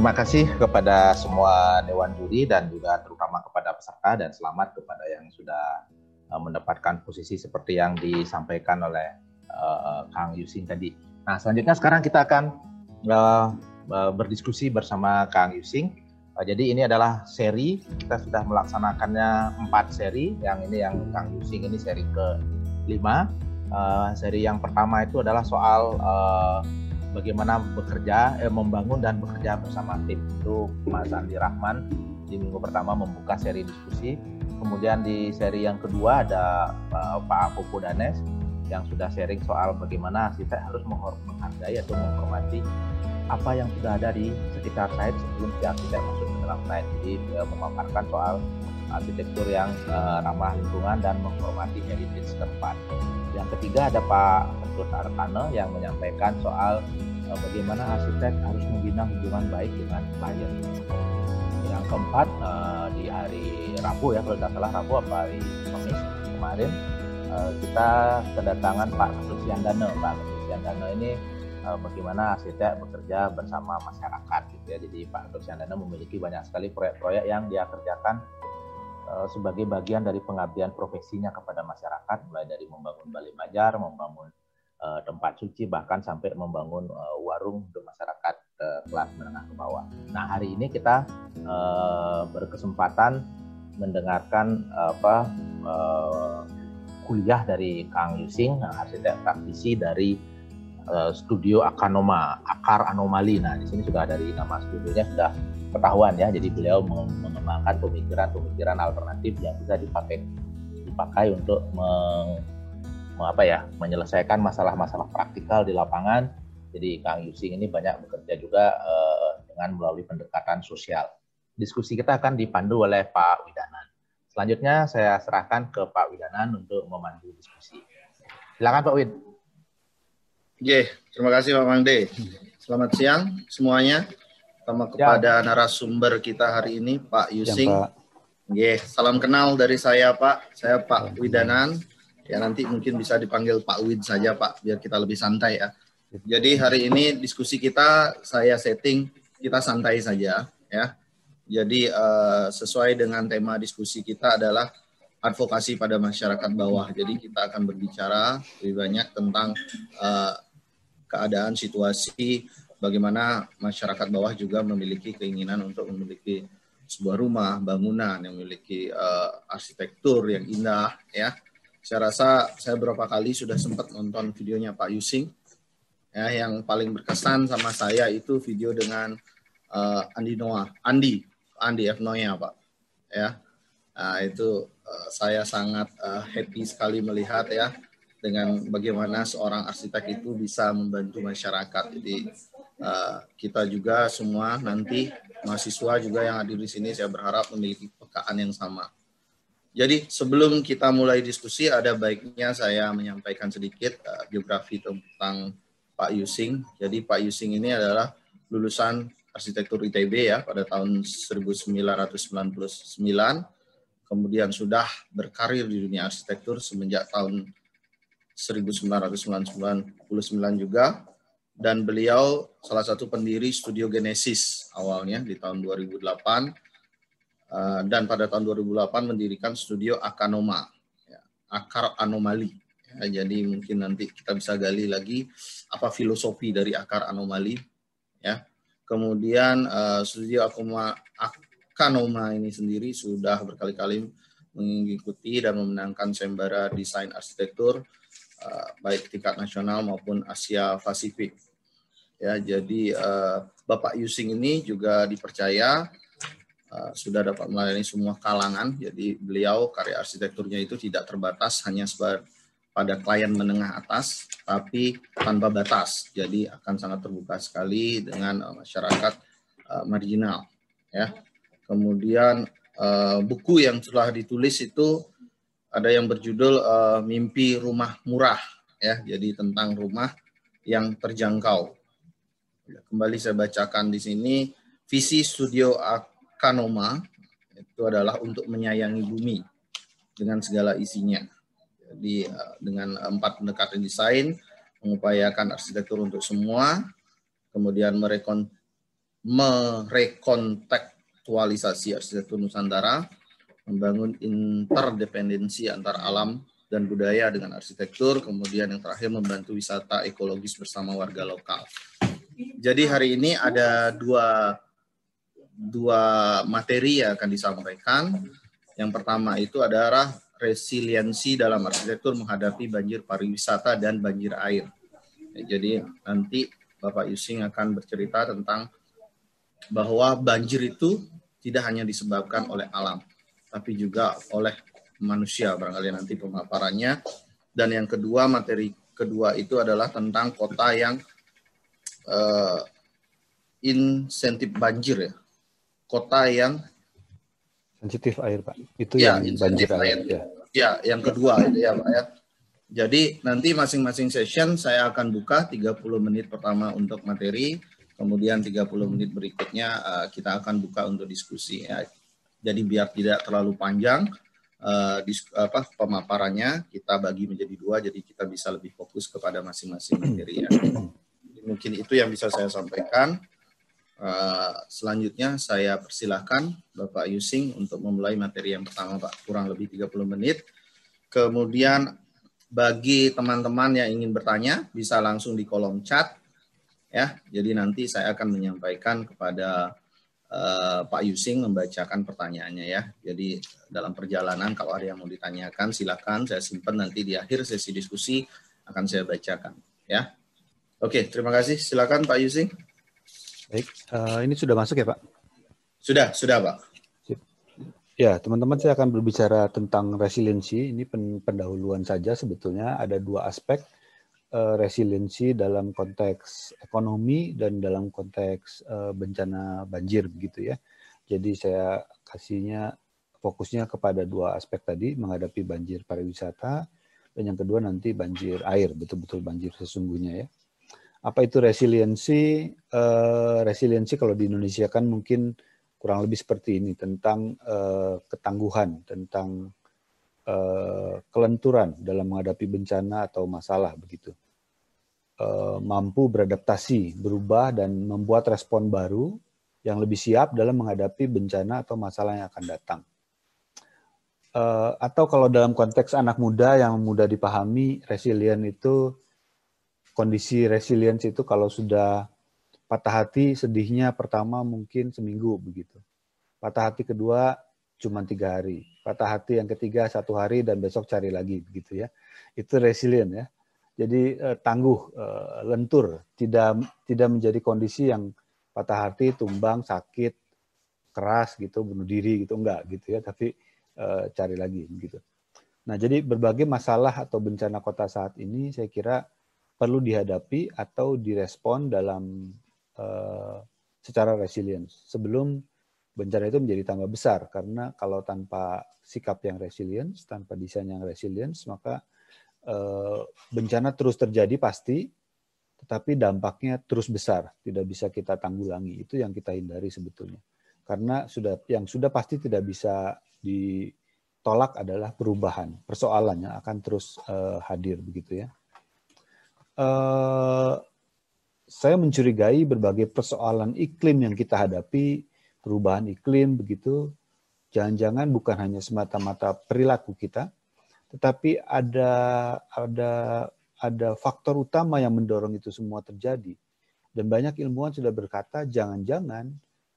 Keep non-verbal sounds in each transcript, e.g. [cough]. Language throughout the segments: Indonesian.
terima kasih kepada semua dewan juri dan juga terutama kepada peserta dan selamat kepada yang sudah uh, mendapatkan posisi seperti yang disampaikan oleh uh, Kang Yusing tadi. Nah, selanjutnya sekarang kita akan uh, berdiskusi bersama Kang Yusing. Uh, jadi ini adalah seri kita sudah melaksanakannya empat seri. Yang ini yang Kang Yusing ini seri ke lima. Uh, seri yang pertama itu adalah soal uh, bagaimana bekerja, eh, membangun dan bekerja bersama tim. Itu Mas Andi Rahman di minggu pertama membuka seri diskusi. Kemudian di seri yang kedua ada uh, Pak Popo Danes yang sudah sharing soal bagaimana kita harus menghargai atau menghormati apa yang sudah ada di sekitar site sebelum si arsitek masuk ke dalam site. Jadi uh, memaparkan soal arsitektur yang uh, ramah lingkungan dan menghormati heritage tempat. Yang ketiga ada Pak Ketut Arkana yang menyampaikan soal uh, bagaimana arsitek harus membina hubungan baik dengan klien. Yang keempat uh, di hari Rabu ya kalau tidak salah Rabu apa hari Kamis kemarin uh, kita kedatangan Pak Ketut Siandana. Pak Ketut Siandana ini bagaimana arsitek bekerja bersama masyarakat gitu ya. Jadi Pak Ketut Siandana memiliki banyak sekali proyek-proyek yang dia kerjakan sebagai bagian dari pengabdian profesinya kepada masyarakat, mulai dari membangun balai majar, membangun uh, tempat suci, bahkan sampai membangun uh, warung untuk masyarakat kelas menengah ke bawah. Nah hari ini kita berkesempatan mendengarkan apa kuliah dari Kang Yusing, arsitek praktisi dari studio Akanoma, Akar Anomali. Nah di sini sudah dari nama studionya sudah ketahuan ya. Jadi beliau mengembangkan pemikiran-pemikiran alternatif yang bisa dipakai dipakai untuk meng, apa ya menyelesaikan masalah-masalah praktikal di lapangan. Jadi Kang Yusing ini banyak bekerja juga uh, dengan melalui pendekatan sosial. Diskusi kita akan dipandu oleh Pak Widanan. Selanjutnya saya serahkan ke Pak Widanan untuk memandu diskusi. Silakan Pak Wid. Oke, terima kasih Pak Mangde. Selamat siang semuanya sama ya. kepada ya. narasumber kita hari ini Pak Yusing. Ya, Pak. Yeah, salam kenal dari saya Pak. Saya Pak Widanan. Ya nanti mungkin bisa dipanggil Pak Wid saja Pak, biar kita lebih santai ya. Jadi hari ini diskusi kita saya setting kita santai saja ya. Jadi uh, sesuai dengan tema diskusi kita adalah advokasi pada masyarakat bawah. Jadi kita akan berbicara lebih banyak tentang uh, keadaan situasi bagaimana masyarakat bawah juga memiliki keinginan untuk memiliki sebuah rumah, bangunan yang memiliki uh, arsitektur yang indah ya. Saya rasa saya beberapa kali sudah sempat nonton videonya Pak Yusing ya yang paling berkesan sama saya itu video dengan uh, Andi Noah, Andi, Andi F Noya Pak. Ya. Nah, itu uh, saya sangat uh, happy sekali melihat ya dengan bagaimana seorang arsitek itu bisa membantu masyarakat. Jadi Eh, kita juga semua nanti mahasiswa juga yang hadir di sini saya berharap memiliki pekaan yang sama. Jadi sebelum kita mulai diskusi ada baiknya saya menyampaikan sedikit uh, biografi tentang Pak Yusing. Jadi Pak Yusing ini adalah lulusan arsitektur ITB ya pada tahun 1999 kemudian sudah berkarir di dunia arsitektur semenjak tahun 1999 juga dan beliau salah satu pendiri Studio Genesis awalnya di tahun 2008 eh, dan pada tahun 2008 mendirikan Studio Akanoma, ya, akar anomali. Ya, jadi mungkin nanti kita bisa gali lagi apa filosofi dari akar anomali. Ya, kemudian uh, Studio Akanoma ini sendiri sudah berkali-kali mengikuti dan memenangkan sembara desain arsitektur uh, baik tingkat nasional maupun Asia Pasifik Ya, jadi uh, Bapak Yusing ini juga dipercaya uh, sudah dapat melayani semua kalangan. Jadi beliau karya arsitekturnya itu tidak terbatas hanya pada klien menengah atas, tapi tanpa batas. Jadi akan sangat terbuka sekali dengan uh, masyarakat marginal. Ya, kemudian buku yang telah ditulis itu ada yang berjudul Mimpi Rumah Murah. Ya, jadi tentang rumah yang terjangkau Kembali saya bacakan di sini visi studio Akanoma itu adalah untuk menyayangi bumi dengan segala isinya. Jadi eh, dengan empat pendekatan desain, mengupayakan arsitektur untuk semua, kemudian merekon merekontekstualisasi arsitektur Nusantara, membangun interdependensi antara alam dan budaya dengan arsitektur, kemudian yang terakhir membantu wisata ekologis bersama warga lokal. Jadi hari ini ada dua dua materi yang akan disampaikan. Yang pertama itu adalah resiliensi dalam arsitektur menghadapi banjir pariwisata dan banjir air. Jadi nanti Bapak Yusing akan bercerita tentang bahwa banjir itu tidak hanya disebabkan oleh alam, tapi juga oleh manusia barangkali nanti pemaparannya. Dan yang kedua materi kedua itu adalah tentang kota yang uh, insentif banjir ya, kota yang sensitif air pak. Itu ya, yang banjir air. Ya. ya, yang kedua itu ya pak ya. Jadi nanti masing-masing session saya akan buka 30 menit pertama untuk materi, kemudian 30 menit berikutnya uh, kita akan buka untuk diskusi ya. Jadi biar tidak terlalu panjang uh, dis, apa pemaparannya kita bagi menjadi dua jadi kita bisa lebih fokus kepada masing-masing materi ya. Mungkin itu yang bisa saya sampaikan. Uh, selanjutnya saya persilahkan Bapak Yusing untuk memulai materi yang pertama Pak, kurang lebih 30 menit. Kemudian bagi teman-teman yang ingin bertanya bisa langsung di kolom chat ya. Jadi nanti saya akan menyampaikan kepada uh, Pak Yusing membacakan pertanyaannya ya. Jadi dalam perjalanan kalau ada yang mau ditanyakan silakan saya simpan nanti di akhir sesi diskusi akan saya bacakan ya. Oke, terima kasih. Silakan Pak Yusing. Baik, uh, ini sudah masuk ya Pak? Sudah, sudah Pak. Ya, teman-teman saya akan berbicara tentang resiliensi. Ini pendahuluan saja sebetulnya ada dua aspek uh, resiliensi dalam konteks ekonomi dan dalam konteks uh, bencana banjir begitu ya. Jadi saya kasihnya fokusnya kepada dua aspek tadi menghadapi banjir pariwisata dan yang kedua nanti banjir air, betul-betul banjir sesungguhnya ya. Apa itu resiliensi? Uh, resiliensi kalau di Indonesia kan mungkin kurang lebih seperti ini tentang uh, ketangguhan, tentang uh, kelenturan dalam menghadapi bencana atau masalah begitu. Mampu beradaptasi, berubah dan membuat respon baru yang lebih siap dalam menghadapi bencana atau masalah yang akan datang. Atau kalau dalam konteks anak muda yang mudah dipahami, resilient itu kondisi resilience itu kalau sudah patah hati sedihnya pertama mungkin seminggu begitu. Patah hati kedua cuma tiga hari. Patah hati yang ketiga satu hari dan besok cari lagi begitu ya. Itu resilient ya. Jadi eh, tangguh, eh, lentur, tidak tidak menjadi kondisi yang patah hati, tumbang, sakit, keras gitu, bunuh diri gitu enggak gitu ya. Tapi eh, cari lagi begitu. Nah jadi berbagai masalah atau bencana kota saat ini saya kira perlu dihadapi atau direspon dalam Eh, secara resilience sebelum bencana itu menjadi tambah besar karena kalau tanpa sikap yang resilience, tanpa desain yang resilience, maka uh, bencana terus terjadi pasti, tetapi dampaknya terus besar, tidak bisa kita tanggulangi. Itu yang kita hindari sebetulnya. Karena sudah yang sudah pasti tidak bisa ditolak adalah perubahan, persoalannya akan terus uh, hadir begitu ya. Uh, saya mencurigai berbagai persoalan iklim yang kita hadapi, perubahan iklim begitu, jangan-jangan bukan hanya semata-mata perilaku kita, tetapi ada ada ada faktor utama yang mendorong itu semua terjadi. Dan banyak ilmuwan sudah berkata jangan-jangan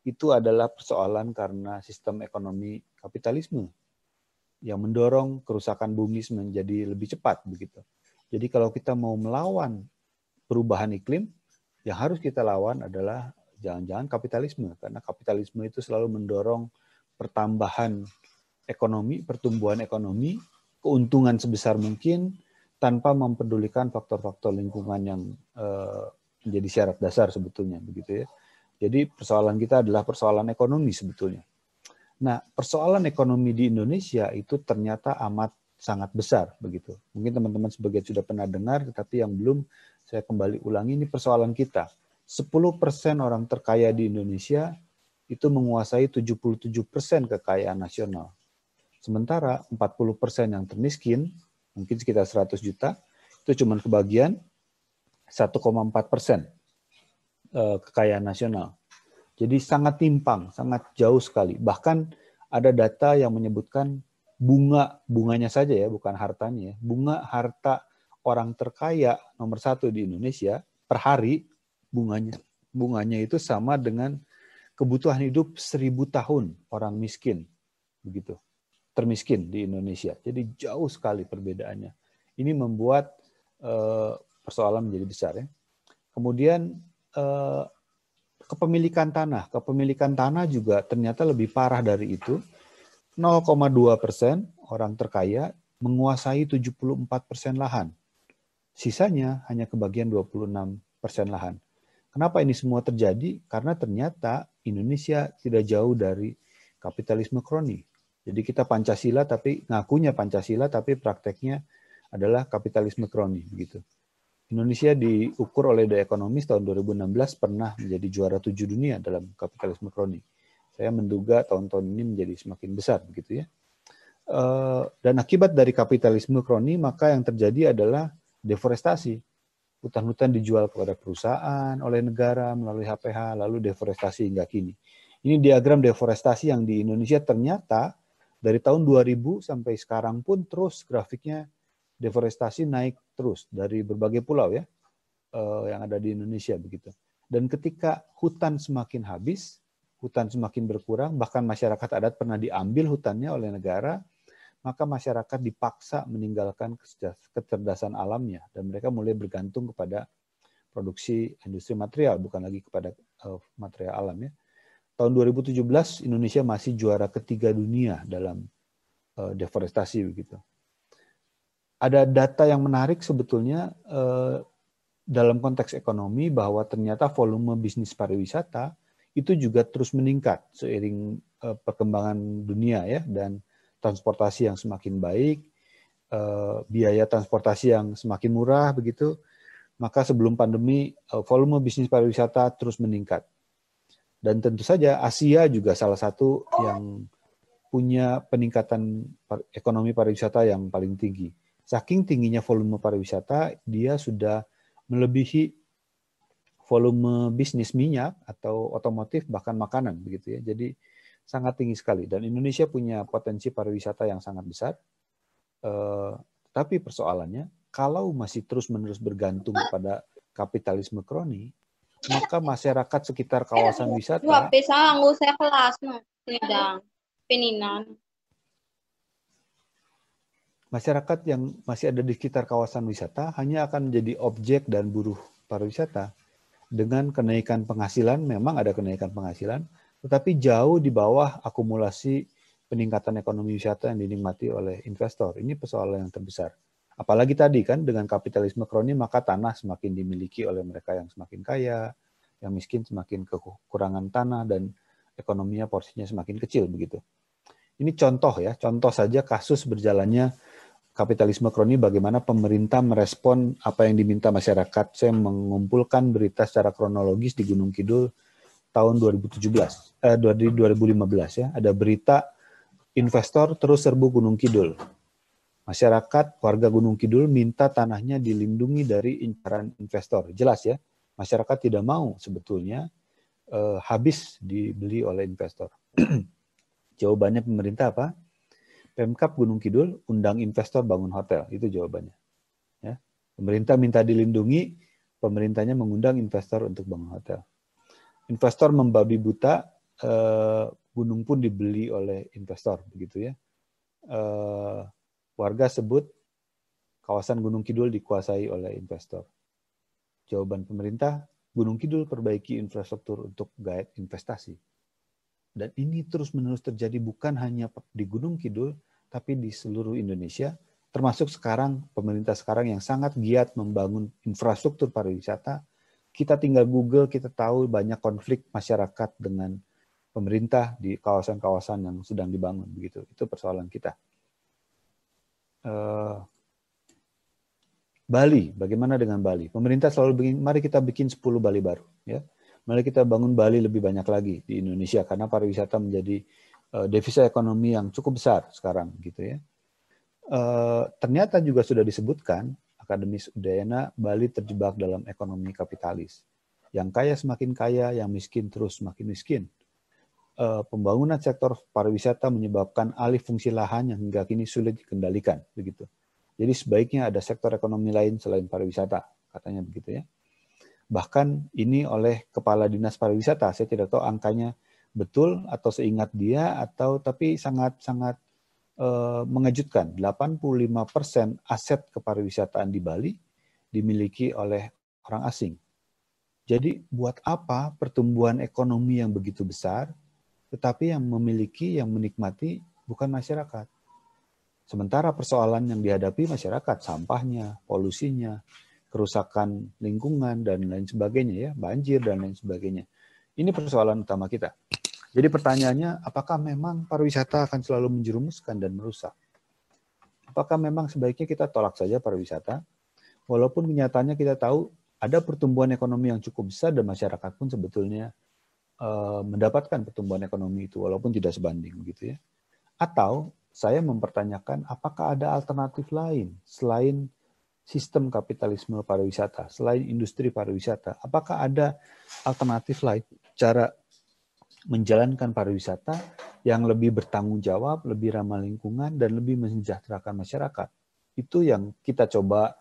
itu adalah persoalan karena sistem ekonomi kapitalisme yang mendorong kerusakan bumi menjadi lebih cepat begitu. Jadi kalau kita mau melawan perubahan iklim, yang harus kita lawan adalah jangan-jangan kapitalisme karena kapitalisme itu selalu mendorong pertambahan ekonomi, pertumbuhan ekonomi, keuntungan sebesar mungkin tanpa mempedulikan faktor-faktor lingkungan yang uh, menjadi syarat dasar sebetulnya begitu ya. Jadi persoalan kita adalah persoalan ekonomi sebetulnya. Nah, persoalan ekonomi di Indonesia itu ternyata amat sangat besar begitu. Mungkin teman-teman sebagian sudah pernah dengar tetapi yang belum saya kembali ulangi ini persoalan kita. 10% orang terkaya di Indonesia itu menguasai 77% kekayaan nasional. Sementara 40% yang termiskin, mungkin sekitar 100 juta, itu cuma kebagian 1,4 persen eh, kekayaan nasional. Jadi sangat timpang, sangat jauh sekali. Bahkan ada data yang menyebutkan bunga bunganya saja ya, bukan hartanya. Ya. Bunga harta orang terkaya nomor satu di Indonesia per hari bunganya bunganya itu sama dengan kebutuhan hidup seribu tahun orang miskin begitu termiskin di Indonesia. Jadi jauh sekali perbedaannya. Ini membuat uh, persoalan menjadi besar ya. Kemudian uh, kepemilikan tanah, kepemilikan tanah juga ternyata lebih parah dari itu. 0,2 persen orang terkaya menguasai 74 persen lahan. Sisanya hanya kebagian 26 persen lahan. Kenapa ini semua terjadi? Karena ternyata Indonesia tidak jauh dari kapitalisme kroni. Jadi kita Pancasila tapi ngakunya Pancasila tapi prakteknya adalah kapitalisme kroni begitu. Indonesia diukur oleh The Economist tahun 2016 pernah menjadi juara tujuh dunia dalam kapitalisme kroni. Saya menduga tahun-tahun ini menjadi semakin besar begitu ya. Eh, dan akibat dari kapitalisme kroni maka yang terjadi adalah deforestasi. Hutan-hutan dijual kepada perusahaan oleh negara melalui HPH lalu deforestasi hingga kini. Ini diagram deforestasi yang di Indonesia ternyata dari tahun 2000 sampai sekarang pun terus grafiknya deforestasi naik terus dari berbagai pulau ya uh, yang ada di Indonesia begitu. Dan ketika hutan semakin habis, hutan semakin berkurang, bahkan masyarakat adat pernah diambil hutannya oleh negara, maka masyarakat dipaksa meninggalkan kecerdasan alamnya dan mereka mulai bergantung kepada produksi industri material bukan lagi kepada uh, material alam ya. Tahun 2017 Indonesia masih juara ketiga dunia dalam uh, deforestasi begitu ada data yang menarik sebetulnya eh, dalam konteks ekonomi bahwa ternyata volume bisnis pariwisata itu juga terus meningkat seiring eh, perkembangan dunia ya dan transportasi yang semakin baik, eh, biaya transportasi yang semakin murah begitu, maka sebelum pandemi volume bisnis pariwisata terus meningkat. Dan tentu saja Asia juga salah satu yang punya peningkatan ekonomi pariwisata yang paling tinggi Saking tingginya volume pariwisata, dia sudah melebihi volume bisnis minyak atau otomotif bahkan makanan begitu ya. Jadi sangat tinggi sekali. Dan Indonesia punya potensi pariwisata yang sangat besar. Eh, tapi persoalannya kalau masih terus-menerus bergantung pada kapitalisme kroni, maka masyarakat sekitar kawasan wisata kelas peninan. Masyarakat yang masih ada di sekitar kawasan wisata hanya akan menjadi objek dan buruh pariwisata dengan kenaikan penghasilan memang ada kenaikan penghasilan tetapi jauh di bawah akumulasi peningkatan ekonomi wisata yang dinikmati oleh investor. Ini persoalan yang terbesar. Apalagi tadi kan dengan kapitalisme kroni maka tanah semakin dimiliki oleh mereka yang semakin kaya yang miskin semakin kekurangan tanah dan ekonominya porsinya semakin kecil begitu. Ini contoh ya contoh saja kasus berjalannya kapitalisme kroni bagaimana pemerintah merespon apa yang diminta masyarakat. Saya mengumpulkan berita secara kronologis di Gunung Kidul tahun 2017 eh 2015 ya. Ada berita investor terus serbu Gunung Kidul. Masyarakat warga Gunung Kidul minta tanahnya dilindungi dari incaran investor. Jelas ya, masyarakat tidak mau sebetulnya eh, habis dibeli oleh investor. [clears throat] Jawabannya pemerintah apa? Pemkap Gunung Kidul undang investor bangun hotel. Itu jawabannya. Ya. Pemerintah minta dilindungi, pemerintahnya mengundang investor untuk bangun hotel. Investor membabi buta, eh, gunung pun dibeli oleh investor, begitu ya. Eh, warga sebut kawasan Gunung Kidul dikuasai oleh investor. Jawaban pemerintah, Gunung Kidul perbaiki infrastruktur untuk guide investasi. Dan ini terus-menerus terjadi bukan hanya di Gunung Kidul, tapi di seluruh Indonesia, termasuk sekarang pemerintah sekarang yang sangat giat membangun infrastruktur pariwisata. Kita tinggal Google, kita tahu banyak konflik masyarakat dengan pemerintah di kawasan-kawasan yang sedang dibangun. Begitu, itu persoalan kita. Uh, Bali, bagaimana dengan Bali? Pemerintah selalu bikin, mari kita bikin 10 Bali baru. Ya mari kita bangun Bali lebih banyak lagi di Indonesia karena pariwisata menjadi uh, devisa ekonomi yang cukup besar sekarang gitu ya. Uh, ternyata juga sudah disebutkan akademis Udayana Bali terjebak dalam ekonomi kapitalis. Yang kaya semakin kaya, yang miskin terus semakin miskin. Uh, pembangunan sektor pariwisata menyebabkan alih fungsi lahan yang hingga kini sulit dikendalikan, begitu. Jadi sebaiknya ada sektor ekonomi lain selain pariwisata, katanya begitu ya. Bahkan ini oleh kepala dinas pariwisata, saya tidak tahu angkanya betul atau seingat dia atau tapi sangat sangat uh, mengejutkan. 85% aset kepariwisataan di Bali dimiliki oleh orang asing. Jadi buat apa pertumbuhan ekonomi yang begitu besar tetapi yang memiliki, yang menikmati bukan masyarakat. Sementara persoalan yang dihadapi masyarakat, sampahnya, polusinya, kerusakan lingkungan, dan lain sebagainya, ya, banjir, dan lain sebagainya. Ini persoalan utama kita. Jadi pertanyaannya, apakah memang pariwisata akan selalu menjerumuskan dan merusak? Apakah memang sebaiknya kita tolak saja pariwisata? Walaupun kenyataannya kita tahu ada pertumbuhan ekonomi yang cukup besar dan masyarakat pun sebetulnya Eh, mendapatkan pertumbuhan ekonomi itu walaupun tidak sebanding gitu ya. Atau saya mempertanyakan apakah ada alternatif lain selain sistem kapitalisme pariwisata, selain industri pariwisata, apakah ada alternatif lain cara menjalankan pariwisata yang lebih bertanggung jawab, lebih ramah lingkungan dan lebih mensejahterakan masyarakat. Itu yang kita coba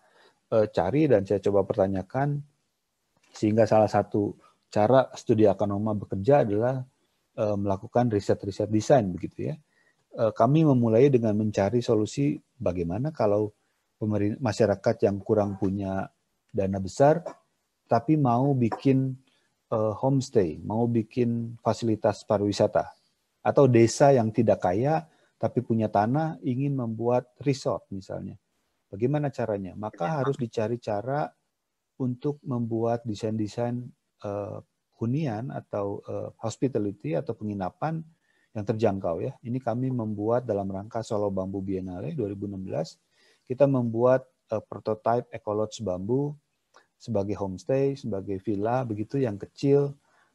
eh, cari dan saya coba pertanyakan sehingga salah satu cara studi akanoma bekerja adalah uh, melakukan riset-riset desain begitu ya. Uh, kami memulai dengan mencari solusi bagaimana kalau masyarakat yang kurang punya dana besar tapi mau bikin uh, homestay, mau bikin fasilitas pariwisata atau desa yang tidak kaya tapi punya tanah ingin membuat resort misalnya. Bagaimana caranya? Maka harus dicari cara untuk membuat desain-desain uh, hunian atau uh, hospitality atau penginapan yang terjangkau ya. Ini kami membuat dalam rangka Solo Bambu Biennale 2016. Kita membuat uh, prototype ekolodge bambu sebagai homestay, sebagai villa begitu yang kecil,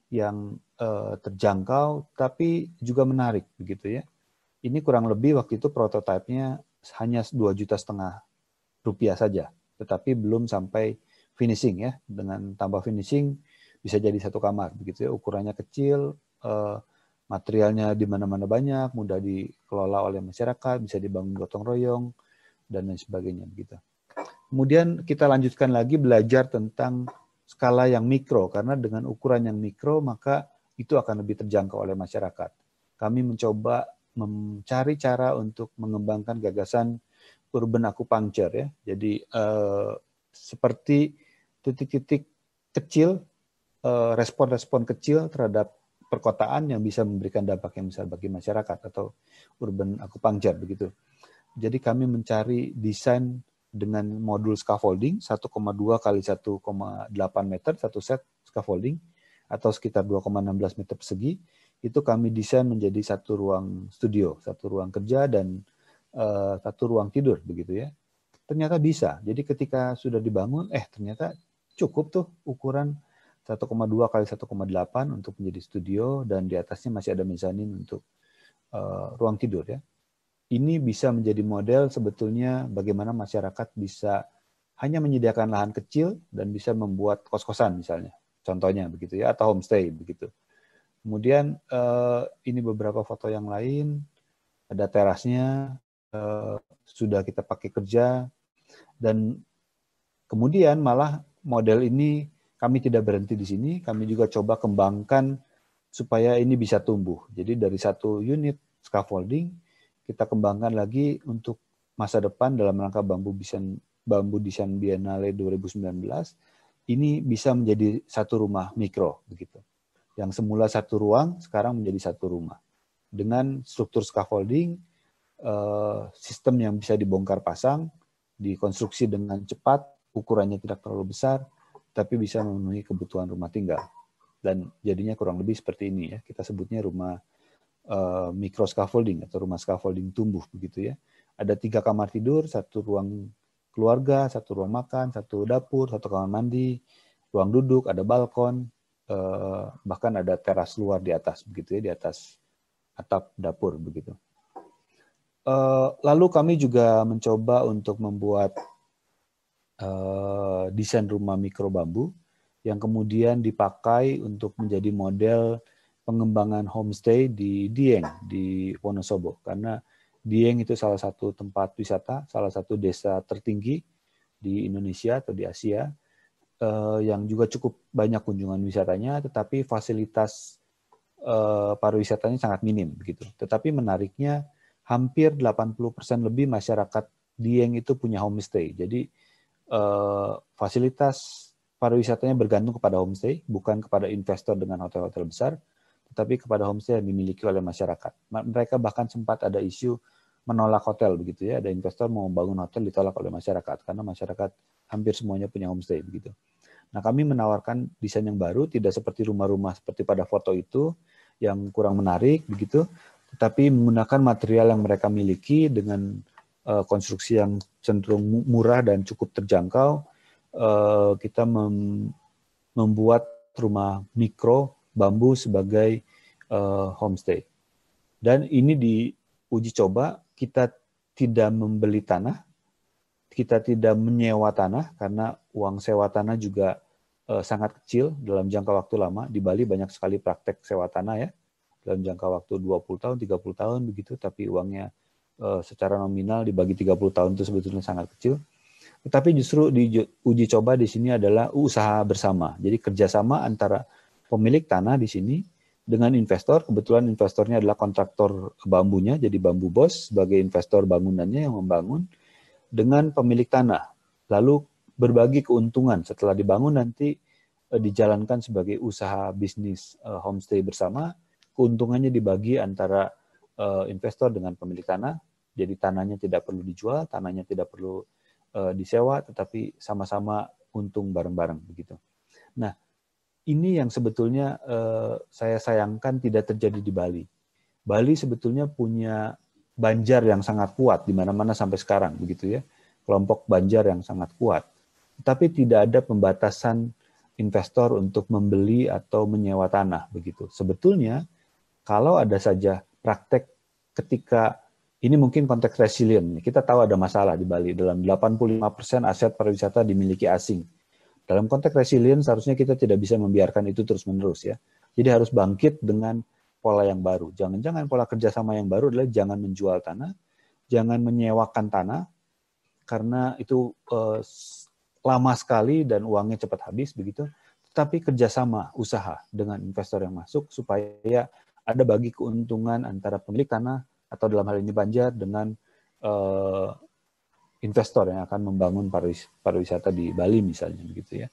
yang uh, terjangkau tapi juga menarik begitu ya. Ini kurang lebih waktu itu prototipenya hanya dua juta setengah rupiah saja, tetapi belum sampai finishing ya. Dengan tambah finishing bisa jadi satu kamar begitu ya ukurannya kecil eh, materialnya di mana-mana banyak mudah dikelola oleh masyarakat bisa dibangun gotong royong dan lain sebagainya begitu kemudian kita lanjutkan lagi belajar tentang skala yang mikro. Karena dengan ukuran yang mikro maka itu akan lebih terjangkau oleh masyarakat. Kami mencoba mencari cara untuk mengembangkan gagasan urban acupuncture ya. Jadi eh, seperti titik-titik kecil Eh, respon-respon kecil terhadap perkotaan yang bisa memberikan dampak yang besar bagi masyarakat atau urban acupuncture begitu. Jadi kami mencari desain dengan modul scaffolding 1,2 kali 1,8 meter satu set scaffolding atau sekitar 2,16 meter persegi itu kami desain menjadi satu ruang studio, satu ruang kerja dan uh, satu ruang tidur begitu ya. Ternyata bisa. Jadi ketika sudah dibangun eh ternyata cukup tuh ukuran 1,2 kali 1,8 untuk menjadi studio dan di atasnya masih ada mezanin untuk uh, ruang tidur ya. Ini bisa menjadi model sebetulnya bagaimana masyarakat bisa hanya menyediakan lahan kecil dan bisa membuat kos-kosan misalnya. Contohnya begitu ya atau homestay begitu. Kemudian uh, ini beberapa foto yang lain ada terasnya uh, sudah kita pakai kerja dan kemudian malah model ini kami tidak berhenti di sini, kami juga coba kembangkan supaya ini bisa tumbuh. Jadi dari satu unit scaffolding kita kembangkan lagi untuk masa depan dalam rangka bambu desain bambu desain Biennale 2019 ini bisa menjadi satu rumah mikro begitu. Yang semula satu ruang sekarang menjadi satu rumah. Dengan struktur scaffolding eh, sistem yang bisa dibongkar pasang, dikonstruksi dengan cepat, ukurannya tidak terlalu besar, tapi bisa memenuhi kebutuhan rumah tinggal. Dan jadinya kurang lebih seperti ini ya. Kita sebutnya rumah uh, micro scaffolding atau rumah scaffolding tumbuh begitu ya. Ada tiga kamar tidur, satu ruang keluarga, satu ruang makan, satu dapur, satu kamar mandi, ruang duduk, ada balkon, uh, bahkan ada teras luar di atas begitu ya, di atas atap dapur begitu. Uh, lalu kami juga mencoba untuk membuat desain rumah mikro bambu yang kemudian dipakai untuk menjadi model pengembangan homestay di Dieng di Wonosobo karena Dieng itu salah satu tempat wisata, salah satu desa tertinggi di Indonesia atau di Asia eh, yang juga cukup banyak kunjungan wisatanya, tetapi fasilitas eh, pariwisatanya sangat minim begitu. Tetapi menariknya hampir 80% lebih masyarakat Dieng itu punya homestay. Jadi eh, fasilitas pariwisatanya bergantung kepada homestay, bukan kepada investor dengan hotel-hotel besar, tetapi kepada homestay yang dimiliki oleh masyarakat. Mereka bahkan sempat ada isu menolak hotel begitu ya, ada investor mau membangun hotel ditolak oleh masyarakat karena masyarakat hampir semuanya punya homestay begitu. Nah, kami menawarkan desain yang baru tidak seperti rumah-rumah seperti pada foto itu yang kurang menarik begitu, tetapi menggunakan material yang mereka miliki dengan uh, konstruksi yang cenderung murah dan cukup terjangkau Eh, kita mem membuat rumah mikro bambu sebagai uh, homestay. Dan ini diuji coba kita tidak membeli tanah, kita tidak menyewa tanah karena uang sewa tanah juga uh, sangat kecil dalam jangka waktu lama. Di Bali banyak sekali praktek sewa tanah ya dalam jangka waktu 20 tahun, 30 tahun begitu, tapi uangnya uh, secara nominal dibagi 30 tahun itu sebetulnya sangat kecil. Tetapi justru di uji coba di sini adalah usaha bersama. Jadi kerjasama antara pemilik tanah di sini dengan investor. Kebetulan investornya adalah kontraktor bambunya, jadi bambu bos sebagai investor bangunannya yang membangun dengan pemilik tanah. Lalu berbagi keuntungan setelah dibangun nanti eh, dijalankan sebagai usaha bisnis eh, homestay bersama. Keuntungannya dibagi antara eh, investor dengan pemilik tanah. Jadi tanahnya tidak perlu dijual, tanahnya tidak perlu disewa tetapi sama-sama untung bareng-bareng begitu. Nah, ini yang sebetulnya uh, saya sayangkan tidak terjadi di Bali. Bali sebetulnya punya Banjar yang sangat kuat di mana-mana sampai sekarang begitu ya. Kelompok Banjar yang sangat kuat. Tapi tidak ada pembatasan investor untuk membeli atau menyewa tanah begitu. Sebetulnya kalau ada saja praktek ketika ini mungkin konteks resilient. Kita tahu ada masalah di Bali. Dalam 85% aset pariwisata dimiliki asing. Dalam konteks resilient seharusnya kita tidak bisa membiarkan itu terus-menerus ya. Jadi harus bangkit dengan pola yang baru. Jangan-jangan pola kerjasama yang baru adalah jangan menjual tanah, jangan menyewakan tanah, karena itu eh, lama sekali dan uangnya cepat habis begitu. Tetapi kerjasama usaha dengan investor yang masuk supaya ada bagi keuntungan antara pemilik tanah atau dalam hal ini Banjar dengan uh, investor yang akan membangun pariwisata di Bali misalnya begitu ya.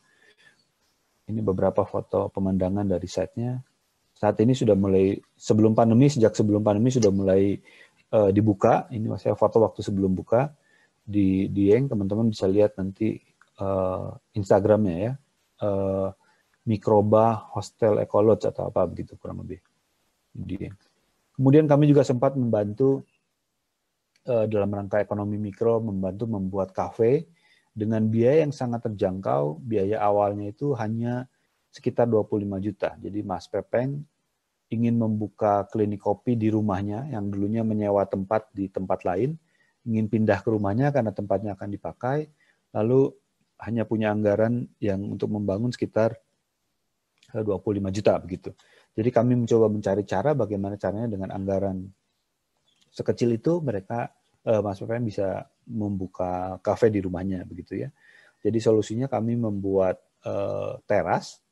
Ini beberapa foto pemandangan dari site-nya. Saat ini sudah mulai sebelum pandemi sejak sebelum pandemi sudah mulai uh, dibuka. Ini saya foto waktu sebelum buka di Dieng teman-teman bisa lihat nanti uh, Instagramnya ya. Uh, Mikroba Hostel Ecolodge atau apa begitu kurang lebih. Dieng. Kemudian kami juga sempat membantu dalam rangka ekonomi mikro membantu membuat kafe dengan biaya yang sangat terjangkau. Biaya awalnya itu hanya sekitar 25 juta. Jadi Mas Pepeng ingin membuka klinik kopi di rumahnya yang dulunya menyewa tempat di tempat lain, ingin pindah ke rumahnya karena tempatnya akan dipakai, lalu hanya punya anggaran yang untuk membangun sekitar 25 eh, juta begitu. Jadi kami mencoba mencari cara bagaimana caranya dengan anggaran sekecil itu mereka uh, Mas PPM bisa membuka kafe di rumahnya begitu ya. Jadi solusinya kami membuat uh, teras,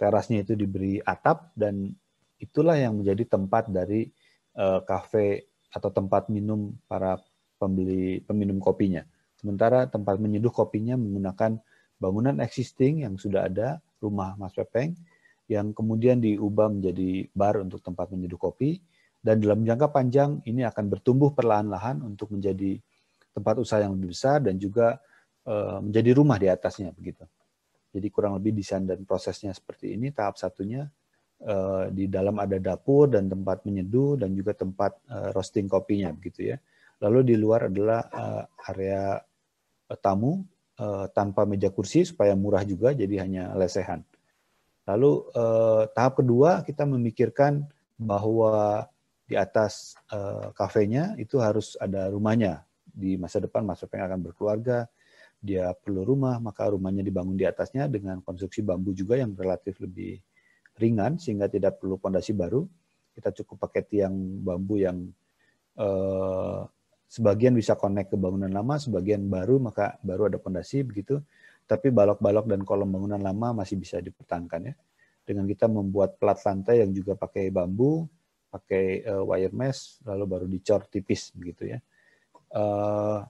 terasnya itu diberi atap dan itulah yang menjadi tempat dari uh, kafe atau tempat minum para pembeli peminum kopinya. Sementara tempat menyeduh kopinya menggunakan bangunan existing yang sudah ada, rumah Mas Pepeng, yang kemudian diubah menjadi bar untuk tempat menyeduh kopi dan dalam jangka panjang ini akan bertumbuh perlahan-lahan untuk menjadi tempat usaha yang lebih besar dan juga uh, menjadi rumah di atasnya begitu. Jadi kurang lebih desain dan prosesnya seperti ini. Tahap satunya uh, di dalam ada dapur dan tempat menyeduh dan juga tempat uh, roasting kopinya begitu ya. Lalu di luar adalah area tamu tanpa meja kursi supaya murah juga jadi hanya lesehan. Lalu eh, tahap kedua kita memikirkan bahwa di atas eh, kafenya itu harus ada rumahnya. Di masa depan Mas Peng akan berkeluarga dia perlu rumah, maka rumahnya dibangun di atasnya dengan konstruksi bambu juga yang relatif lebih ringan sehingga tidak perlu pondasi baru. Kita cukup pakai tiang bambu yang eh, sebagian bisa connect ke bangunan lama, sebagian baru maka baru ada pondasi begitu. Tapi balok-balok dan kolom bangunan lama masih bisa dipertahankan ya. Dengan kita membuat plat lantai yang juga pakai bambu, pakai uh, wire mesh, lalu baru dicor tipis begitu ya. Uh,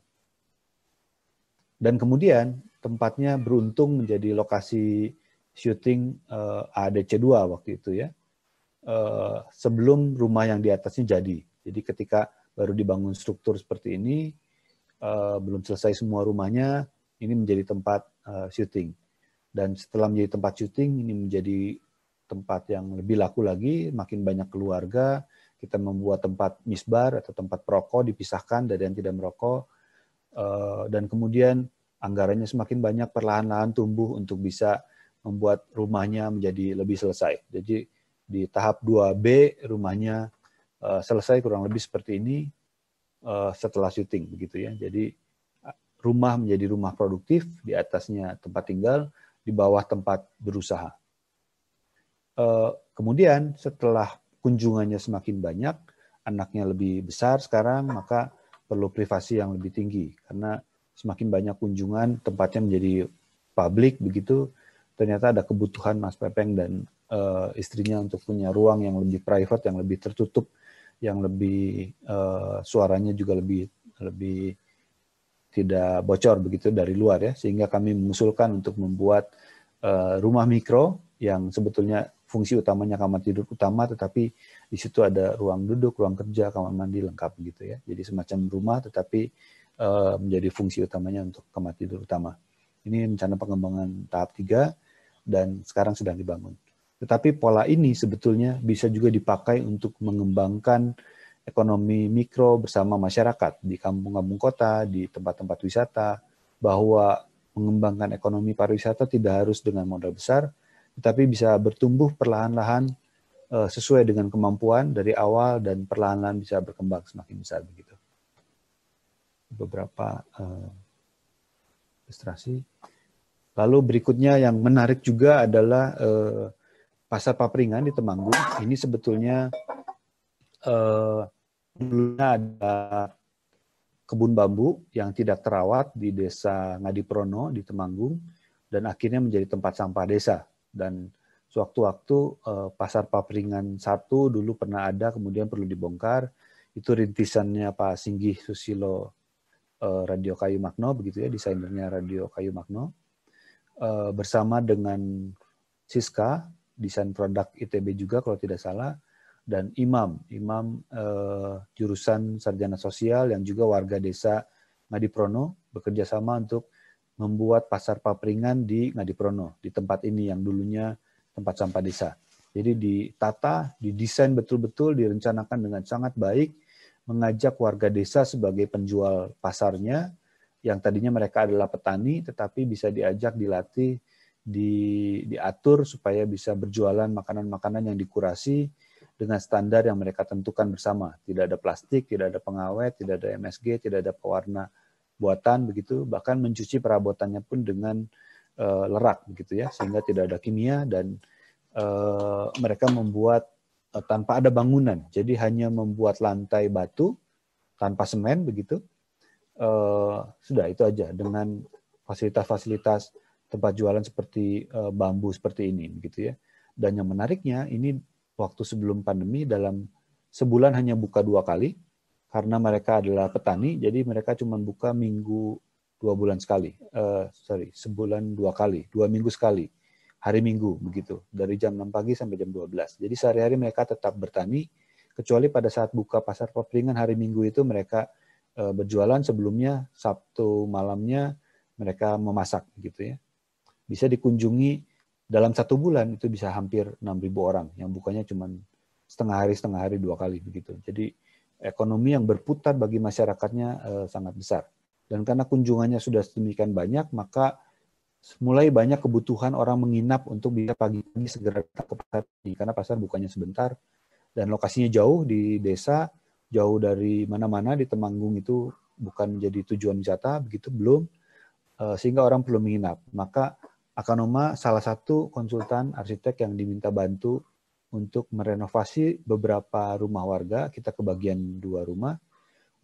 dan kemudian tempatnya beruntung menjadi lokasi syuting uh, eh, ADC 2 waktu itu ya. Uh, sebelum rumah yang di atasnya jadi. Jadi ketika baru dibangun struktur seperti ini, uh, belum selesai semua rumahnya, ini menjadi tempat uh, syuting. Dan setelah menjadi tempat syuting, ini menjadi tempat yang lebih laku lagi, makin banyak keluarga, kita membuat tempat misbar atau tempat perokok dipisahkan dari yang tidak merokok, Eh, dan kemudian anggarannya semakin banyak perlahan-lahan tumbuh untuk bisa membuat rumahnya menjadi lebih selesai. Jadi di tahap 2B rumahnya eh, selesai kurang lebih seperti ini eh, setelah syuting begitu ya. Jadi rumah menjadi rumah produktif, di atasnya tempat tinggal, di bawah tempat berusaha. Kemudian setelah kunjungannya semakin banyak, anaknya lebih besar sekarang, maka perlu privasi yang lebih tinggi. Karena semakin banyak kunjungan tempatnya menjadi publik begitu ternyata ada kebutuhan Mas Pepeng dan uh, istrinya untuk punya ruang yang lebih private yang lebih tertutup yang lebih uh, suaranya juga lebih lebih tidak bocor begitu dari luar ya. Sehingga kami mengusulkan untuk membuat uh, rumah mikro yang sebetulnya fungsi utamanya kamar tidur utama, tetapi di situ ada ruang duduk, ruang kerja, kamar mandi lengkap gitu ya. Jadi semacam rumah, tetapi uh, menjadi fungsi utamanya untuk kamar tidur utama. Ini rencana pengembangan tahap tiga dan sekarang sedang dibangun. Tetapi pola ini sebetulnya bisa juga dipakai untuk mengembangkan ekonomi mikro bersama masyarakat di kampung-kampung kota, di tempat-tempat wisata, bahwa mengembangkan ekonomi pariwisata tidak harus dengan modal besar, tetapi bisa bertumbuh perlahan-lahan uh, sesuai dengan kemampuan dari awal dan perlahan-lahan bisa berkembang semakin besar begitu. Beberapa uh, ilustrasi. Lalu berikutnya yang menarik juga adalah uh, pasar papringan di Temanggung. Ini sebetulnya uh, dulunya ada kebun bambu yang tidak terawat di desa Ngadiprono di Temanggung dan akhirnya menjadi tempat sampah desa dan sewaktu-waktu uh, pasar papringan satu dulu pernah ada kemudian perlu dibongkar. Itu rintisannya Pak Singgih Susilo uh, Radio Kayu Magno begitu ya desainernya Radio Kayu Magno uh, bersama dengan Siska desain produk ITB juga kalau tidak salah dan Imam. Imam jurusan sarjana sosial yang juga warga desa Ngadiprono bekerja sama untuk membuat pasar papringan di Ngadiprono, di tempat ini yang dulunya tempat sampah desa. Jadi ditata, didesain betul-betul, direncanakan dengan sangat baik, mengajak warga desa sebagai penjual pasarnya, yang tadinya mereka adalah petani, tetapi bisa diajak, dilatih, di, diatur supaya bisa berjualan makanan-makanan yang dikurasi dengan standar yang mereka tentukan bersama. Tidak ada plastik, tidak ada pengawet, tidak ada MSG, tidak ada pewarna buatan begitu bahkan mencuci perabotannya pun dengan uh, lerak begitu ya sehingga tidak ada kimia dan uh, mereka membuat uh, tanpa ada bangunan. Jadi hanya membuat lantai batu tanpa semen begitu. Uh, sudah itu aja dengan fasilitas-fasilitas tempat jualan seperti uh, bambu seperti ini begitu ya. Dan yang menariknya ini waktu sebelum pandemi dalam sebulan hanya buka dua kali karena mereka adalah petani, jadi mereka cuma buka minggu dua bulan sekali, uh, sorry, sebulan dua kali, dua minggu sekali, hari minggu begitu, dari jam 6 pagi sampai jam 12. Jadi sehari-hari mereka tetap bertani, kecuali pada saat buka pasar papringan hari minggu itu mereka uh, berjualan sebelumnya Sabtu malamnya mereka memasak gitu ya. Bisa dikunjungi dalam satu bulan itu bisa hampir 6.000 orang yang bukanya cuma setengah hari setengah hari dua kali begitu. Jadi ekonomi yang berputar bagi masyarakatnya uh, sangat besar. Dan karena kunjungannya sudah sedemikian banyak, maka mulai banyak kebutuhan orang menginap untuk bisa pagi-pagi segera datang ke pasar. Karena pasar bukannya sebentar, dan lokasinya jauh di desa, jauh dari mana-mana di Temanggung itu bukan menjadi tujuan wisata, begitu belum. sehingga orang perlu menginap. Maka Akanoma salah satu konsultan arsitek yang diminta bantu untuk merenovasi beberapa rumah warga. Kita kebagian dua rumah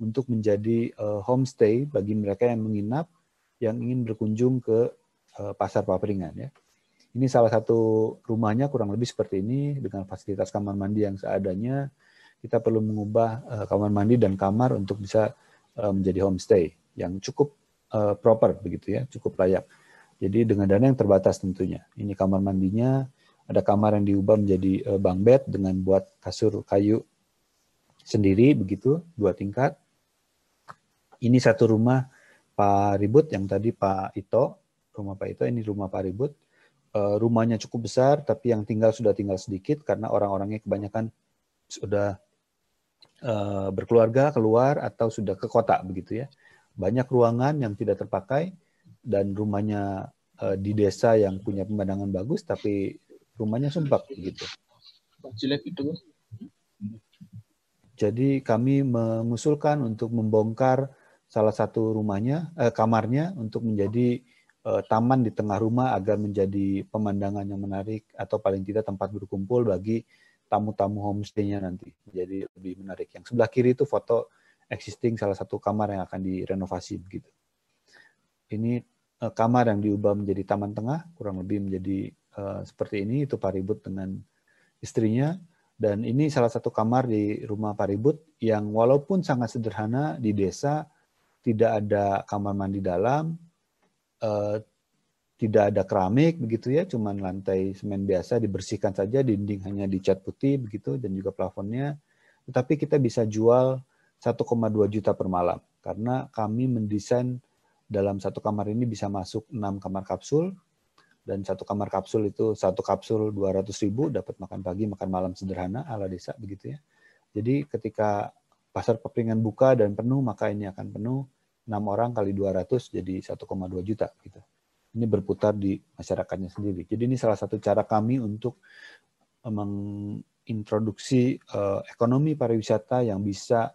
untuk menjadi homestay bagi mereka yang menginap yang ingin berkunjung ke pasar Papringan ya. Ini salah satu rumahnya kurang lebih seperti ini dengan fasilitas kamar mandi yang seadanya. Kita perlu mengubah uh, kamar mandi dan kamar untuk bisa uh, menjadi homestay yang cukup uh, proper begitu ya, cukup layak. Jadi dengan dana yang terbatas tentunya. Ini kamar mandinya, ada kamar yang diubah menjadi uh, bunk bed dengan buat kasur kayu sendiri begitu, dua tingkat. Ini satu rumah Pak Ribut yang tadi Pak Ito, rumah Pak Ito ini rumah Pak Ribut uh, rumahnya cukup besar, tapi yang tinggal sudah tinggal sedikit karena orang-orangnya kebanyakan sudah uh, berkeluarga keluar atau sudah ke kota begitu ya. Banyak ruangan yang tidak terpakai dan rumahnya di desa yang punya pemandangan bagus, tapi rumahnya sumpah begitu. Jelek itu. Jadi kami mengusulkan untuk membongkar salah satu rumahnya, eh, kamarnya untuk menjadi uh, taman di tengah rumah agar menjadi pemandangan yang menarik atau paling tidak tempat berkumpul bagi tamu-tamu homestay-nya nanti menjadi lebih menarik. Yang sebelah kiri itu foto existing salah satu kamar yang akan direnovasi begitu. Ini uh, kamar yang diubah menjadi taman tengah, kurang lebih menjadi uh, seperti ini itu Pak Ribut dengan istrinya dan ini salah satu kamar di rumah Pak Ribut yang walaupun sangat sederhana di desa tidak ada kamar mandi dalam, uh, tidak ada keramik begitu ya, cuman lantai semen biasa dibersihkan saja, dinding hanya dicat putih begitu dan juga plafonnya. Tetapi kita bisa jual 1,2 juta per malam karena kami mendesain dalam satu kamar ini bisa masuk 6 kamar kapsul dan satu kamar kapsul itu satu kapsul 200 ribu dapat makan pagi makan malam sederhana ala desa begitu ya. Jadi ketika pasar pepringan buka dan penuh maka ini akan penuh 6 orang kali 200 jadi 1,2 juta gitu. Ini berputar di masyarakatnya sendiri. Jadi ini salah satu cara kami untuk eh, mengintroduksi uh, ekonomi pariwisata yang bisa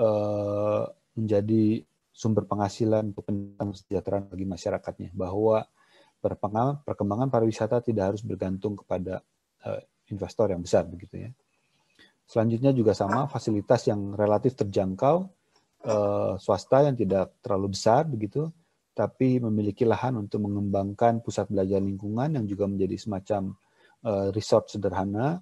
uh, menjadi sumber penghasilan untuk kesejahteraan bagi masyarakatnya. Bahwa perkembangan, pariwisata tidak harus bergantung kepada uh, investor yang besar begitu ya. Selanjutnya juga sama fasilitas yang relatif terjangkau uh, swasta yang tidak terlalu besar begitu, tapi memiliki lahan untuk mengembangkan pusat belajar lingkungan yang juga menjadi semacam uh, resort sederhana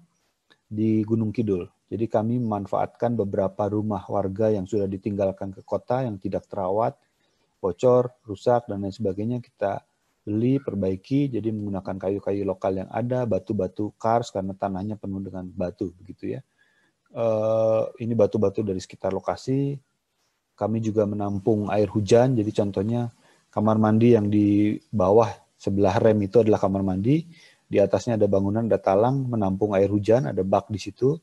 di Gunung Kidul. Jadi kami memanfaatkan beberapa rumah warga yang sudah ditinggalkan ke kota yang tidak terawat, bocor, rusak dan lain sebagainya kita beli, perbaiki, jadi menggunakan kayu-kayu lokal yang ada, batu-batu kars karena tanahnya penuh dengan batu begitu ya. Uh, ini batu-batu dari sekitar lokasi, kami juga menampung air hujan. Jadi contohnya kamar mandi yang di bawah sebelah rem itu adalah kamar mandi. Di atasnya ada bangunan, ada talang menampung air hujan, ada bak di situ.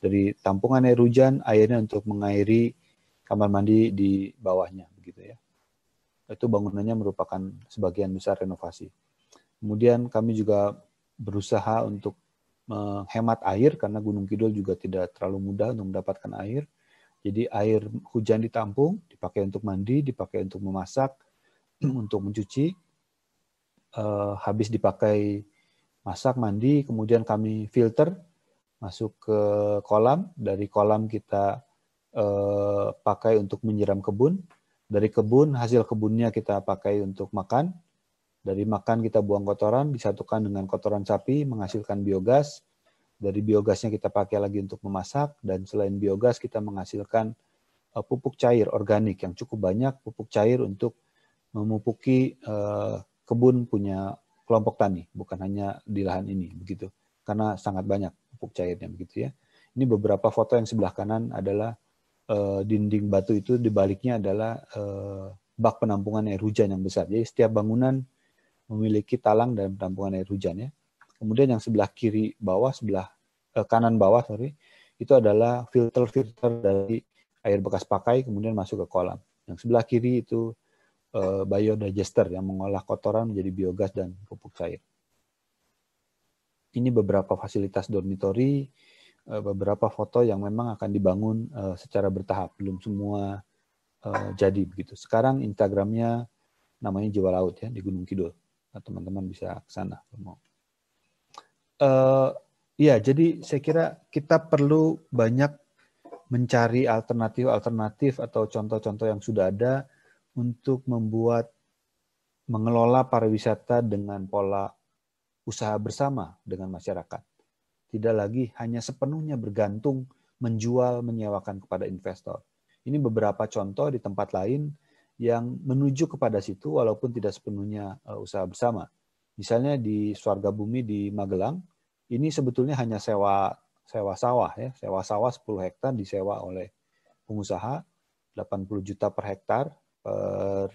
Dari tampungan air hujan, airnya untuk mengairi kamar mandi di bawahnya, begitu ya. Itu bangunannya merupakan sebagian besar renovasi. Kemudian kami juga berusaha untuk menghemat air karena Gunung Kidul juga tidak terlalu mudah untuk mendapatkan air jadi air hujan ditampung, dipakai untuk mandi, dipakai untuk memasak, [clears throat] untuk mencuci. Uh, habis dipakai masak, mandi, kemudian kami filter masuk ke kolam. Dari kolam kita uh, pakai untuk menyiram kebun. Dari kebun, hasil kebunnya kita pakai untuk makan. Dari makan kita buang kotoran, disatukan dengan kotoran sapi, menghasilkan biogas. Dari biogasnya kita pakai lagi untuk memasak dan selain biogas kita menghasilkan uh, pupuk cair organik yang cukup banyak pupuk cair untuk memupuki uh, kebun punya kelompok tani bukan hanya di lahan ini begitu. Karena sangat banyak pupuk cairnya begitu ya. Ini beberapa foto yang sebelah kanan adalah uh, dinding batu itu di baliknya adalah uh, bak penampungan air hujan yang besar jadi setiap bangunan memiliki talang dan penampungan air hujan ya Kemudian yang sebelah kiri bawah, sebelah eh, kanan bawah, sorry, itu adalah filter-filter dari air bekas pakai, kemudian masuk ke kolam. Yang sebelah kiri itu eh, biodigester yang mengolah kotoran menjadi biogas dan pupuk cair. Ini beberapa fasilitas dormitory, eh, beberapa foto yang memang akan dibangun eh, secara bertahap, belum semua eh, jadi begitu. Sekarang Instagramnya namanya Jawa Laut ya di Gunung Kidul. Nah, teman-teman bisa ke sana mau. Uh, ya, jadi saya kira kita perlu banyak mencari alternatif-alternatif atau contoh-contoh yang sudah ada untuk membuat mengelola pariwisata dengan pola usaha bersama dengan masyarakat. Tidak lagi hanya sepenuhnya bergantung menjual, menyewakan kepada investor. Ini beberapa contoh di tempat lain yang menuju kepada situ walaupun tidak sepenuhnya eh, usaha bersama. Misalnya di Swarga Bumi di Magelang, ini sebetulnya hanya sewa sewa sawah ya, sewa sawah 10 hektar disewa oleh pengusaha 80 juta per hektar per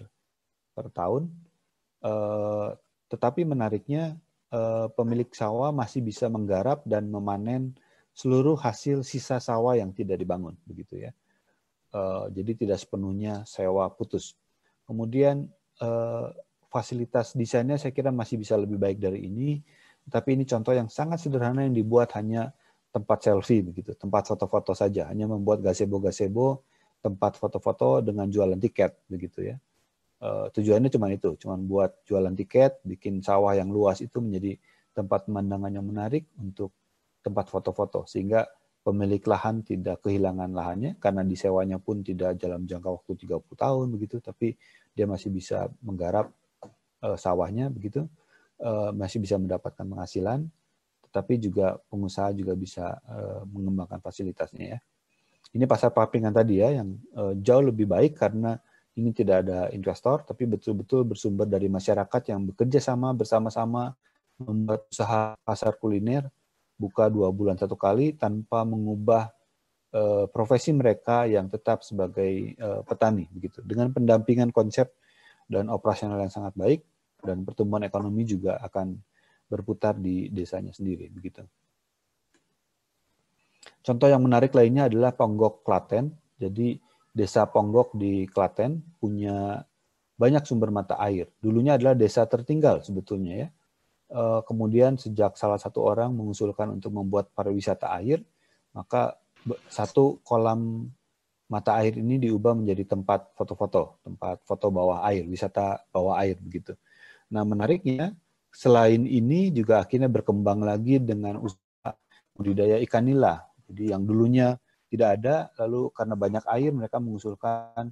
per tahun. Eh, tetapi menariknya eh, pemilik sawah masih bisa menggarap dan memanen seluruh hasil sisa sawah yang tidak dibangun begitu ya. Eh, jadi tidak sepenuhnya sewa putus. Kemudian fasilitas desainnya saya kira masih bisa lebih baik dari ini, tapi ini contoh yang sangat sederhana yang dibuat hanya tempat selfie begitu, tempat foto-foto saja, hanya membuat gazebo-gazebo, tempat foto-foto dengan jualan tiket begitu ya. Uh, tujuannya cuma itu, cuma buat jualan tiket, bikin sawah yang luas itu menjadi tempat pemandangan yang menarik untuk tempat foto-foto sehingga pemilik lahan tidak kehilangan lahannya karena disewanya pun tidak dalam jangka waktu 30 tahun begitu, tapi dia masih bisa menggarap uh, sawahnya begitu, uh, masih bisa mendapatkan penghasilan tapi juga pengusaha juga bisa uh, mengembangkan fasilitasnya ya. Ini pasar papringan tadi ya yang uh, jauh lebih baik karena ini tidak ada investor tapi betul-betul bersumber dari masyarakat yang bekerja sama bersama-sama membuat usaha pasar kuliner buka dua bulan satu kali tanpa mengubah uh, profesi mereka yang tetap sebagai uh, petani begitu dengan pendampingan konsep dan operasional yang sangat baik dan pertumbuhan ekonomi juga akan berputar di desanya sendiri begitu. Contoh yang menarik lainnya adalah Ponggok Klaten. Jadi desa Ponggok di Klaten punya banyak sumber mata air. Dulunya adalah desa tertinggal sebetulnya ya. Eh, kemudian sejak salah satu orang mengusulkan untuk membuat pariwisata air, maka satu kolam mata air ini diubah menjadi tempat foto-foto, tempat foto bawah air, wisata bawah air begitu. Nah menariknya selain ini juga akhirnya berkembang lagi dengan usaha budidaya ikan nila. Jadi yang dulunya tidak ada, lalu karena banyak air mereka mengusulkan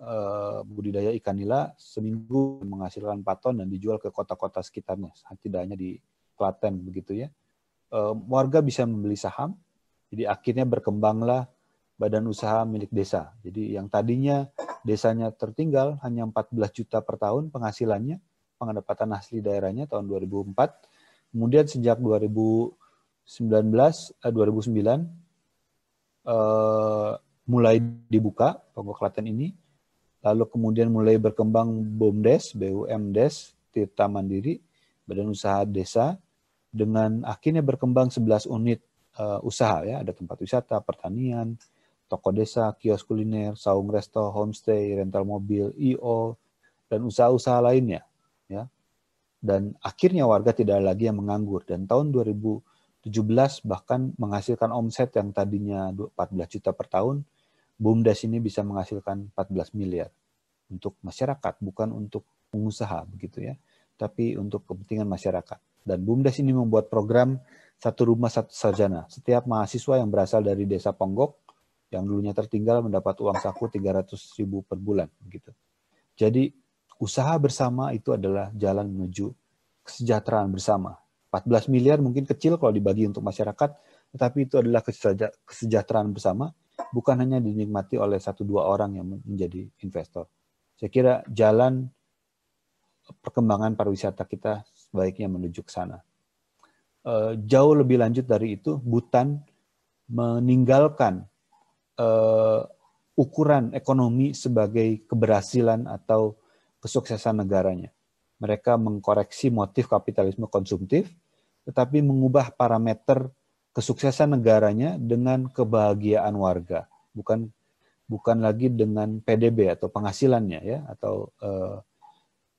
uh, budidaya ikan nila seminggu menghasilkan 4 ton dan dijual ke kota-kota sekitarnya, tidak hanya di Klaten begitu ya. Uh, warga bisa membeli saham, jadi akhirnya berkembanglah badan usaha milik desa. Jadi yang tadinya desanya tertinggal hanya 14 juta per tahun penghasilannya, pendapatan asli daerahnya tahun 2004. Kemudian sejak 2019 eh, 2009 eh, mulai dibuka Pokok Klaten ini. Lalu kemudian mulai berkembang BUMDes, BUMDes, Tirta Mandiri, Badan Usaha Desa dengan akhirnya berkembang 11 unit uh, usaha ya, ada tempat wisata, pertanian, toko desa, kios kuliner, saung resto, homestay, rental mobil, IO, dan usaha-usaha lainnya ya. Dan akhirnya warga tidak lagi yang menganggur dan tahun 2017 bahkan menghasilkan omset yang tadinya 14 juta per tahun, BUMDes ini bisa menghasilkan 14 miliar untuk masyarakat, bukan untuk pengusaha begitu ya, tapi untuk kepentingan masyarakat. Dan BUMDes ini membuat program satu rumah satu sarjana. Setiap mahasiswa yang berasal dari desa Ponggok yang dulunya tertinggal mendapat uang saku 300 ribu per bulan begitu. Jadi usaha bersama itu adalah jalan menuju kesejahteraan bersama. 14 miliar mungkin kecil kalau dibagi untuk masyarakat, tetapi itu adalah kesejahteraan bersama, bukan hanya dinikmati oleh satu dua orang yang menjadi investor. Saya kira jalan perkembangan pariwisata kita sebaiknya menuju ke sana. Eh, jauh lebih lanjut dari itu, Butan meninggalkan eh, ukuran ekonomi sebagai keberhasilan atau kesuksesan negaranya. Mereka mengkoreksi motif kapitalisme konsumtif, tetapi mengubah parameter kesuksesan negaranya dengan kebahagiaan warga, bukan bukan lagi dengan PDB atau penghasilannya ya atau eh,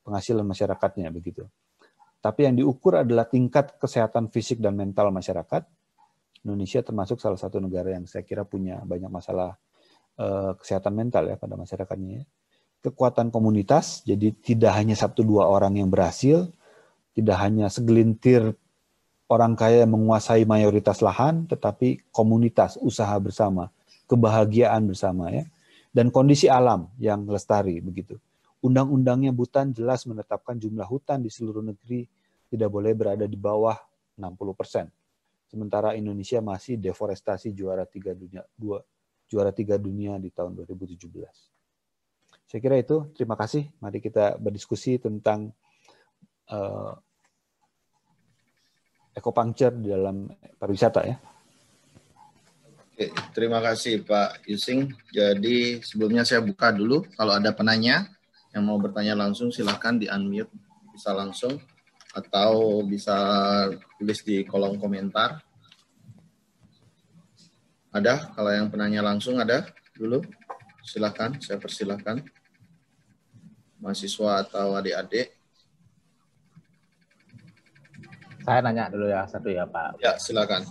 penghasilan masyarakatnya begitu. Tapi yang diukur adalah tingkat kesehatan fisik dan mental masyarakat. Indonesia termasuk salah satu negara yang saya kira punya banyak masalah eh, kesehatan mental ya pada masyarakatnya. Ya kekuatan komunitas, jadi tidak hanya satu dua orang yang berhasil, tidak hanya segelintir orang kaya yang menguasai mayoritas lahan, tetapi komunitas, usaha bersama, kebahagiaan bersama ya, dan kondisi alam yang lestari begitu. Undang-undangnya Butan jelas menetapkan jumlah hutan di seluruh negeri tidak boleh berada di bawah 60 persen. Sementara Indonesia masih deforestasi juara tiga dunia, dua, juara tiga dunia di tahun 2017. Saya kira itu. Terima kasih. Mari kita berdiskusi tentang uh, ekopuncture di dalam pariwisata ya. Oke, terima kasih Pak Yusing. Jadi sebelumnya saya buka dulu. Kalau ada penanya yang mau bertanya langsung silahkan di unmute bisa langsung atau bisa tulis di kolom komentar. Ada? Kalau yang penanya langsung ada dulu? Silahkan, saya persilahkan mahasiswa atau adik-adik? Saya nanya dulu ya satu ya Pak. Ya silakan.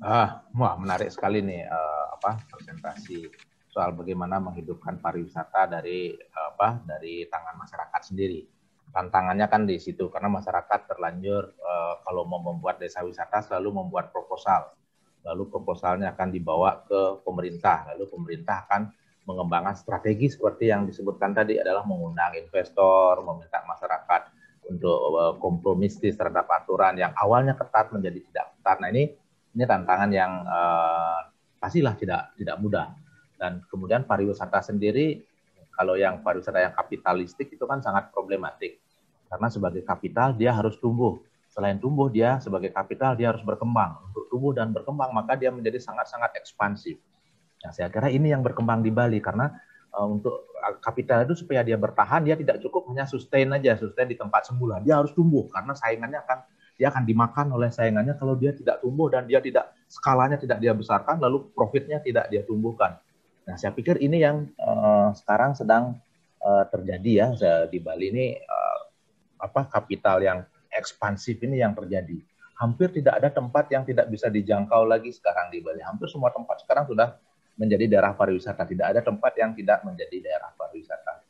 Ah, wah menarik sekali nih uh, apa presentasi soal bagaimana menghidupkan pariwisata dari apa dari tangan masyarakat sendiri. Tantangannya kan di situ karena masyarakat terlanjur uh, kalau mau membuat desa wisata selalu membuat proposal. Lalu proposalnya akan dibawa ke pemerintah, lalu pemerintah akan mengembangkan strategi seperti yang disebutkan tadi adalah mengundang investor, meminta masyarakat untuk uh, kompromistis terhadap aturan yang awalnya ketat menjadi tidak ketat. Nah ini ini tantangan yang uh, pastilah tidak tidak mudah. Dan kemudian pariwisata sendiri, kalau yang pariwisata yang kapitalistik itu kan sangat problematik. Karena sebagai kapital dia harus tumbuh. Selain tumbuh dia sebagai kapital dia harus berkembang. Untuk tumbuh dan berkembang maka dia menjadi sangat-sangat ekspansif. Nah, saya kira ini yang berkembang di Bali karena uh, untuk kapital itu supaya dia bertahan dia tidak cukup hanya sustain aja, sustain di tempat semula. Dia harus tumbuh karena saingannya akan dia akan dimakan oleh saingannya kalau dia tidak tumbuh dan dia tidak skalanya tidak dia besarkan lalu profitnya tidak dia tumbuhkan. Nah, saya pikir ini yang uh, sekarang sedang uh, terjadi ya di Bali ini uh, apa kapital yang ekspansif ini yang terjadi. Hampir tidak ada tempat yang tidak bisa dijangkau lagi sekarang di Bali. Hampir semua tempat sekarang sudah menjadi daerah pariwisata. Tidak ada tempat yang tidak menjadi daerah pariwisata.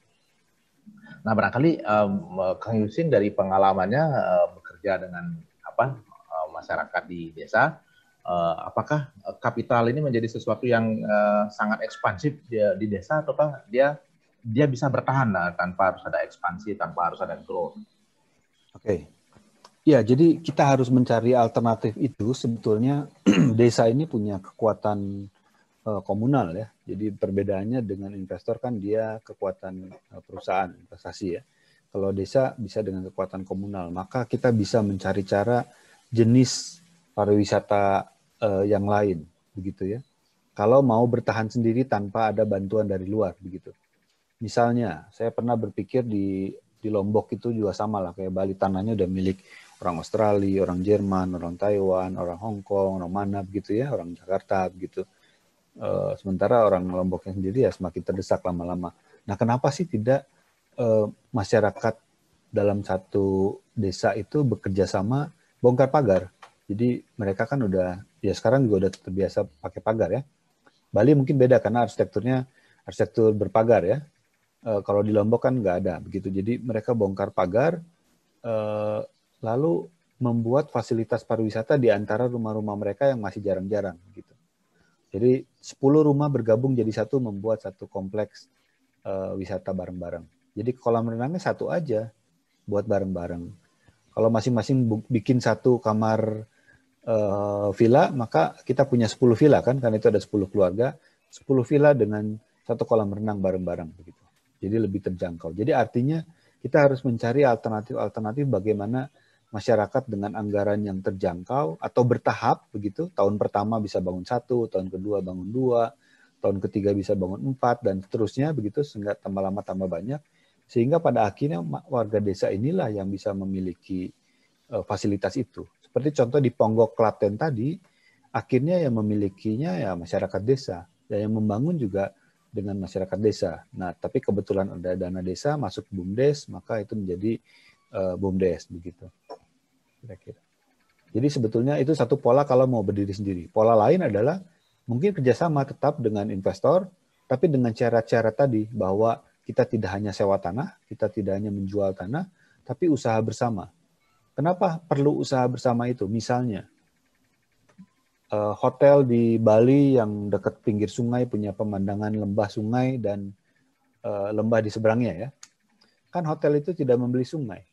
Nah, barangkali um, Kang Yusin dari pengalamannya uh, bekerja dengan apa uh, masyarakat di desa, uh, apakah kapital ini menjadi sesuatu yang uh, sangat ekspansif di, di desa ataukah dia dia bisa bertahan nah, tanpa harus ada ekspansi, tanpa harus ada growth? Oke. Okay. Ya, jadi kita harus mencari alternatif itu. Sebetulnya [clears throat] desa ini punya kekuatan uh, komunal ya. Jadi perbedaannya dengan investor kan dia kekuatan uh, perusahaan investasi ya. Kalau desa bisa dengan kekuatan komunal, maka kita bisa mencari cara jenis pariwisata uh, yang lain begitu ya. Kalau mau bertahan sendiri tanpa ada bantuan dari luar begitu. Misalnya, saya pernah berpikir di di Lombok itu juga sama lah kayak Bali tanahnya udah milik orang Australia, orang Jerman, orang Taiwan, orang Hong Kong, orang mana begitu ya, orang Jakarta begitu Uh, sementara orang Lomboknya sendiri ya semakin terdesak lama-lama. Nah, kenapa sih tidak uh, masyarakat dalam satu desa itu bekerja sama bongkar pagar? Jadi mereka kan udah ya sekarang juga udah terbiasa pakai pagar ya. Bali mungkin beda karena arsitekturnya arsitektur berpagar ya. Uh, kalau di Lombok kan nggak ada begitu. Jadi mereka bongkar pagar lalu membuat fasilitas pariwisata di antara rumah-rumah mereka yang masih jarang-jarang gitu. Jadi 10 rumah bergabung jadi satu membuat satu kompleks uh, wisata bareng-bareng. Jadi kolam renangnya satu aja buat bareng-bareng. Kalau masing-masing bikin satu kamar uh, villa, maka kita punya 10 villa kan, karena itu ada 10 keluarga, 10 villa dengan satu kolam renang bareng-bareng. Jadi lebih terjangkau. Jadi artinya kita harus mencari alternatif-alternatif bagaimana masyarakat dengan anggaran yang terjangkau atau bertahap begitu. Tahun pertama bisa bangun satu, tahun kedua bangun dua, tahun ketiga bisa bangun empat dan seterusnya begitu sehingga tambah lama tambah banyak sehingga pada akhirnya warga desa inilah yang bisa memiliki uh, fasilitas itu. Seperti contoh di Ponggok Klaten tadi, akhirnya yang memilikinya ya masyarakat desa dan yang membangun juga dengan masyarakat desa. Nah, tapi kebetulan ada dana desa masuk BUMDes, maka itu menjadi uh, BUMDes begitu kira-kira. Jadi sebetulnya itu satu pola kalau mau berdiri sendiri. Pola lain adalah mungkin kerjasama tetap dengan investor, tapi dengan cara-cara tadi bahwa kita tidak hanya sewa tanah, kita tidak hanya menjual tanah, tapi usaha bersama. Kenapa perlu usaha bersama itu? Misalnya, eh, hotel di Bali yang dekat pinggir sungai punya pemandangan lembah sungai dan eh, lembah di seberangnya ya. Kan hotel itu tidak membeli sungai.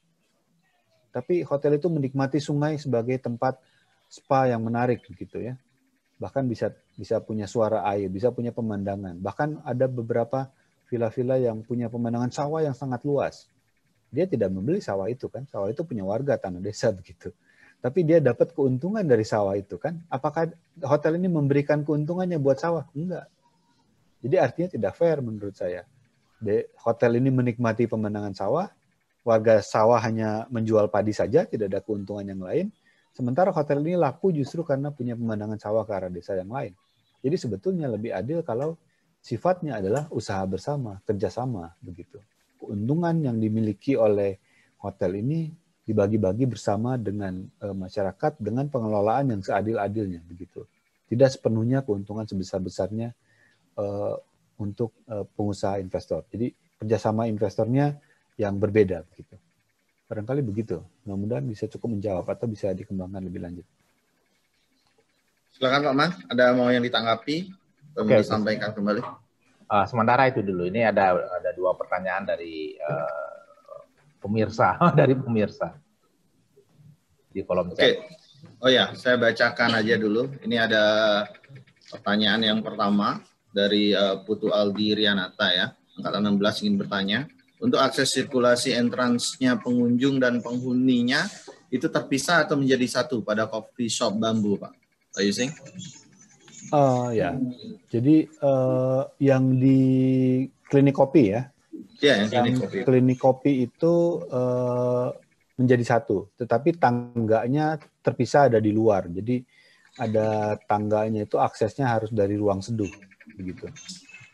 Tapi hotel itu menikmati sungai sebagai tempat spa yang menarik gitu ya. Bahkan bisa bisa punya suara air, bisa punya pemandangan. Bahkan ada beberapa villa-villa yang punya pemandangan sawah yang sangat luas. Dia tidak membeli sawah itu kan, sawah itu punya warga tanah desa [laughs] begitu. Tapi dia dapat keuntungan dari sawah itu kan. Apakah hotel ini memberikan keuntungannya buat sawah? Enggak. Jadi artinya tidak fair menurut saya. Hotel ini menikmati pemandangan sawah, warga sawah hanya menjual padi saja, tidak ada keuntungan yang lain. Sementara hotel ini laku justru karena punya pemandangan sawah ke arah desa yang lain. Jadi sebetulnya lebih adil kalau sifatnya adalah usaha bersama, kerjasama begitu. Keuntungan yang dimiliki oleh hotel ini dibagi-bagi bersama dengan e, masyarakat dengan pengelolaan yang seadil-adilnya begitu. Tidak sepenuhnya keuntungan sebesar-besarnya e, untuk e, pengusaha investor. Jadi kerjasama investornya yang berbeda begitu. Barangkali begitu. Mudah-mudahan bisa cukup menjawab atau bisa dikembangkan lebih lanjut. Silakan Pak Man, ada mau yang ditanggapi? Oke, okay, disampaikan kembali. Uh, sementara itu dulu. Ini ada ada dua pertanyaan dari uh, pemirsa [laughs] dari pemirsa di kolom chat. Oke. Okay. Oh ya, saya bacakan aja dulu. Ini ada pertanyaan yang pertama dari uh, Putu Aldi Rianata ya, angkatan 16 ingin bertanya. Untuk akses sirkulasi entrance-nya pengunjung dan penghuninya itu terpisah atau menjadi satu pada coffee shop bambu, Pak? Pak Yusing? Uh, ya, jadi uh, yang di klinik kopi ya. Ya, yang klinik kopi. Klinik kopi itu uh, menjadi satu, tetapi tangganya terpisah ada di luar. Jadi ada tangganya itu aksesnya harus dari ruang seduh, begitu.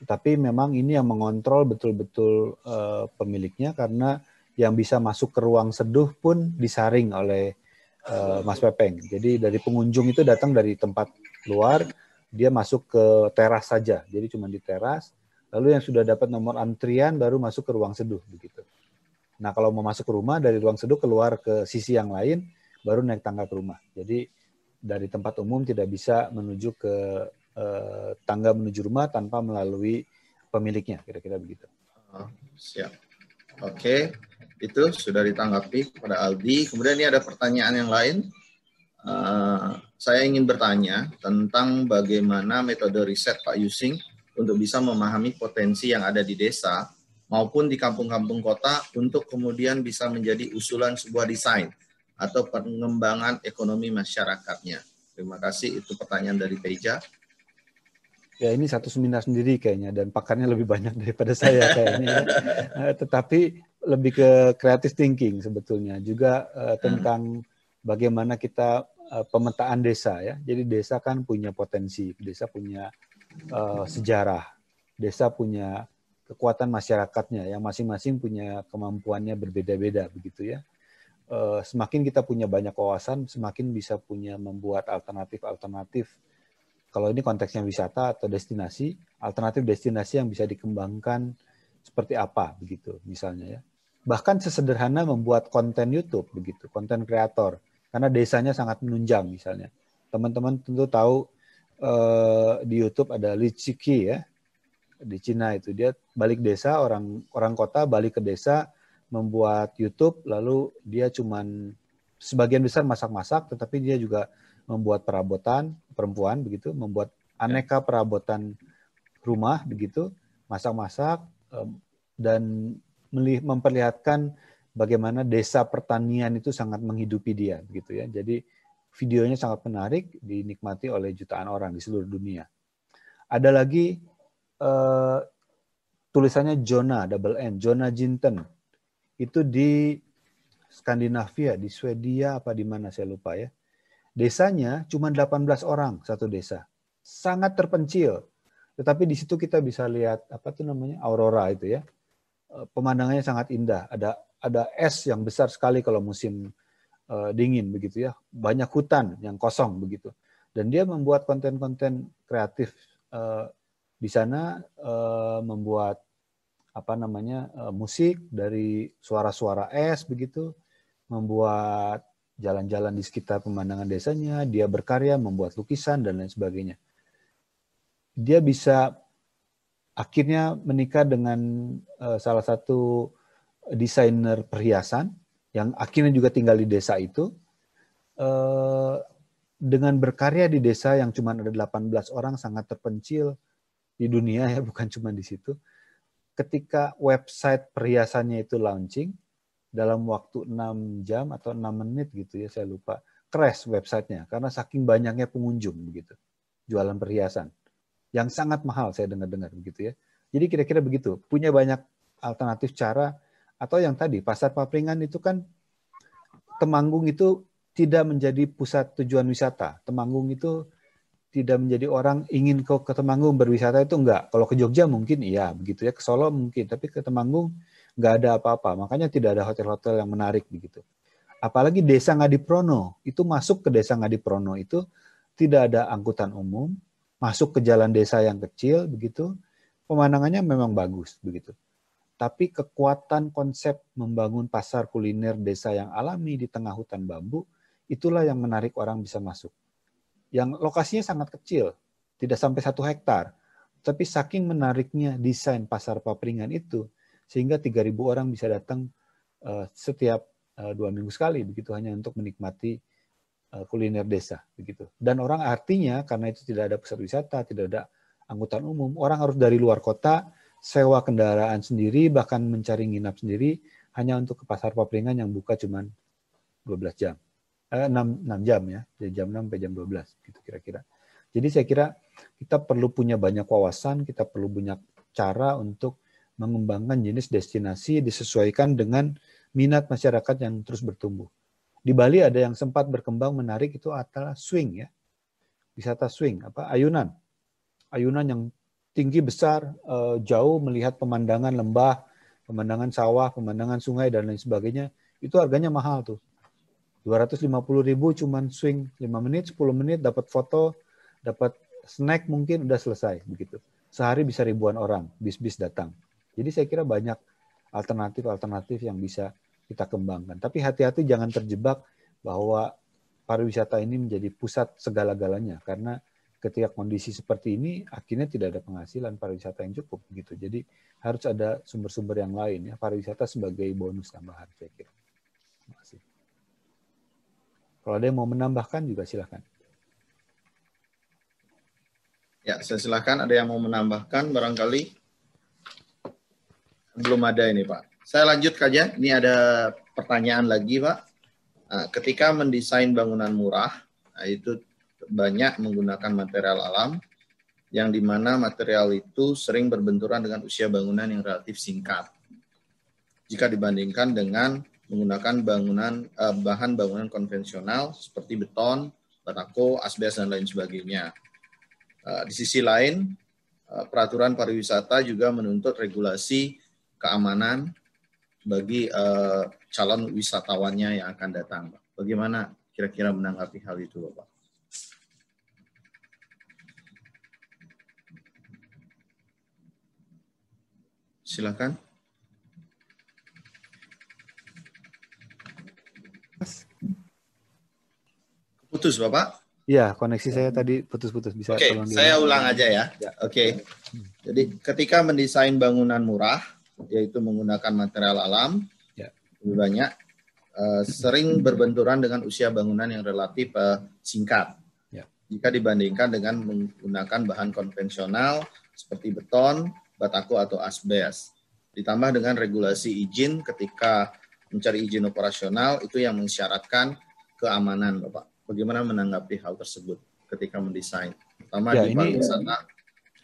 Tapi memang ini yang mengontrol betul-betul uh, pemiliknya karena yang bisa masuk ke ruang seduh pun disaring oleh uh, Mas Pepeng. Jadi dari pengunjung itu datang dari tempat luar, dia masuk ke teras saja. Jadi cuma di teras. Lalu yang sudah dapat nomor antrian baru masuk ke ruang seduh begitu. Nah, kalau mau masuk ke rumah dari ruang seduh keluar ke sisi yang lain baru naik tangga ke rumah. Jadi dari tempat umum tidak bisa menuju ke eh, tangga menuju rumah tanpa melalui pemiliknya, kira-kira begitu. Oh, siap. Oke, itu sudah ditanggapi kepada Aldi. Kemudian ini ada pertanyaan yang lain. Uh, saya ingin bertanya tentang bagaimana metode riset Pak Yusing untuk bisa memahami potensi yang ada di desa maupun di kampung-kampung kota untuk kemudian bisa menjadi usulan sebuah desain atau pengembangan ekonomi masyarakatnya. Terima kasih. Itu pertanyaan dari Peja. Ya ini satu seminar sendiri kayaknya dan pakarnya lebih banyak [laughs] daripada saya kayaknya. Eh, tetapi lebih ke creative thinking sebetulnya juga uh, tentang bagaimana kita uh, pemetaan desa ya. Jadi desa kan punya potensi, desa punya uh, sejarah, desa punya kekuatan masyarakatnya yang masing-masing punya kemampuannya berbeda-beda begitu ya. Uh, semakin kita punya banyak kawasan, semakin bisa punya membuat alternatif-alternatif. Kalau ini konteksnya wisata atau destinasi, alternatif destinasi yang bisa dikembangkan seperti apa begitu misalnya ya. Bahkan sesederhana membuat konten YouTube begitu, konten kreator karena desanya sangat menunjang misalnya. Teman-teman tentu tahu uh, di YouTube ada Li Chiki ya di Cina itu dia balik desa orang orang kota balik ke desa membuat YouTube lalu dia cuman sebagian besar masak-masak tetapi dia juga membuat perabotan perempuan begitu membuat aneka perabotan rumah begitu masak-masak dan memperlihatkan bagaimana desa pertanian itu sangat menghidupi dia gitu ya. Jadi videonya sangat menarik dinikmati oleh jutaan orang di seluruh dunia. Ada lagi uh, tulisannya Jonah double N, Jonah Jinten. Itu di Skandinavia, di Swedia apa di mana saya lupa ya. Desanya cuma 18 orang satu desa. Sangat terpencil. Tetapi di situ kita bisa lihat apa tuh namanya aurora itu ya. Eh, pemandangannya sangat indah. Ada ada es yang besar sekali kalau musim uh, dingin begitu ya. Banyak hutan yang kosong begitu. Dan dia membuat konten-konten kreatif uh, di sana uh, membuat apa namanya musik dari suara-suara es begitu, membuat jalan-jalan di sekitar pemandangan desanya, dia berkarya, membuat lukisan dan lain sebagainya. Dia bisa akhirnya menikah dengan uh, salah satu desainer perhiasan yang akhirnya juga tinggal di desa itu uh, dengan berkarya di desa yang cuma ada 18 orang sangat terpencil di dunia ya [laughs] bukan cuma di situ. Ketika website perhiasannya itu launching dalam waktu 6 jam atau 6 menit gitu ya saya lupa crash websitenya karena saking banyaknya pengunjung begitu jualan perhiasan yang sangat mahal saya dengar-dengar begitu ya. Jadi kira-kira begitu. Punya banyak alternatif cara atau yang tadi pasar papringan itu kan Temanggung itu tidak menjadi pusat tujuan wisata. Temanggung itu tidak menjadi orang ingin ke, ke Temanggung berwisata itu enggak. Kalau ke Jogja mungkin iya begitu ya, ke Solo mungkin, tapi ke Temanggung enggak ada apa-apa. Makanya tidak ada hotel-hotel yang menarik begitu. Apalagi desa Ngadiprono, itu masuk ke desa Ngadiprono itu tidak ada angkutan umum, masuk ke jalan desa yang kecil begitu, pemandangannya memang bagus begitu. Tapi kekuatan konsep membangun pasar kuliner desa yang alami di tengah hutan bambu, itulah yang menarik orang bisa masuk. Yang lokasinya sangat kecil, tidak sampai satu hektar. Tapi saking menariknya desain pasar papringan itu, sehingga 3.000 orang bisa datang uh, setiap uh, dua minggu sekali, begitu hanya untuk menikmati Eh, kuliner desa begitu. Dan orang artinya karena itu tidak ada pusat wisata, tidak ada angkutan umum, orang harus dari luar kota sewa kendaraan sendiri bahkan mencari nginap sendiri hanya untuk ke pasar papringan yang buka cuma 12 jam. Eh, 6, 6 jam ya, dari jam 6 sampai jam 12 gitu kira-kira. Jadi saya kira kita perlu punya banyak wawasan, kita perlu banyak cara untuk mengembangkan jenis destinasi disesuaikan dengan minat masyarakat yang terus bertumbuh. Di Bali ada yang sempat berkembang menarik itu adalah swing ya. Wisata swing, apa ayunan. Ayunan yang tinggi besar, eh, jauh melihat pemandangan lembah, pemandangan sawah, pemandangan sungai dan lain sebagainya. Itu harganya mahal tuh. 250 ribu cuman swing 5 menit, 10 menit dapat foto, dapat snack mungkin udah selesai begitu. Sehari bisa ribuan orang bis-bis datang. Jadi saya kira banyak alternatif-alternatif yang bisa kita kembangkan. Tapi hati-hati jangan terjebak bahwa pariwisata ini menjadi pusat segala-galanya karena ketika kondisi seperti ini akhirnya tidak ada penghasilan pariwisata yang cukup gitu. Jadi harus ada sumber-sumber yang lain ya pariwisata sebagai bonus tambahan saya kira. Terima. Kalau ada yang mau menambahkan juga silakan. Ya, saya silakan. Ada yang mau menambahkan barangkali? Belum ada ini, Pak. Saya lanjut saja. Ini ada pertanyaan lagi, Pak. Nah, ketika mendesain bangunan murah, nah itu banyak menggunakan material alam, yang di mana material itu sering berbenturan dengan usia bangunan yang relatif singkat. Jika dibandingkan dengan menggunakan bangunan eh, bahan bangunan konvensional seperti beton, batako, asbes dan lain sebagainya. Eh, di sisi lain, eh, peraturan pariwisata juga menuntut regulasi keamanan bagi uh, calon wisatawannya yang akan datang. Pak. Bagaimana kira-kira menanggapi hal itu, Bapak? Silakan. Putus, Bapak? Iya, koneksi saya tadi putus-putus. Bisa Oke, okay, saya ulang aja ya. ya. Oke. Okay. Jadi ketika mendesain bangunan murah, yaitu menggunakan material alam ya. lebih banyak uh, sering berbenturan dengan usia bangunan yang relatif uh, singkat ya. jika dibandingkan dengan menggunakan bahan konvensional seperti beton, batako atau asbes. Ditambah dengan regulasi izin ketika mencari izin operasional itu yang mensyaratkan keamanan, Bapak. Bagaimana menanggapi hal tersebut ketika mendesain, terutama ya, di pariwisata?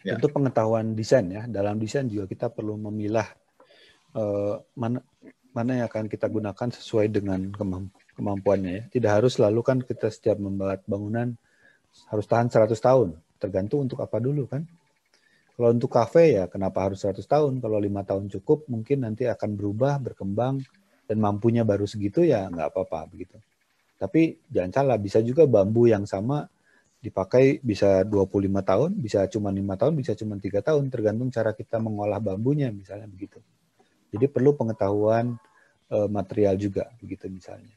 Ya. Untuk pengetahuan desain ya, dalam desain juga kita perlu memilah uh, mana mana yang akan kita gunakan sesuai dengan kemampuannya ya. Tidak harus selalu kan kita setiap membuat bangunan harus tahan 100 tahun. Tergantung untuk apa dulu kan. Kalau untuk kafe ya kenapa harus 100 tahun? Kalau lima tahun cukup mungkin nanti akan berubah, berkembang dan mampunya baru segitu ya nggak apa-apa begitu. Tapi jangan salah, bisa juga bambu yang sama dipakai bisa 25 tahun, bisa cuma lima tahun, bisa cuma tiga tahun, tergantung cara kita mengolah bambunya misalnya begitu. Jadi perlu pengetahuan uh, material juga begitu misalnya.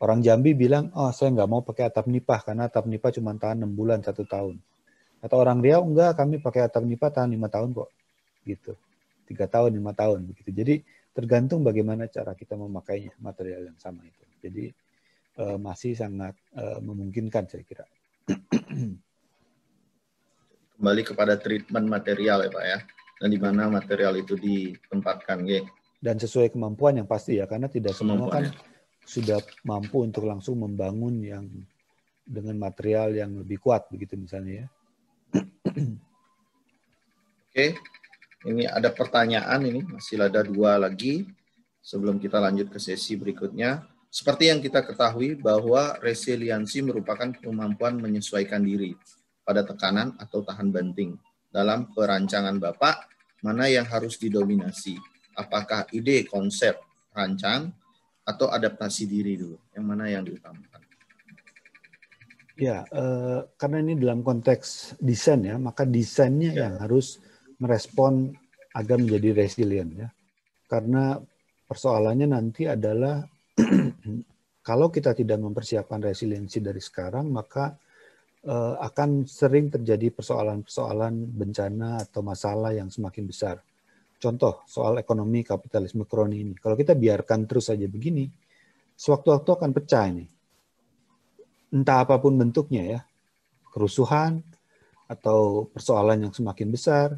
Orang Jambi bilang, oh saya nggak mau pakai atap nipah karena atap nipah cuma tahan enam bulan satu tahun. Atau orang Riau enggak, kami pakai atap nipah tahan lima tahun kok, gitu. Tiga tahun, lima tahun begitu. Jadi tergantung bagaimana cara kita memakainya material yang sama itu. Jadi uh, masih sangat uh, memungkinkan saya kira. Kembali kepada treatment material ya Pak ya, dan di mana material itu ditempatkan, ya. Dan sesuai kemampuan yang pasti ya, karena tidak semua kan sudah mampu untuk langsung membangun yang dengan material yang lebih kuat begitu misalnya ya. Oke, ini ada pertanyaan ini masih ada dua lagi sebelum kita lanjut ke sesi berikutnya. Seperti yang kita ketahui bahwa resiliensi merupakan kemampuan menyesuaikan diri pada tekanan atau tahan banting. Dalam perancangan Bapak, mana yang harus didominasi? Apakah ide, konsep, rancang, atau adaptasi diri dulu? Yang mana yang diutamakan? Ya, eh, karena ini dalam konteks desain ya, maka desainnya ya. yang harus merespon agar menjadi resilient ya. Karena persoalannya nanti adalah kalau kita tidak mempersiapkan resiliensi dari sekarang, maka uh, akan sering terjadi persoalan-persoalan bencana atau masalah yang semakin besar. Contoh soal ekonomi kapitalisme kroni ini. Kalau kita biarkan terus saja begini, sewaktu-waktu akan pecah ini. Entah apa pun bentuknya ya, kerusuhan atau persoalan yang semakin besar.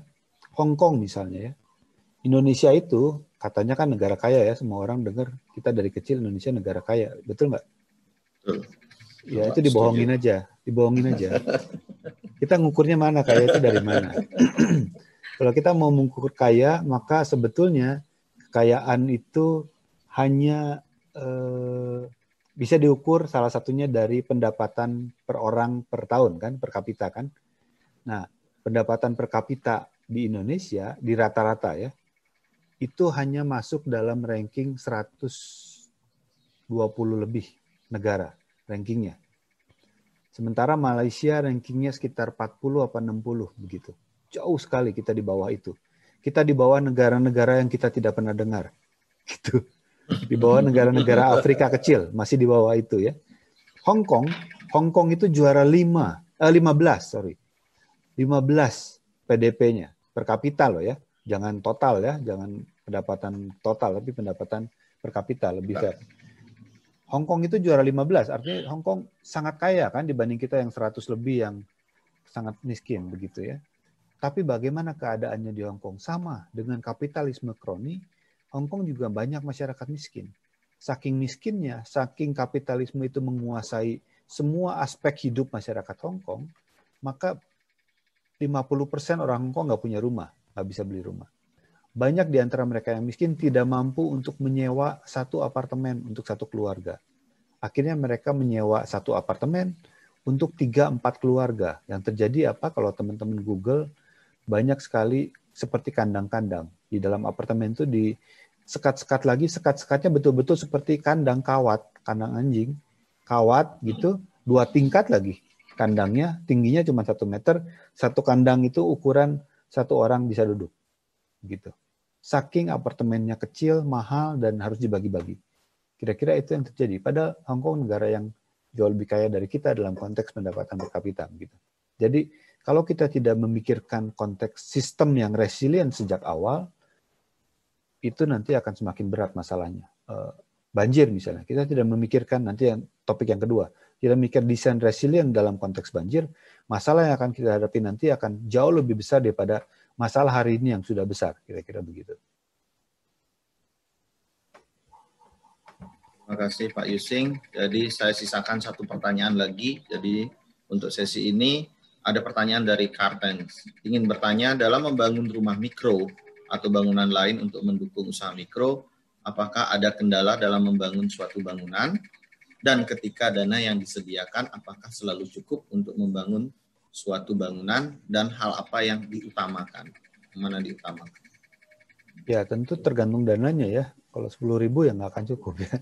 Hong Kong misalnya ya, Indonesia itu katanya kan negara kaya ya, semua orang dengar kita dari kecil Indonesia negara kaya, betul nggak? Ya itu dibohongin aja, dibohongin aja. Kita ngukurnya mana kaya itu dari mana? [clears throat] Kalau kita mau mengukur kaya, maka sebetulnya kekayaan itu hanya eh, bisa diukur salah satunya dari pendapatan per orang per tahun kan, per kapita kan. Nah, pendapatan per kapita di Indonesia di rata-rata ya itu hanya masuk dalam ranking 120 lebih negara rankingnya. Sementara Malaysia rankingnya sekitar 40 apa 60 begitu. Jauh sekali kita di bawah itu. Kita di bawah negara-negara yang kita tidak pernah dengar. [laughs] Gitu. Di bawah negara-negara Afrika kecil, masih di bawah itu ya. Hong Kong, Hong Kong itu juara 5, eh, 15, sorry. 15 PDP-nya per kapita loh ya. Jangan total ya, jangan pendapatan total, tapi pendapatan per kapita lebih fair. Hong Kong itu juara 15, artinya Hong Kong sangat kaya kan dibanding kita yang 100 lebih yang sangat miskin begitu ya. Tapi bagaimana keadaannya di Hong Kong? Sama dengan kapitalisme kroni, Hong Kong juga banyak masyarakat miskin. Saking miskinnya, saking kapitalisme itu menguasai semua aspek hidup masyarakat Hong Kong, maka 50% orang Hong Kong nggak punya rumah, nggak bisa beli rumah banyak di antara mereka yang miskin tidak mampu untuk menyewa satu apartemen untuk satu keluarga. Akhirnya mereka menyewa satu apartemen untuk tiga empat keluarga. Yang terjadi apa? Kalau teman-teman Google banyak sekali seperti kandang-kandang. Di dalam apartemen itu di sekat-sekat lagi sekat-sekatnya betul-betul seperti kandang kawat, kandang anjing, kawat gitu, dua tingkat lagi kandangnya tingginya cuma satu meter, satu kandang itu ukuran satu orang bisa duduk gitu saking apartemennya kecil, mahal, dan harus dibagi-bagi. Kira-kira itu yang terjadi. Padahal Hong Kong negara yang jauh lebih kaya dari kita dalam konteks pendapatan per kapita. Gitu. Jadi kalau kita tidak memikirkan konteks sistem yang resilient sejak awal, itu nanti akan semakin berat masalahnya. Eh, banjir misalnya, kita tidak memikirkan nanti yang topik yang kedua, kita mikir desain resilient dalam konteks banjir, masalah yang akan kita hadapi nanti akan jauh lebih besar daripada masalah hari ini yang sudah besar, kira-kira begitu. Terima kasih Pak Yusing. Jadi saya sisakan satu pertanyaan lagi. Jadi untuk sesi ini ada pertanyaan dari Kartens. Ingin bertanya dalam membangun rumah mikro atau bangunan lain untuk mendukung usaha mikro, apakah ada kendala dalam membangun suatu bangunan? Dan ketika dana yang disediakan, apakah selalu cukup untuk membangun suatu bangunan dan hal apa yang diutamakan, mana diutamakan? Ya tentu tergantung dananya ya. Kalau sepuluh ribu ya nggak akan cukup ya. [laughs]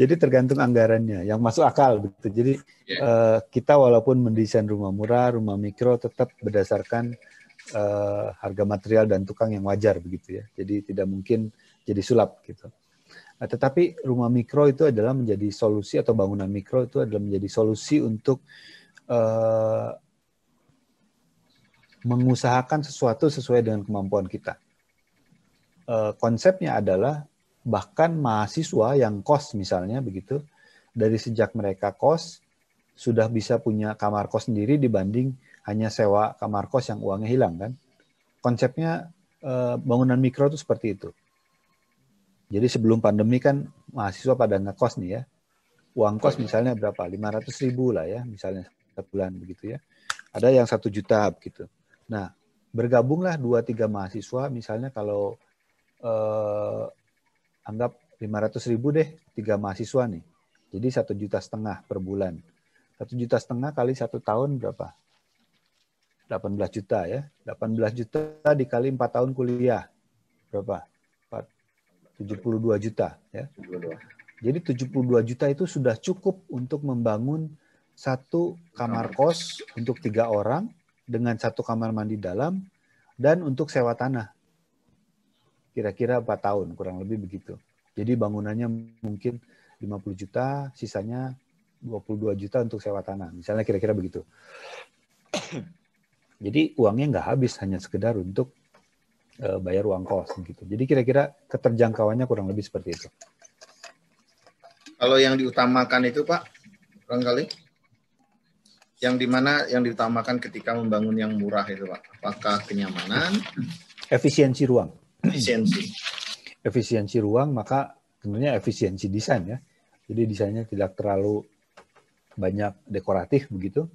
Jadi tergantung anggarannya, yang masuk akal begitu. Jadi yeah. uh, kita walaupun mendesain rumah murah, rumah mikro tetap berdasarkan uh, harga material dan tukang yang wajar begitu ya. Jadi tidak mungkin jadi sulap gitu. Nah, tetapi rumah mikro itu adalah menjadi solusi atau bangunan mikro itu adalah menjadi solusi untuk uh, mengusahakan sesuatu sesuai dengan kemampuan kita. Uh, konsepnya adalah bahkan mahasiswa yang kos misalnya begitu dari sejak mereka kos sudah bisa punya kamar kos sendiri dibanding hanya sewa kamar kos yang uangnya hilang kan? Konsepnya bangunan mikro itu seperti itu jadi sebelum pandemi kan mahasiswa pada ngekos nih ya uang kos misalnya berapa 500 ribu lah ya misalnya setiap bulan begitu ya ada yang satu juta gitu nah bergabunglah dua tiga mahasiswa misalnya kalau eh, anggap 500 ribu deh tiga mahasiswa nih. Jadi satu juta setengah per bulan. Satu juta setengah kali satu tahun berapa? 18 juta ya. 18 juta dikali empat tahun kuliah. Berapa? 72 juta ya. Jadi 72 juta itu sudah cukup untuk membangun satu kamar kos untuk tiga orang dengan satu kamar mandi dalam dan untuk sewa tanah kira-kira 4 tahun, kurang lebih begitu. Jadi bangunannya mungkin 50 juta, sisanya 22 juta untuk sewa tanah. Misalnya kira-kira begitu. [coughs] Jadi uangnya nggak habis, hanya sekedar untuk uh, bayar uang kos gitu. Jadi kira-kira keterjangkauannya kurang lebih seperti itu. Kalau yang diutamakan itu Pak, kali yang di mana yang diutamakan ketika membangun yang murah itu Pak? Apakah kenyamanan? Efisiensi ruang efisiensi. Efisiensi ruang, maka tentunya efisiensi desain ya. Jadi desainnya tidak terlalu banyak dekoratif begitu.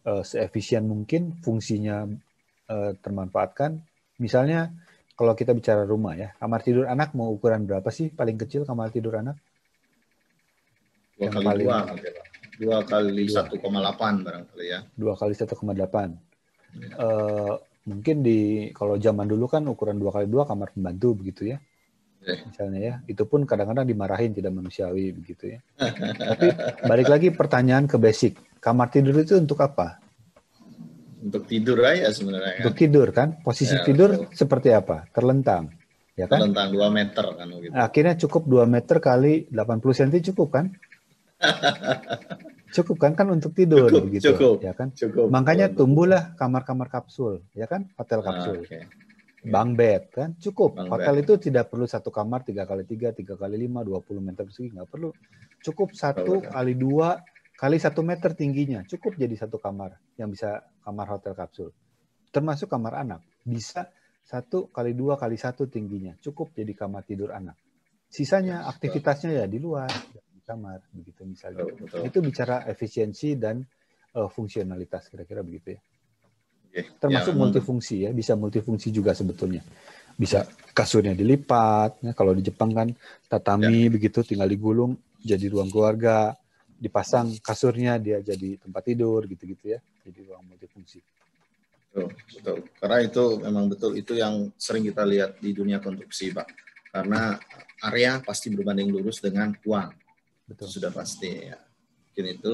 Uh, seefisien mungkin fungsinya uh, termanfaatkan. Misalnya kalau kita bicara rumah ya, kamar tidur anak mau ukuran berapa sih paling kecil kamar tidur anak? Dua kali paling, dua, dua kali satu koma delapan barangkali ya. Dua kali satu koma delapan. Ya. Uh, mungkin di kalau zaman dulu kan ukuran dua kali dua kamar pembantu begitu ya eh. misalnya ya itu pun kadang-kadang dimarahin tidak manusiawi begitu ya [laughs] tapi balik lagi pertanyaan ke basic kamar tidur itu untuk apa untuk tidur aja sebenarnya kan? untuk tidur kan posisi ya, tidur betul. seperti apa terlentang ya kan terlentang dua meter kan gitu. akhirnya cukup dua meter kali 80 cm cukup kan [laughs] Cukup kan kan untuk tidur cukup, gitu cukup, ya kan. Cukup. Makanya tumbuhlah kamar-kamar kapsul, ya kan hotel ah, kapsul. Ah, okay. Bang bed kan cukup. Bang hotel bed. itu tidak perlu satu kamar tiga kali tiga, tiga kali lima, dua puluh meter persegi nggak perlu. Cukup satu kali dua kali satu meter tingginya cukup jadi satu kamar yang bisa kamar hotel kapsul. Termasuk kamar anak bisa satu kali dua kali satu tingginya cukup jadi kamar tidur anak. Sisanya aktivitasnya ya di luar kamar begitu misalnya. Betul, betul. Itu bicara efisiensi dan uh, fungsionalitas kira-kira begitu ya. Okay. Termasuk ya, multifungsi ya, bisa multifungsi juga sebetulnya. Bisa kasurnya dilipat, ya, kalau di Jepang kan tatami ya. begitu tinggal digulung jadi ruang keluarga, dipasang kasurnya dia jadi tempat tidur gitu-gitu ya, jadi ruang multifungsi. Betul, betul. Karena itu memang betul itu yang sering kita lihat di dunia konstruksi, Pak. Karena area pasti berbanding lurus dengan uang. Betul. Sudah pasti ya. Mungkin itu.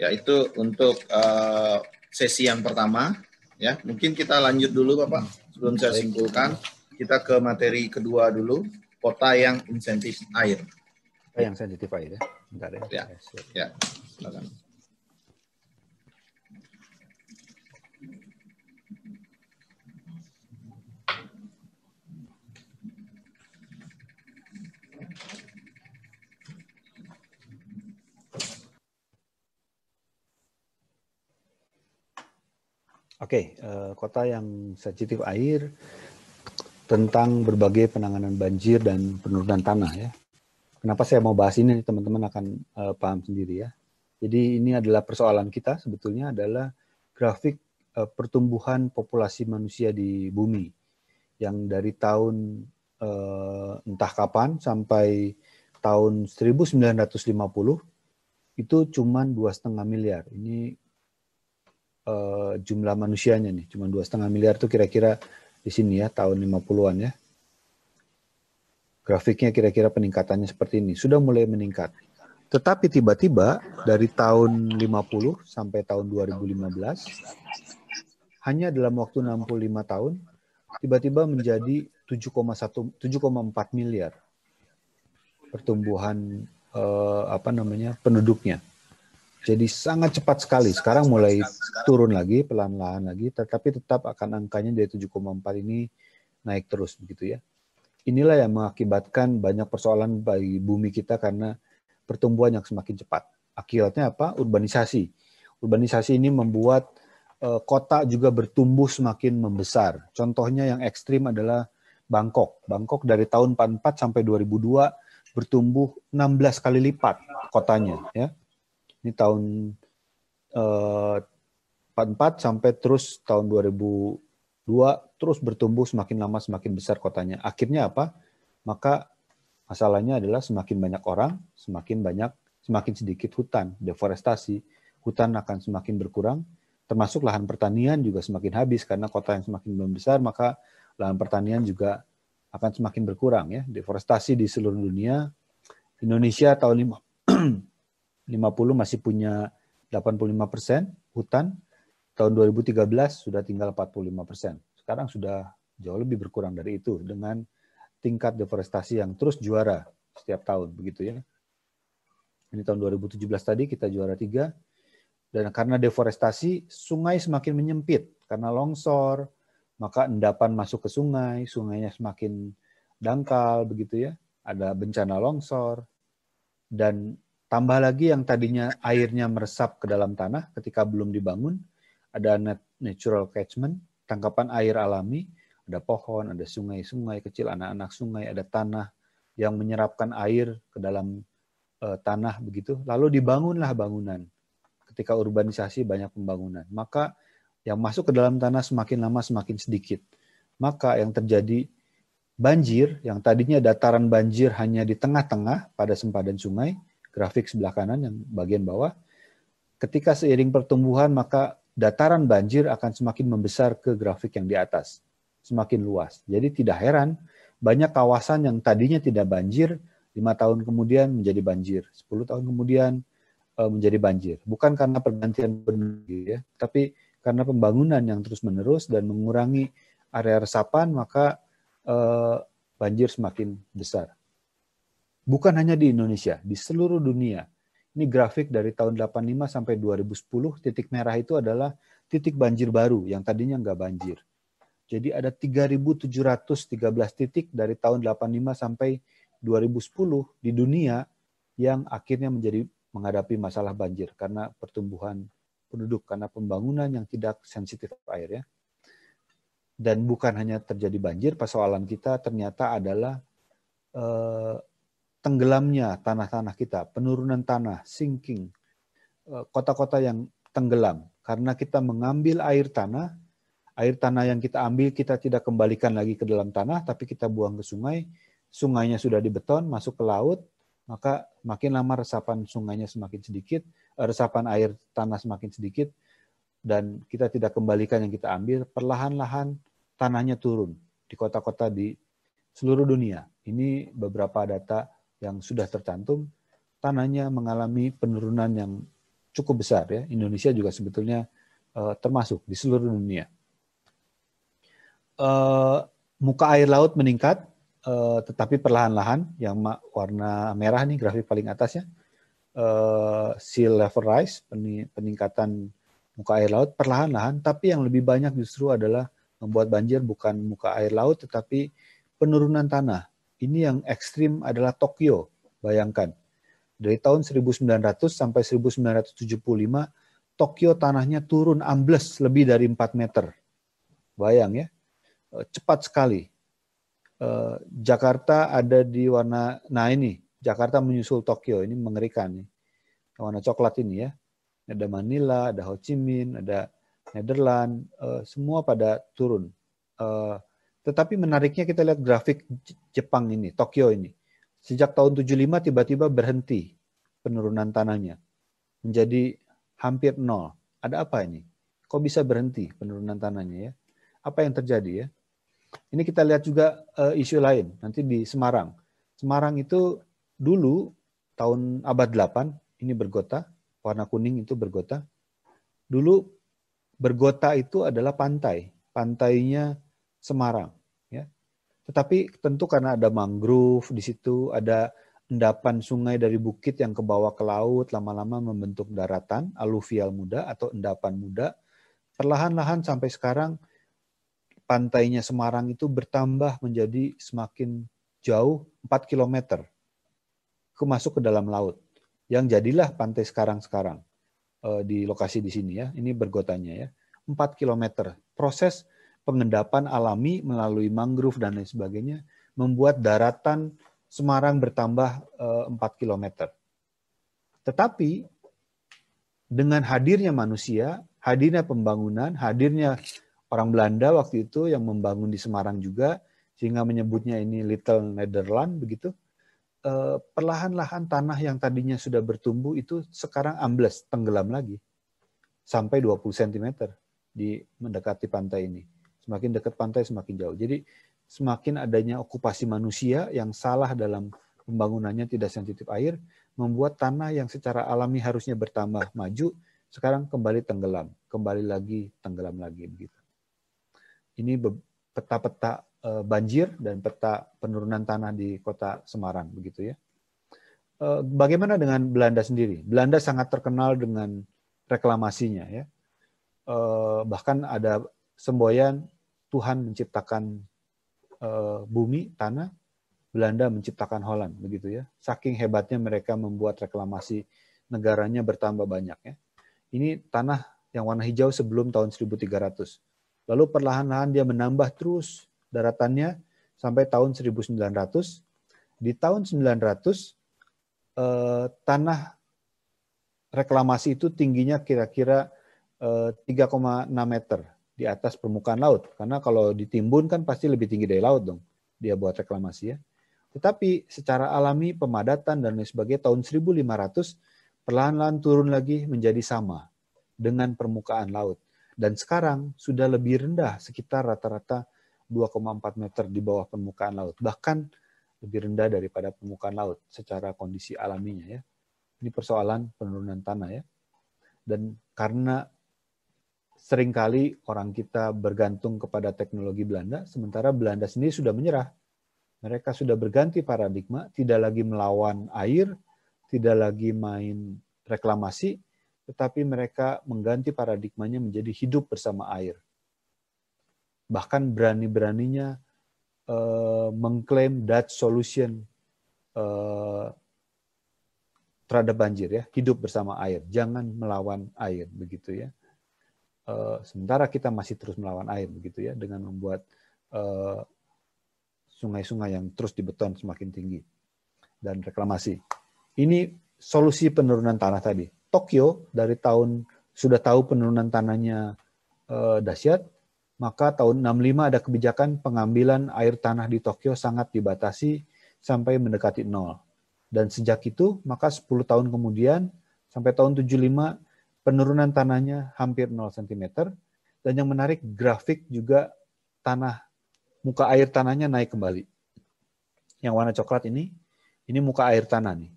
Ya itu untuk uh, sesi yang pertama ya. Mungkin kita lanjut dulu Bapak sebelum saya simpulkan. Kita ke materi kedua dulu, kota yang insentif air. Yang sensitif air ya. Bentar ya. Ya. ya. Silakan. Oke, okay, eh, kota yang sensitif air tentang berbagai penanganan banjir dan penurunan tanah ya. Kenapa saya mau bahas ini teman-teman akan uh, paham sendiri ya. Jadi ini adalah persoalan kita sebetulnya adalah grafik uh, pertumbuhan populasi manusia di bumi yang dari tahun uh, entah kapan sampai tahun 1950 itu cuma dua setengah miliar. Ini uh, jumlah manusianya nih, cuma dua setengah miliar tuh kira-kira di sini ya tahun 50-an ya. Grafiknya kira-kira peningkatannya seperti ini. Sudah mulai meningkat. Tetapi tiba-tiba dari tahun 50 sampai tahun 2015 hanya dalam waktu 65 tahun tiba-tiba menjadi 7,1 7,4 miliar pertumbuhan eh, apa namanya penduduknya. Jadi sangat cepat sekali. Sekarang mulai turun lagi pelan-pelan lagi, tetapi tetap akan angkanya dari 7,4 ini naik terus begitu ya. Inilah yang mengakibatkan banyak persoalan bagi bumi kita karena pertumbuhan yang semakin cepat. Akibatnya apa? Urbanisasi. Urbanisasi ini membuat uh, kota juga bertumbuh semakin membesar. Contohnya yang ekstrim adalah Bangkok. Bangkok dari tahun 44 sampai 2002 bertumbuh 16 kali lipat kotanya ya. Ini tahun uh, eh, 44 sampai terus tahun 2000 Dua, terus bertumbuh semakin lama semakin besar kotanya. Akhirnya apa? Maka masalahnya adalah semakin banyak orang, semakin banyak, semakin sedikit hutan, deforestasi, hutan akan semakin berkurang, termasuk lahan pertanian juga semakin habis karena kota yang semakin membesar, maka lahan pertanian juga akan semakin berkurang ya. Deforestasi di seluruh dunia. Indonesia tahun 50 [clears throat] masih punya 85 persen hutan, tahun 2013 sudah tinggal 45 persen. Sekarang sudah jauh lebih berkurang dari itu dengan tingkat deforestasi yang terus juara setiap tahun, begitu ya. Ini tahun 2017 tadi kita juara tiga, dan karena deforestasi sungai semakin menyempit karena longsor, maka endapan masuk ke sungai, sungainya semakin dangkal, begitu ya. Ada bencana longsor, dan tambah lagi yang tadinya airnya meresap ke dalam tanah ketika belum dibangun, ada natural catchment, tangkapan air alami, ada pohon, ada sungai-sungai kecil, anak-anak sungai, ada tanah yang menyerapkan air ke dalam uh, tanah begitu. Lalu dibangunlah bangunan. Ketika urbanisasi banyak pembangunan, maka yang masuk ke dalam tanah semakin lama semakin sedikit. Maka yang terjadi banjir, yang tadinya dataran banjir hanya di tengah-tengah pada sempadan sungai, grafik sebelah kanan yang bagian bawah, ketika seiring pertumbuhan maka dataran banjir akan semakin membesar ke grafik yang di atas, semakin luas. Jadi tidak heran banyak kawasan yang tadinya tidak banjir, lima tahun kemudian menjadi banjir, 10 tahun kemudian eh, menjadi banjir. Bukan karena pergantian benar, ya, tapi karena pembangunan yang terus menerus dan mengurangi area resapan, maka eh, banjir semakin besar. Bukan hanya di Indonesia, di seluruh dunia ini grafik dari tahun 85 sampai 2010, titik merah itu adalah titik banjir baru yang tadinya nggak banjir. Jadi ada 3.713 titik dari tahun 85 sampai 2010 di dunia yang akhirnya menjadi menghadapi masalah banjir karena pertumbuhan penduduk, karena pembangunan yang tidak sensitif air ya. Dan bukan hanya terjadi banjir, persoalan kita ternyata adalah eh, tenggelamnya tanah-tanah kita, penurunan tanah, sinking, eh, kota-kota yang tenggelam karena kita mengambil air tanah, air tanah yang kita ambil kita tidak kembalikan lagi ke dalam tanah, tapi kita buang ke sungai, sungainya sudah dibeton, masuk ke laut, maka makin lama resapan sungainya semakin sedikit, eh, resapan air tanah semakin sedikit, dan kita tidak kembalikan yang kita ambil, perlahan-lahan tanahnya turun di kota-kota di seluruh dunia. Ini beberapa data yang sudah tercantum, tanahnya mengalami penurunan yang cukup besar ya. Indonesia juga sebetulnya uh, termasuk di seluruh dunia. Uh, muka air laut meningkat, uh, tetapi perlahan-lahan. Yang warna merah nih grafik paling atasnya, sea level rise, peningkatan muka air laut perlahan-lahan. Tapi yang lebih banyak justru adalah membuat banjir bukan muka air laut, tetapi penurunan tanah ini yang ekstrim adalah Tokyo. Bayangkan, dari tahun 1900 sampai 1975, Tokyo tanahnya turun ambles lebih dari 4 meter. Bayang ya, eh, cepat sekali. Eh, Jakarta ada di warna, nah ini, Jakarta menyusul Tokyo, ini mengerikan nih. Warna coklat ini ya. Ada Manila, ada Ho Chi Minh, ada Netherlands, eh, semua pada turun. Tetapi menariknya kita lihat grafik Jepang ini, Tokyo ini. Sejak tahun 75 tiba-tiba berhenti penurunan tanahnya. Menjadi hampir nol. Ada apa ini? Kok bisa berhenti penurunan tanahnya ya? Apa yang terjadi ya? Ini kita lihat juga uh, isu lain nanti di Semarang. Semarang itu dulu tahun abad 8 ini bergota, warna kuning itu bergota. Dulu bergota itu adalah pantai, pantainya Semarang. Ya. Tetapi tentu karena ada mangrove di situ, ada endapan sungai dari bukit yang ke bawah ke laut, lama-lama membentuk daratan, aluvial muda atau endapan muda. Perlahan-lahan sampai sekarang pantainya Semarang itu bertambah menjadi semakin jauh 4 km ke masuk ke dalam laut. Yang jadilah pantai sekarang-sekarang eh, di lokasi di sini ya. Ini bergotanya ya. 4 km. Proses pengendapan alami melalui mangrove dan lain sebagainya membuat daratan Semarang bertambah 4 eh, km. Tetapi dengan hadirnya manusia, hadirnya pembangunan, hadirnya orang Belanda waktu itu yang membangun di Semarang juga, sehingga menyebutnya ini Little Netherland begitu. Eh, perlahan-lahan tanah yang tadinya sudah bertumbuh itu sekarang ambles, tenggelam lagi. Sampai 20 cm di mendekati pantai ini. Semakin dekat pantai semakin jauh. Jadi semakin adanya okupasi manusia yang salah dalam pembangunannya tidak sensitif air, membuat tanah yang secara alami harusnya bertambah maju, sekarang kembali tenggelam, kembali lagi tenggelam lagi begitu. Ini peta-peta Eh, banjir dan peta penurunan tanah di kota Semarang begitu ya. Eh, bagaimana dengan Belanda sendiri? Belanda sangat terkenal dengan reklamasinya ya. Eh, bahkan ada semboyan Tuhan menciptakan bumi, tanah, Belanda menciptakan Holland begitu ya. Saking hebatnya mereka membuat reklamasi negaranya bertambah banyak ya. Ini tanah yang warna hijau sebelum tahun 1300. Lalu perlahan-lahan dia menambah terus daratannya sampai tahun 1900. Di tahun 900 eh, tanah reklamasi itu tingginya kira-kira eh, 3,6 meter di atas permukaan laut. Karena kalau ditimbun kan pasti lebih tinggi dari laut dong. Dia buat reklamasi ya. Tetapi secara alami pemadatan dan lain sebagainya tahun 1500 perlahan-lahan turun lagi menjadi sama dengan permukaan laut. Dan sekarang sudah lebih rendah sekitar rata-rata 2,4 meter di bawah permukaan laut, bahkan lebih rendah daripada permukaan laut secara kondisi alaminya ya. Ini persoalan penurunan tanah ya. Dan karena sering kali orang kita bergantung kepada teknologi Belanda, sementara Belanda sendiri sudah menyerah. Mereka sudah berganti paradigma, tidak lagi melawan air, tidak lagi main reklamasi, tetapi mereka mengganti paradigmanya menjadi hidup bersama air. Bahkan berani-beraninya uh, mengklaim that solution uh, terhadap banjir ya hidup bersama air. Jangan melawan air begitu ya sementara kita masih terus melawan air begitu ya dengan membuat sungai-sungai uh, yang terus dibeton semakin tinggi dan reklamasi ini solusi penurunan tanah tadi Tokyo dari tahun sudah tahu penurunan tanahnya uh, dahsyat maka tahun 65 ada kebijakan pengambilan air tanah di Tokyo sangat dibatasi sampai mendekati nol. Dan sejak itu, maka 10 tahun kemudian, sampai tahun 75, penurunan tanahnya hampir 0 cm. Dan yang menarik, grafik juga tanah, muka air tanahnya naik kembali. Yang warna coklat ini, ini muka air tanah nih.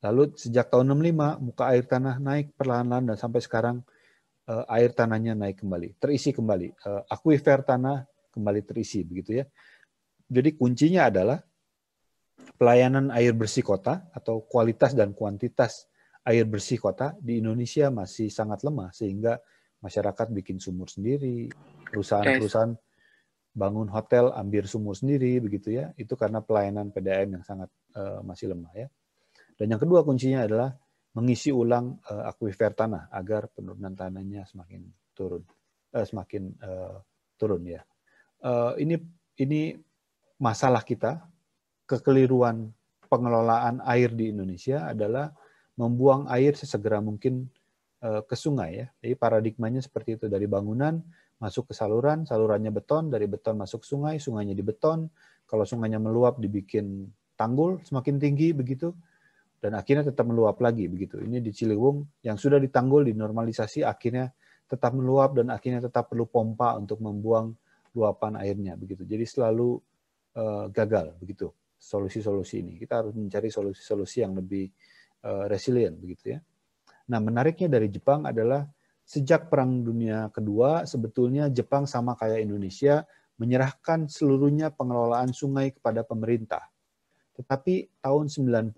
Lalu sejak tahun 65, muka air tanah naik perlahan-lahan dan sampai sekarang uh, air tanahnya naik kembali, terisi kembali. Uh, akuifer tanah kembali terisi begitu ya. Jadi kuncinya adalah pelayanan air bersih kota atau kualitas dan kuantitas air bersih kota di Indonesia masih sangat lemah sehingga masyarakat bikin sumur sendiri, perusahaan-perusahaan bangun hotel ambil sumur sendiri begitu ya. Itu karena pelayanan PDAM yang sangat uh, masih lemah ya. Dan yang kedua kuncinya adalah mengisi ulang uh, akuifer tanah agar penurunan tanahnya semakin turun, uh, semakin uh, turun ya. Uh, ini ini masalah kita kekeliruan pengelolaan air di Indonesia adalah membuang air sesegera mungkin uh, ke sungai ya. Jadi paradigmanya seperti itu dari bangunan masuk ke saluran, salurannya beton, dari beton masuk sungai, sungainya di beton. Kalau sungainya meluap dibikin tanggul semakin tinggi begitu dan akhirnya tetap meluap lagi begitu. Ini di Ciliwung yang sudah ditanggul dinormalisasi akhirnya tetap meluap dan akhirnya tetap perlu pompa untuk membuang luapan airnya begitu. Jadi selalu uh, gagal begitu. solusi-solusi ini. Kita harus mencari solusi-solusi yang lebih resilient begitu ya. Nah, menariknya dari Jepang adalah sejak Perang Dunia Kedua sebetulnya Jepang sama kayak Indonesia menyerahkan seluruhnya pengelolaan sungai kepada pemerintah. Tetapi tahun 90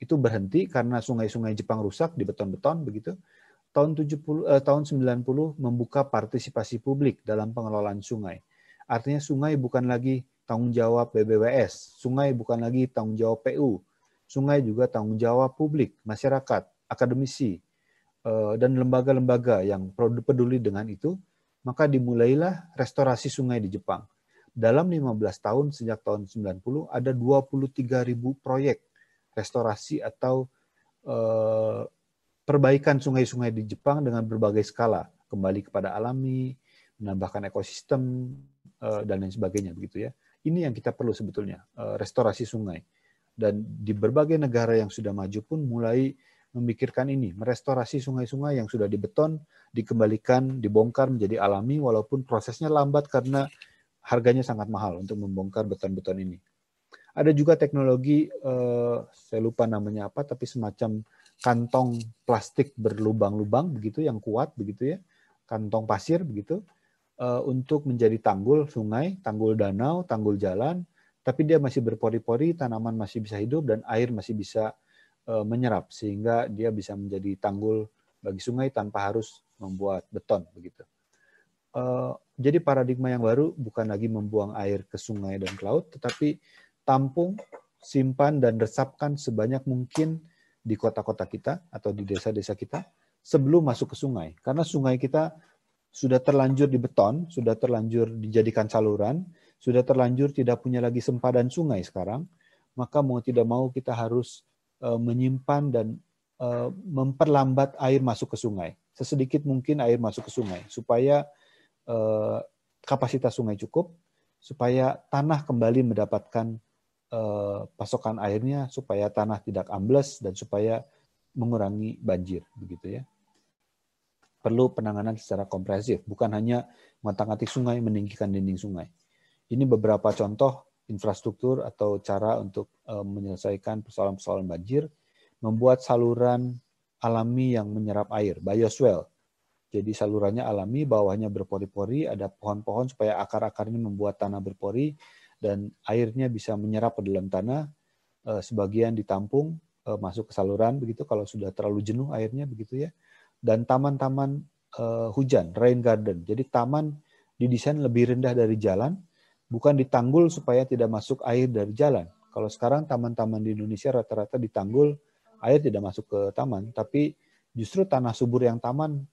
itu berhenti karena sungai-sungai Jepang rusak di beton-beton begitu. Tahun 70 eh, tahun 90 membuka partisipasi publik dalam pengelolaan sungai. Artinya sungai bukan lagi tanggung jawab BBWS, sungai bukan lagi tanggung jawab PU, sungai juga tanggung jawab publik, masyarakat, akademisi, eh, dan lembaga-lembaga yang peduli dengan itu maka dimulailah restorasi sungai di Jepang. Dalam 15 tahun sejak tahun 90 ada 23 ribu proyek restorasi atau eh, perbaikan sungai-sungai di Jepang dengan berbagai skala, kembali kepada alami, menambahkan ekosistem eh, dan lain sebagainya begitu ya. Ini yang kita perlu sebetulnya, restorasi sungai. Dan di berbagai negara yang sudah maju pun mulai memikirkan ini, merestorasi sungai-sungai yang sudah dibeton, dikembalikan, dibongkar menjadi alami, walaupun prosesnya lambat karena harganya sangat mahal untuk membongkar beton-beton ini. Ada juga teknologi, eh, saya lupa namanya apa, tapi semacam kantong plastik berlubang-lubang begitu yang kuat begitu ya, kantong pasir begitu, eh, untuk menjadi tanggul sungai, tanggul danau, tanggul jalan, tapi dia masih berpori-pori, tanaman masih bisa hidup dan air masih bisa Eh, menyerap sehingga dia bisa menjadi tanggul bagi sungai tanpa harus membuat beton begitu. Eh, jadi paradigma yang baru bukan lagi membuang air ke sungai dan ke laut, tetapi tampung, simpan dan resapkan sebanyak mungkin di kota-kota kita atau di desa-desa kita sebelum masuk ke sungai. Karena sungai kita sudah terlanjur di beton, sudah terlanjur dijadikan saluran, sudah terlanjur tidak punya lagi sempadan sungai sekarang, maka mau tidak mau kita harus Eh, menyimpan dan eh, memperlambat air masuk ke sungai. Sesedikit mungkin air masuk ke sungai supaya eh, kapasitas sungai cukup, supaya tanah kembali mendapatkan pasokan airnya, supaya tanah tidak ambles dan supaya mengurangi banjir, begitu ya. Perlu penanganan secara komprehensif, bukan hanya mengotak-atik sungai, meninggikan dinding sungai. Ini beberapa contoh infrastruktur atau cara untuk uh, menyelesaikan persoalan-persoalan banjir, membuat saluran alami yang menyerap air, bioswale. Jadi salurannya alami, bawahnya berpori-pori, ada pohon-pohon supaya akar-akarnya membuat tanah berpori dan airnya bisa menyerap ke dalam tanah. Uh, sebagian ditampung uh, masuk ke saluran begitu kalau sudah terlalu jenuh airnya begitu ya. Dan taman-taman hujan, rain garden. Jadi taman didesain lebih rendah dari jalan bukan ditanggul supaya tidak masuk air dari jalan. Kalau sekarang taman-taman di Indonesia rata-rata ditanggul, air tidak masuk ke taman, tapi justru tanah subur yang taman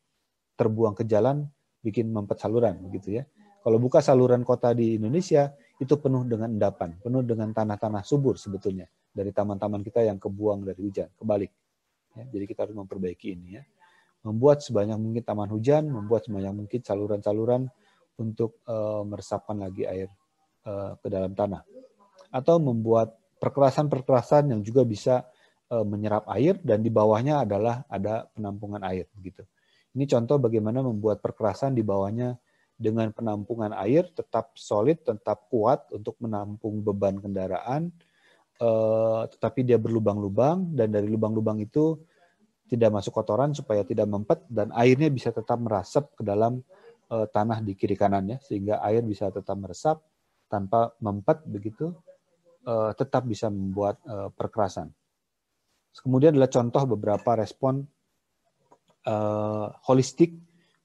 terbuang ke jalan bikin mempet saluran begitu ya. Kalau buka saluran kota di Indonesia itu penuh dengan endapan, penuh dengan tanah-tanah subur sebetulnya dari taman-taman kita yang kebuang dari hujan, kebalik. Ya, jadi kita harus memperbaiki ini ya. Membuat sebanyak mungkin taman hujan, membuat sebanyak mungkin saluran-saluran untuk uh, meresapkan lagi air ke dalam tanah atau membuat perkerasan-perkerasan yang juga bisa eh, menyerap air dan di bawahnya adalah ada penampungan air begitu. Ini contoh bagaimana membuat perkerasan di bawahnya dengan penampungan air tetap solid, tetap kuat untuk menampung beban kendaraan, eh, tetapi dia berlubang-lubang dan dari lubang-lubang itu tidak masuk kotoran supaya tidak mempet dan airnya bisa tetap merasap ke dalam tanah di kiri kanannya sehingga air bisa tetap meresap tanpa mempet begitu uh, tetap bisa membuat uh, perkerasan. Kemudian adalah contoh beberapa respon uh, holistik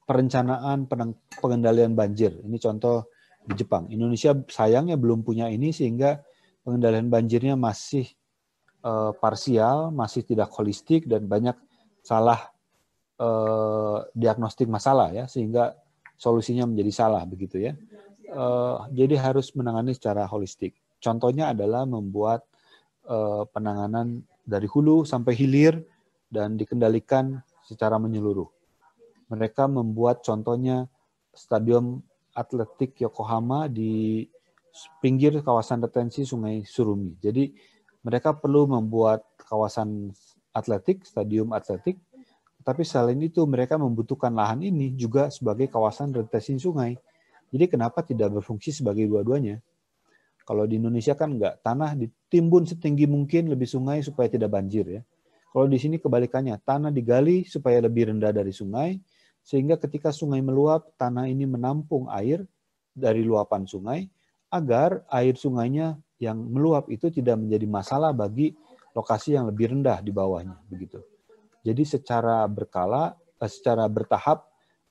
perencanaan pengendalian banjir. Ini contoh di Jepang. Indonesia sayangnya belum punya ini sehingga pengendalian banjirnya masih uh, parsial, masih tidak holistik dan banyak salah uh, diagnostik masalah ya sehingga solusinya menjadi salah begitu ya uh, jadi harus menangani secara holistik. Contohnya adalah membuat uh, penanganan dari hulu sampai hilir dan dikendalikan secara menyeluruh. Mereka membuat contohnya stadion atletik Yokohama di pinggir kawasan retensi Sungai Surumi. Jadi mereka perlu membuat kawasan atletik, stadium atletik, tapi selain itu mereka membutuhkan lahan ini juga sebagai kawasan retensi sungai jadi kenapa tidak berfungsi sebagai dua-duanya? Kalau di Indonesia kan enggak, tanah ditimbun setinggi mungkin lebih sungai supaya tidak banjir ya. Kalau di sini kebalikannya, tanah digali supaya lebih rendah dari sungai, sehingga ketika sungai meluap, tanah ini menampung air dari luapan sungai, agar air sungainya yang meluap itu tidak menjadi masalah bagi lokasi yang lebih rendah di bawahnya, begitu. Jadi secara berkala, eh, secara bertahap,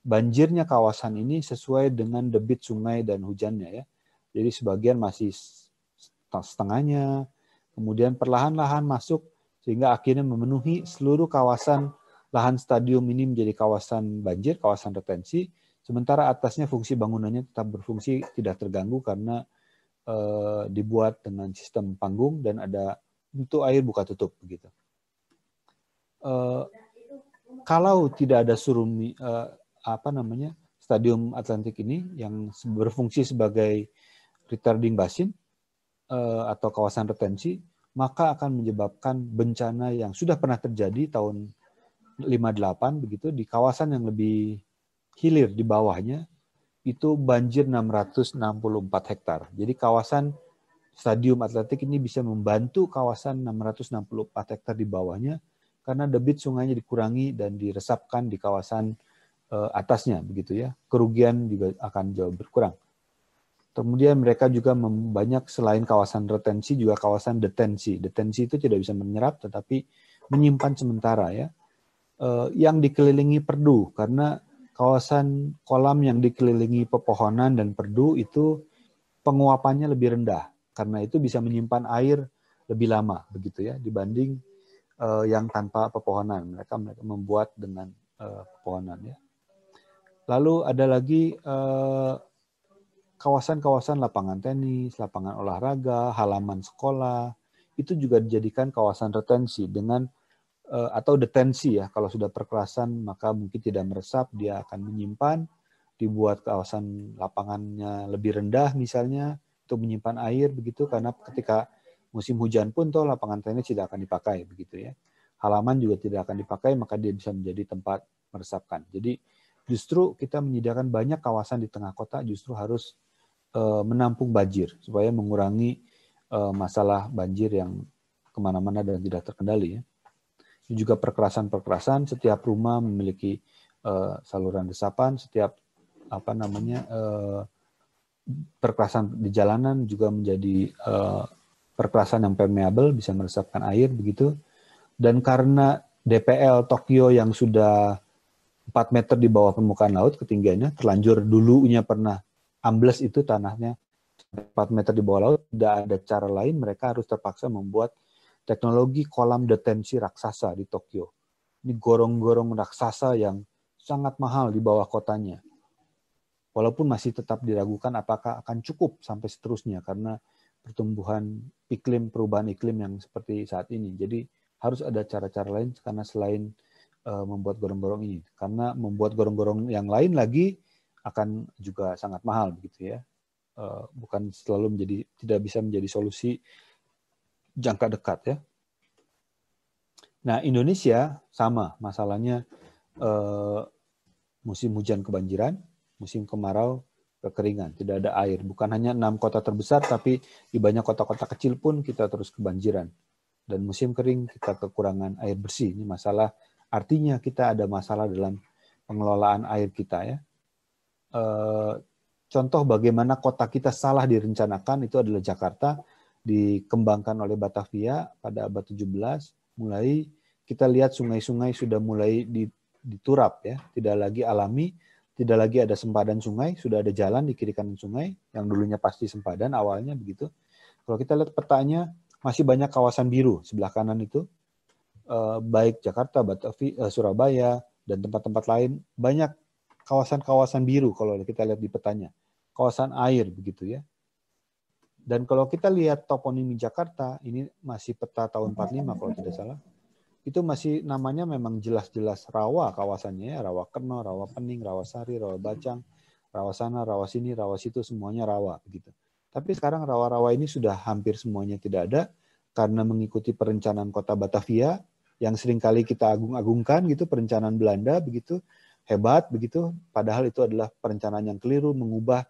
banjirnya kawasan ini sesuai dengan debit sungai dan hujannya ya. Jadi sebagian masih setengahnya, kemudian perlahan-lahan masuk sehingga akhirnya memenuhi seluruh kawasan lahan stadium ini menjadi kawasan banjir, kawasan retensi, sementara atasnya fungsi bangunannya tetap berfungsi tidak terganggu karena eh, dibuat dengan sistem panggung dan ada untuk air buka tutup begitu. Eh, kalau tidak ada surumi eh, apa namanya stadium Atlantik ini yang berfungsi sebagai retarding basin eh, atau kawasan retensi, maka akan menyebabkan bencana yang sudah pernah terjadi tahun 58 begitu di kawasan yang lebih hilir di bawahnya itu banjir 664 hektar. Jadi kawasan Stadium Atletik ini bisa membantu kawasan 664 hektar di bawahnya karena debit sungainya dikurangi dan diresapkan di kawasan uh, atasnya begitu ya. Kerugian juga akan jauh berkurang. Kemudian mereka juga banyak selain kawasan retensi juga kawasan detensi. Detensi itu tidak bisa menyerap tetapi menyimpan sementara ya. Eh, yang dikelilingi perdu karena kawasan kolam yang dikelilingi pepohonan dan perdu itu penguapannya lebih rendah. Karena itu bisa menyimpan air lebih lama begitu ya dibanding uh, yang tanpa pepohonan. Mereka mereka membuat dengan pepohonan ya. Lalu ada lagi uh, kawasan-kawasan lapangan tenis, lapangan olahraga, halaman sekolah, itu juga dijadikan kawasan retensi dengan eh, atau detensi ya. Kalau sudah perkerasan maka mungkin tidak meresap, dia akan menyimpan, dibuat kawasan lapangannya lebih rendah misalnya untuk menyimpan air begitu karena ketika musim hujan pun toh lapangan tenis tidak akan dipakai begitu ya. Halaman juga tidak akan dipakai maka dia bisa menjadi tempat meresapkan. Jadi justru kita menyediakan banyak kawasan di tengah kota justru harus Eh, menampung banjir supaya mengurangi eh, masalah banjir yang ke mana-mana dan tidak terkendali. Ya. Juga perkerasan-perkerasan. Setiap rumah memiliki eh, saluran resapan. Setiap apa namanya perkerasan di jalanan juga menjadi perkerasan yang permeable bisa meresapkan air begitu. Dan karena DPL Tokyo yang sudah 4 meter di bawah permukaan laut ketinggiannya terlanjur dulunya pernah ambles itu tanahnya 4 meter di bawah laut, tidak ada cara lain, mereka harus terpaksa membuat teknologi kolam detensi raksasa di Tokyo. Ini gorong-gorong raksasa yang sangat mahal di bawah kotanya. Walaupun masih tetap diragukan apakah akan cukup sampai seterusnya karena pertumbuhan iklim, perubahan iklim yang seperti saat ini. Jadi harus ada cara-cara lain karena selain membuat gorong-gorong ini. Karena membuat gorong-gorong yang lain lagi akan juga sangat mahal begitu ya. Eh, bukan selalu menjadi tidak bisa menjadi solusi jangka dekat ya. Nah Indonesia sama masalahnya eh, musim hujan kebanjiran, musim kemarau kekeringan, tidak ada air. Bukan hanya enam kota terbesar, tapi di banyak kota-kota kecil pun kita terus kebanjiran. Dan musim kering kita kekurangan air bersih. Ini masalah artinya kita ada masalah dalam pengelolaan air kita ya. Eh, contoh bagaimana kota kita salah direncanakan itu adalah Jakarta. Dikembangkan oleh Batavia pada abad 17 mulai kita lihat sungai-sungai sudah mulai diturap ya. Tidak lagi alami tidak lagi ada sempadan sungai sudah ada jalan di kiri kanan sungai yang dulunya pasti sempadan awalnya begitu. Kalau kita lihat petanya masih banyak kawasan biru sebelah kanan itu eh, baik Jakarta Batavia eh, Surabaya dan tempat-tempat lain banyak kawasan-kawasan biru kalau kita lihat di petanya. Kawasan air begitu ya. Dan kalau kita lihat toponimi Jakarta, ini masih peta tahun 45 kalau tidak salah. Itu masih namanya memang jelas-jelas rawa kawasannya ya, rawa Keno, rawa Pening, rawa Sari, rawa Bacang, rawa sana, rawa sini, rawa situ semuanya rawa begitu. Tapi sekarang rawa-rawa ini sudah hampir semuanya tidak ada karena mengikuti perencanaan kota Batavia yang sering kali kita agung-agungkan gitu perencanaan Belanda begitu hebat begitu, padahal itu adalah perencanaan yang keliru mengubah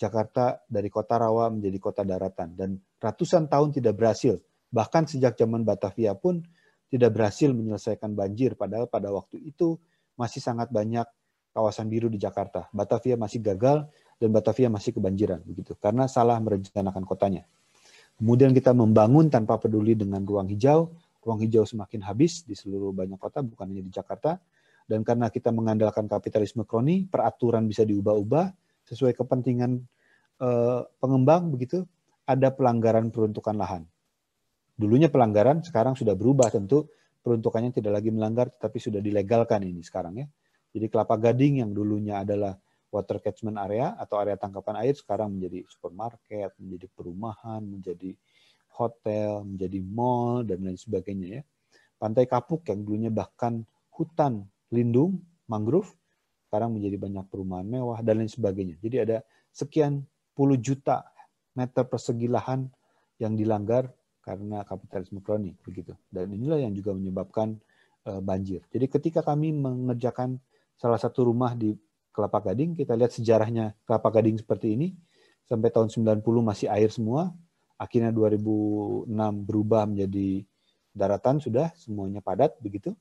Jakarta dari kota rawa menjadi kota daratan dan ratusan tahun tidak berhasil. Bahkan sejak zaman Batavia pun tidak berhasil menyelesaikan banjir padahal pada waktu itu masih sangat banyak kawasan biru di Jakarta. Batavia masih gagal dan Batavia masih kebanjiran begitu karena salah merencanakan kotanya. Kemudian kita membangun tanpa peduli dengan ruang hijau, ruang hijau semakin habis di seluruh banyak kota bukan hanya di Jakarta dan karena kita mengandalkan kapitalisme kroni, peraturan bisa diubah-ubah sesuai kepentingan eh, pengembang begitu, ada pelanggaran peruntukan lahan. Dulunya pelanggaran, sekarang sudah berubah tentu peruntukannya tidak lagi melanggar, tetapi sudah dilegalkan ini sekarang ya. Jadi kelapa gading yang dulunya adalah water catchment area atau area tangkapan air sekarang menjadi supermarket, menjadi perumahan, menjadi hotel, menjadi mall dan lain sebagainya ya. Pantai Kapuk yang dulunya bahkan hutan lindung mangrove sekarang menjadi banyak perumahan mewah dan lain sebagainya. Jadi ada sekian puluh juta meter persegi lahan yang dilanggar karena kapitalisme kroni begitu. Dan inilah yang juga menyebabkan uh, banjir. Jadi ketika kami mengerjakan salah satu rumah di Kelapa Gading, kita lihat sejarahnya Kelapa Gading seperti ini sampai tahun 90 masih air semua. Akhirnya 2006 berubah menjadi daratan sudah semuanya padat begitu.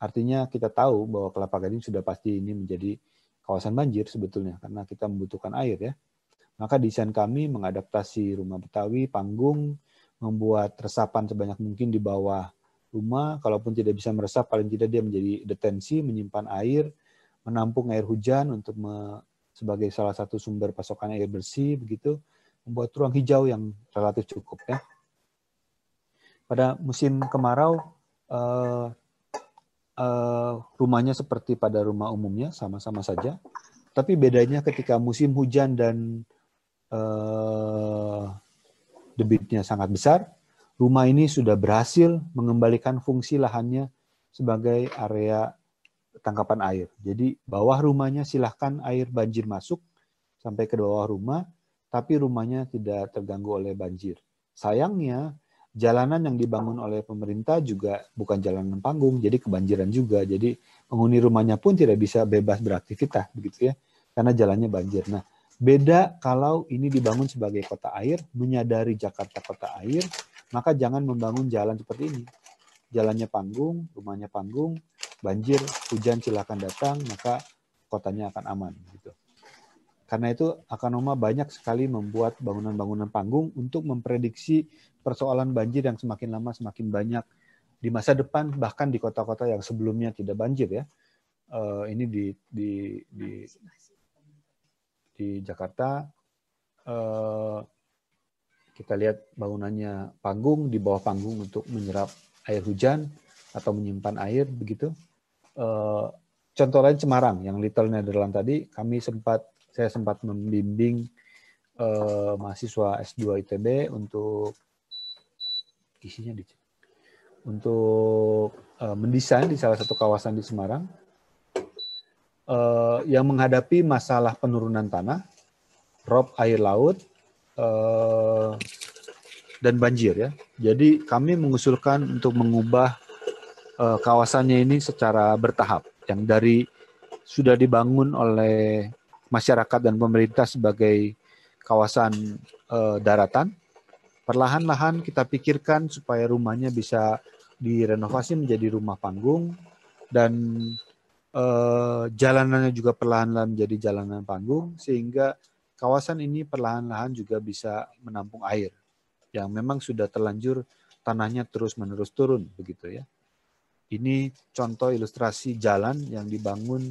Artinya kita tahu bahwa Kelapa Gading sudah pasti ini menjadi kawasan banjir sebetulnya karena kita membutuhkan air ya. Maka desain kami mengadaptasi rumah Betawi, panggung, membuat resapan sebanyak mungkin di bawah rumah. Kalaupun tidak bisa meresap, paling tidak dia menjadi detensi, menyimpan air, menampung air hujan untuk sebagai salah satu sumber pasokan air bersih, begitu. Membuat ruang hijau yang relatif cukup ya. Pada musim kemarau, eh, uh, rumahnya seperti pada rumah umumnya, sama-sama saja. Tapi bedanya ketika musim hujan dan uh, debitnya sangat besar, rumah ini sudah berhasil mengembalikan fungsi lahannya sebagai area tangkapan air. Jadi bawah rumahnya silahkan air banjir masuk sampai ke bawah rumah, tapi rumahnya tidak terganggu oleh banjir. Sayangnya jalanan yang dibangun oleh pemerintah juga bukan jalanan panggung, jadi kebanjiran juga. Jadi penghuni rumahnya pun tidak bisa bebas beraktivitas begitu ya, karena jalannya banjir. Nah, beda kalau ini dibangun sebagai kota air, menyadari Jakarta kota air, maka jangan membangun jalan seperti ini. Jalannya panggung, rumahnya panggung, banjir, hujan silakan datang, maka kotanya akan aman gitu. Karena itu Akanoma banyak sekali membuat bangunan-bangunan panggung untuk memprediksi persoalan banjir yang semakin lama semakin banyak di masa depan bahkan di kota-kota yang sebelumnya tidak banjir ya. Uh, ini di di di di Jakarta. Uh, kita lihat bangunannya panggung di bawah panggung untuk menyerap air hujan atau menyimpan air begitu. Uh, contoh lain Semarang yang Little Netherlands tadi kami sempat saya sempat membimbing uh, mahasiswa S2 ITB untuk isinya dicek. Untuk uh, mendesain di salah satu kawasan di Semarang uh, yang menghadapi masalah penurunan tanah, rob air laut, uh, dan banjir ya. Jadi kami mengusulkan untuk mengubah uh, kawasannya ini secara bertahap, yang dari sudah dibangun oleh masyarakat dan pemerintah sebagai kawasan uh, daratan perlahan-lahan kita pikirkan supaya rumahnya bisa direnovasi menjadi rumah panggung dan eh, jalanannya juga perlahan-lahan menjadi jalanan panggung sehingga kawasan ini perlahan-lahan juga bisa menampung air yang memang sudah terlanjur tanahnya terus-menerus turun begitu ya. Ini contoh ilustrasi jalan yang dibangun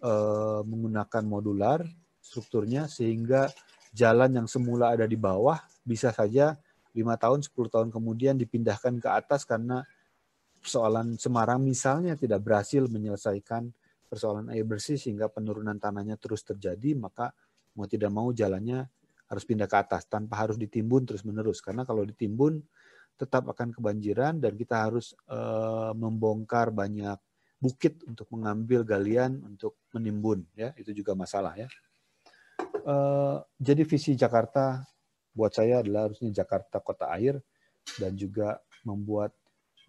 eh, menggunakan modular strukturnya sehingga jalan yang semula ada di bawah bisa saja lima tahun, 10 tahun kemudian dipindahkan ke atas karena persoalan Semarang misalnya tidak berhasil menyelesaikan persoalan air bersih sehingga penurunan tanahnya terus terjadi, maka mau tidak mau jalannya harus pindah ke atas tanpa harus ditimbun terus-menerus. Karena kalau ditimbun tetap akan kebanjiran dan kita harus e, membongkar banyak bukit untuk mengambil galian untuk menimbun ya itu juga masalah ya. E, jadi visi Jakarta buat saya adalah harusnya Jakarta kota air dan juga membuat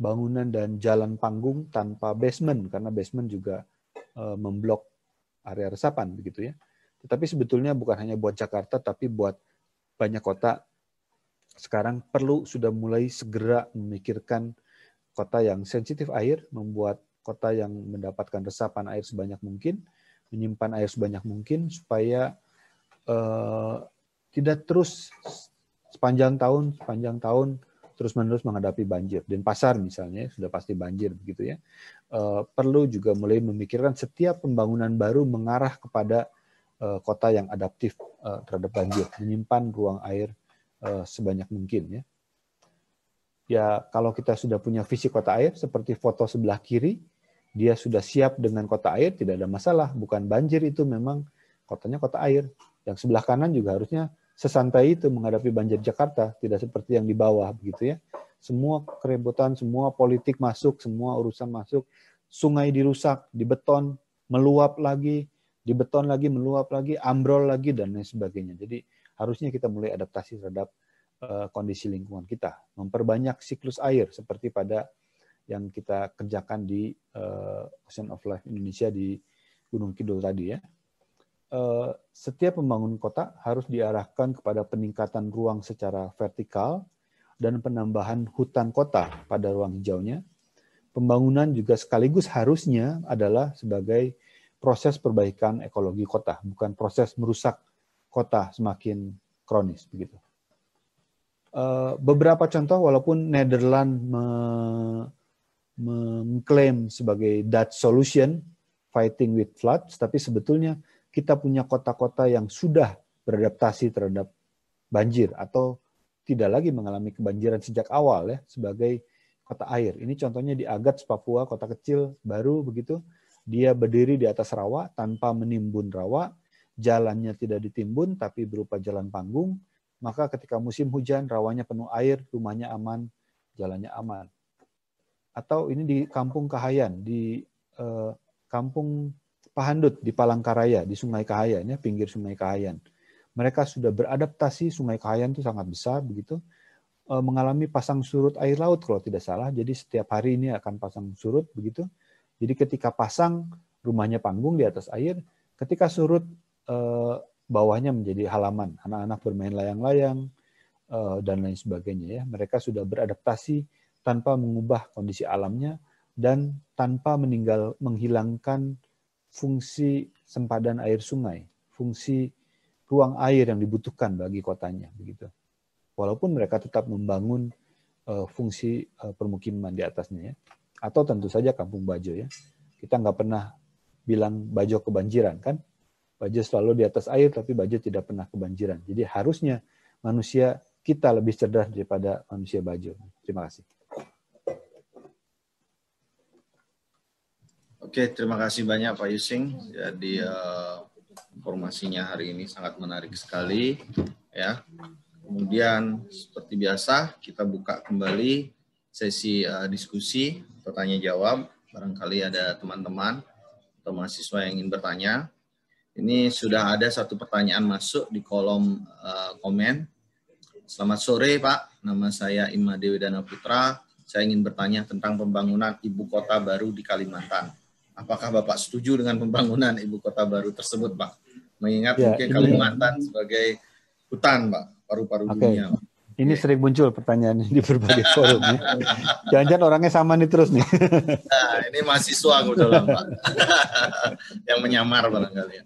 bangunan dan jalan panggung tanpa basement karena basement juga uh, memblok area resapan begitu ya. Tetapi sebetulnya bukan hanya buat Jakarta, tapi buat banyak kota sekarang perlu sudah mulai segera memikirkan kota yang sensitif air, membuat kota yang mendapatkan resapan air sebanyak mungkin, menyimpan air sebanyak mungkin supaya uh, tidak terus sepanjang tahun sepanjang tahun terus menerus menghadapi banjir. Dan pasar misalnya sudah pasti banjir begitu ya. Uh, perlu juga mulai memikirkan setiap pembangunan baru mengarah kepada uh, kota yang adaptif uh, terhadap banjir, menyimpan ruang air uh, sebanyak mungkin ya. Ya kalau kita sudah punya visi kota air seperti foto sebelah kiri, dia sudah siap dengan kota air tidak ada masalah. Bukan banjir itu memang kotanya kota air. Yang sebelah kanan juga harusnya sesantai itu menghadapi banjir Jakarta, tidak seperti yang di bawah begitu ya. Semua keributan, semua politik masuk, semua urusan masuk, sungai dirusak, dibeton, meluap lagi, dibeton lagi, meluap lagi, ambrol lagi dan lain sebagainya. Jadi harusnya kita mulai adaptasi terhadap uh, kondisi lingkungan kita, memperbanyak siklus air seperti pada yang kita kerjakan di uh, Ocean of Life Indonesia di Gunung Kidul tadi ya. Eh, setiap pembangun kota harus diarahkan kepada peningkatan ruang secara vertikal dan penambahan hutan kota pada ruang hijaunya. Pembangunan juga sekaligus harusnya adalah sebagai proses perbaikan ekologi kota, bukan proses merusak kota semakin kronis begitu. Eh, beberapa contoh walaupun Netherlands mengklaim sebagai Dutch solution fighting with floods, tapi sebetulnya kita punya kota-kota yang sudah beradaptasi terhadap banjir atau tidak lagi mengalami kebanjiran sejak awal ya sebagai kota air. Ini contohnya di Agats, Papua, kota kecil baru begitu. Dia berdiri di atas rawa tanpa menimbun rawa, jalannya tidak ditimbun tapi berupa jalan panggung. Maka ketika musim hujan rawanya penuh air, rumahnya aman, jalannya aman. Atau ini di Kampung Kahayan, di eh, Kampung Pahandut di Palangkaraya, di Sungai Kahayan, ya, pinggir Sungai Kahayan. Mereka sudah beradaptasi, Sungai Kahayan itu sangat besar, begitu, e, mengalami pasang surut air laut kalau tidak salah. Jadi setiap hari ini akan pasang surut, begitu. Jadi ketika pasang, rumahnya panggung di atas air, ketika surut, e, bawahnya menjadi halaman. Anak-anak bermain layang-layang, e, dan lain sebagainya. ya. Mereka sudah beradaptasi tanpa mengubah kondisi alamnya, dan tanpa meninggal menghilangkan fungsi sempadan air sungai, fungsi ruang air yang dibutuhkan bagi kotanya begitu. Walaupun mereka tetap membangun uh, fungsi uh, permukiman di atasnya ya. Atau tentu saja kampung Bajo ya. Kita nggak pernah bilang Bajo kebanjiran kan? Bajo selalu di atas air tapi Bajo tidak pernah kebanjiran. Jadi harusnya manusia kita lebih cerdas daripada manusia Bajo. Terima kasih. Oke, terima kasih banyak Pak Yusing. Jadi uh, informasinya hari ini sangat menarik sekali, ya. Kemudian seperti biasa kita buka kembali sesi uh, diskusi tanya jawab. Barangkali ada teman-teman atau mahasiswa yang ingin bertanya. Ini sudah ada satu pertanyaan masuk di kolom uh, komen. Selamat sore Pak, nama saya Ima Dewi Dana Putra. Saya ingin bertanya tentang pembangunan ibu kota baru di Kalimantan Apakah Bapak setuju dengan pembangunan ibu kota baru tersebut, Pak? Mengingat ya, mungkin ini... Kalimantan sebagai hutan, Pak, paru-paru okay. dunia. Pak. Ini sering muncul pertanyaan di berbagai [laughs] forum. Ya. Jangan-jangan orangnya sama nih terus nih. Nah, ini mahasiswa kebetulan, Pak. [laughs] Yang menyamar barangkali. Ya.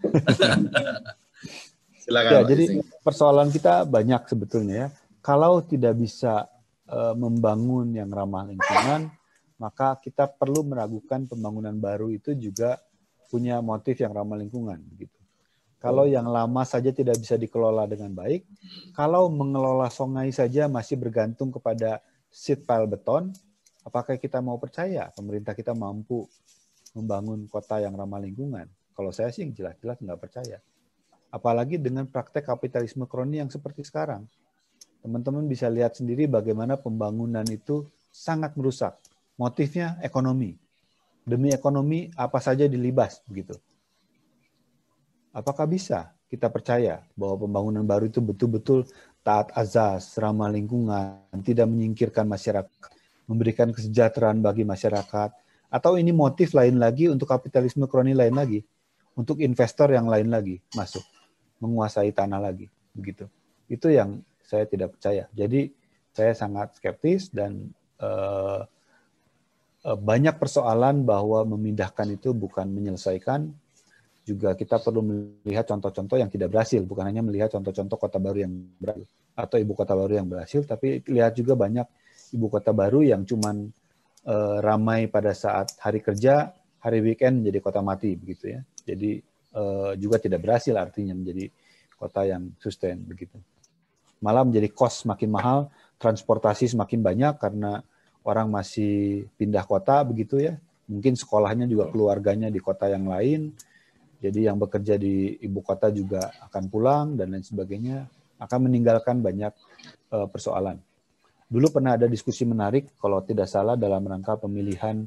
[laughs] Silakan. Ya, Pak, jadi persoalan kita banyak sebetulnya ya. Kalau tidak bisa uh, membangun yang ramah lingkungan, maka kita perlu meragukan pembangunan baru itu juga punya motif yang ramah lingkungan gitu. Kalau yang lama saja tidak bisa dikelola dengan baik, kalau mengelola sungai saja masih bergantung kepada seat pile beton, apakah kita mau percaya pemerintah kita mampu membangun kota yang ramah lingkungan? Kalau saya sih jelas-jelas nggak percaya. Apalagi dengan praktek kapitalisme kroni yang seperti sekarang. Teman-teman bisa lihat sendiri bagaimana pembangunan itu sangat merusak motifnya ekonomi. Demi ekonomi apa saja dilibas begitu. Apakah bisa kita percaya bahwa pembangunan baru itu betul-betul taat azas, ramah lingkungan, tidak menyingkirkan masyarakat, memberikan kesejahteraan bagi masyarakat, atau ini motif lain lagi untuk kapitalisme kroni lain lagi, untuk investor yang lain lagi masuk. menguasai tanah lagi begitu. Itu yang saya tidak percaya. Jadi saya sangat skeptis dan uh, banyak persoalan bahwa memindahkan itu bukan menyelesaikan juga kita perlu melihat contoh-contoh yang tidak berhasil, bukan hanya melihat contoh-contoh kota baru yang berhasil atau ibu kota baru yang berhasil, tapi lihat juga banyak ibu kota baru yang cuman uh, ramai pada saat hari kerja, hari weekend menjadi kota mati begitu ya. Jadi uh, juga tidak berhasil artinya menjadi kota yang sustain begitu. Malah menjadi cost makin mahal, transportasi semakin banyak karena orang masih pindah kota begitu ya. Mungkin sekolahnya juga keluarganya di kota yang lain jadi yang bekerja di ibu kota juga akan pulang dan lain sebagainya, akan meninggalkan banyak uh, persoalan. Dulu pernah ada diskusi menarik, kalau tidak salah dalam rangka pemilihan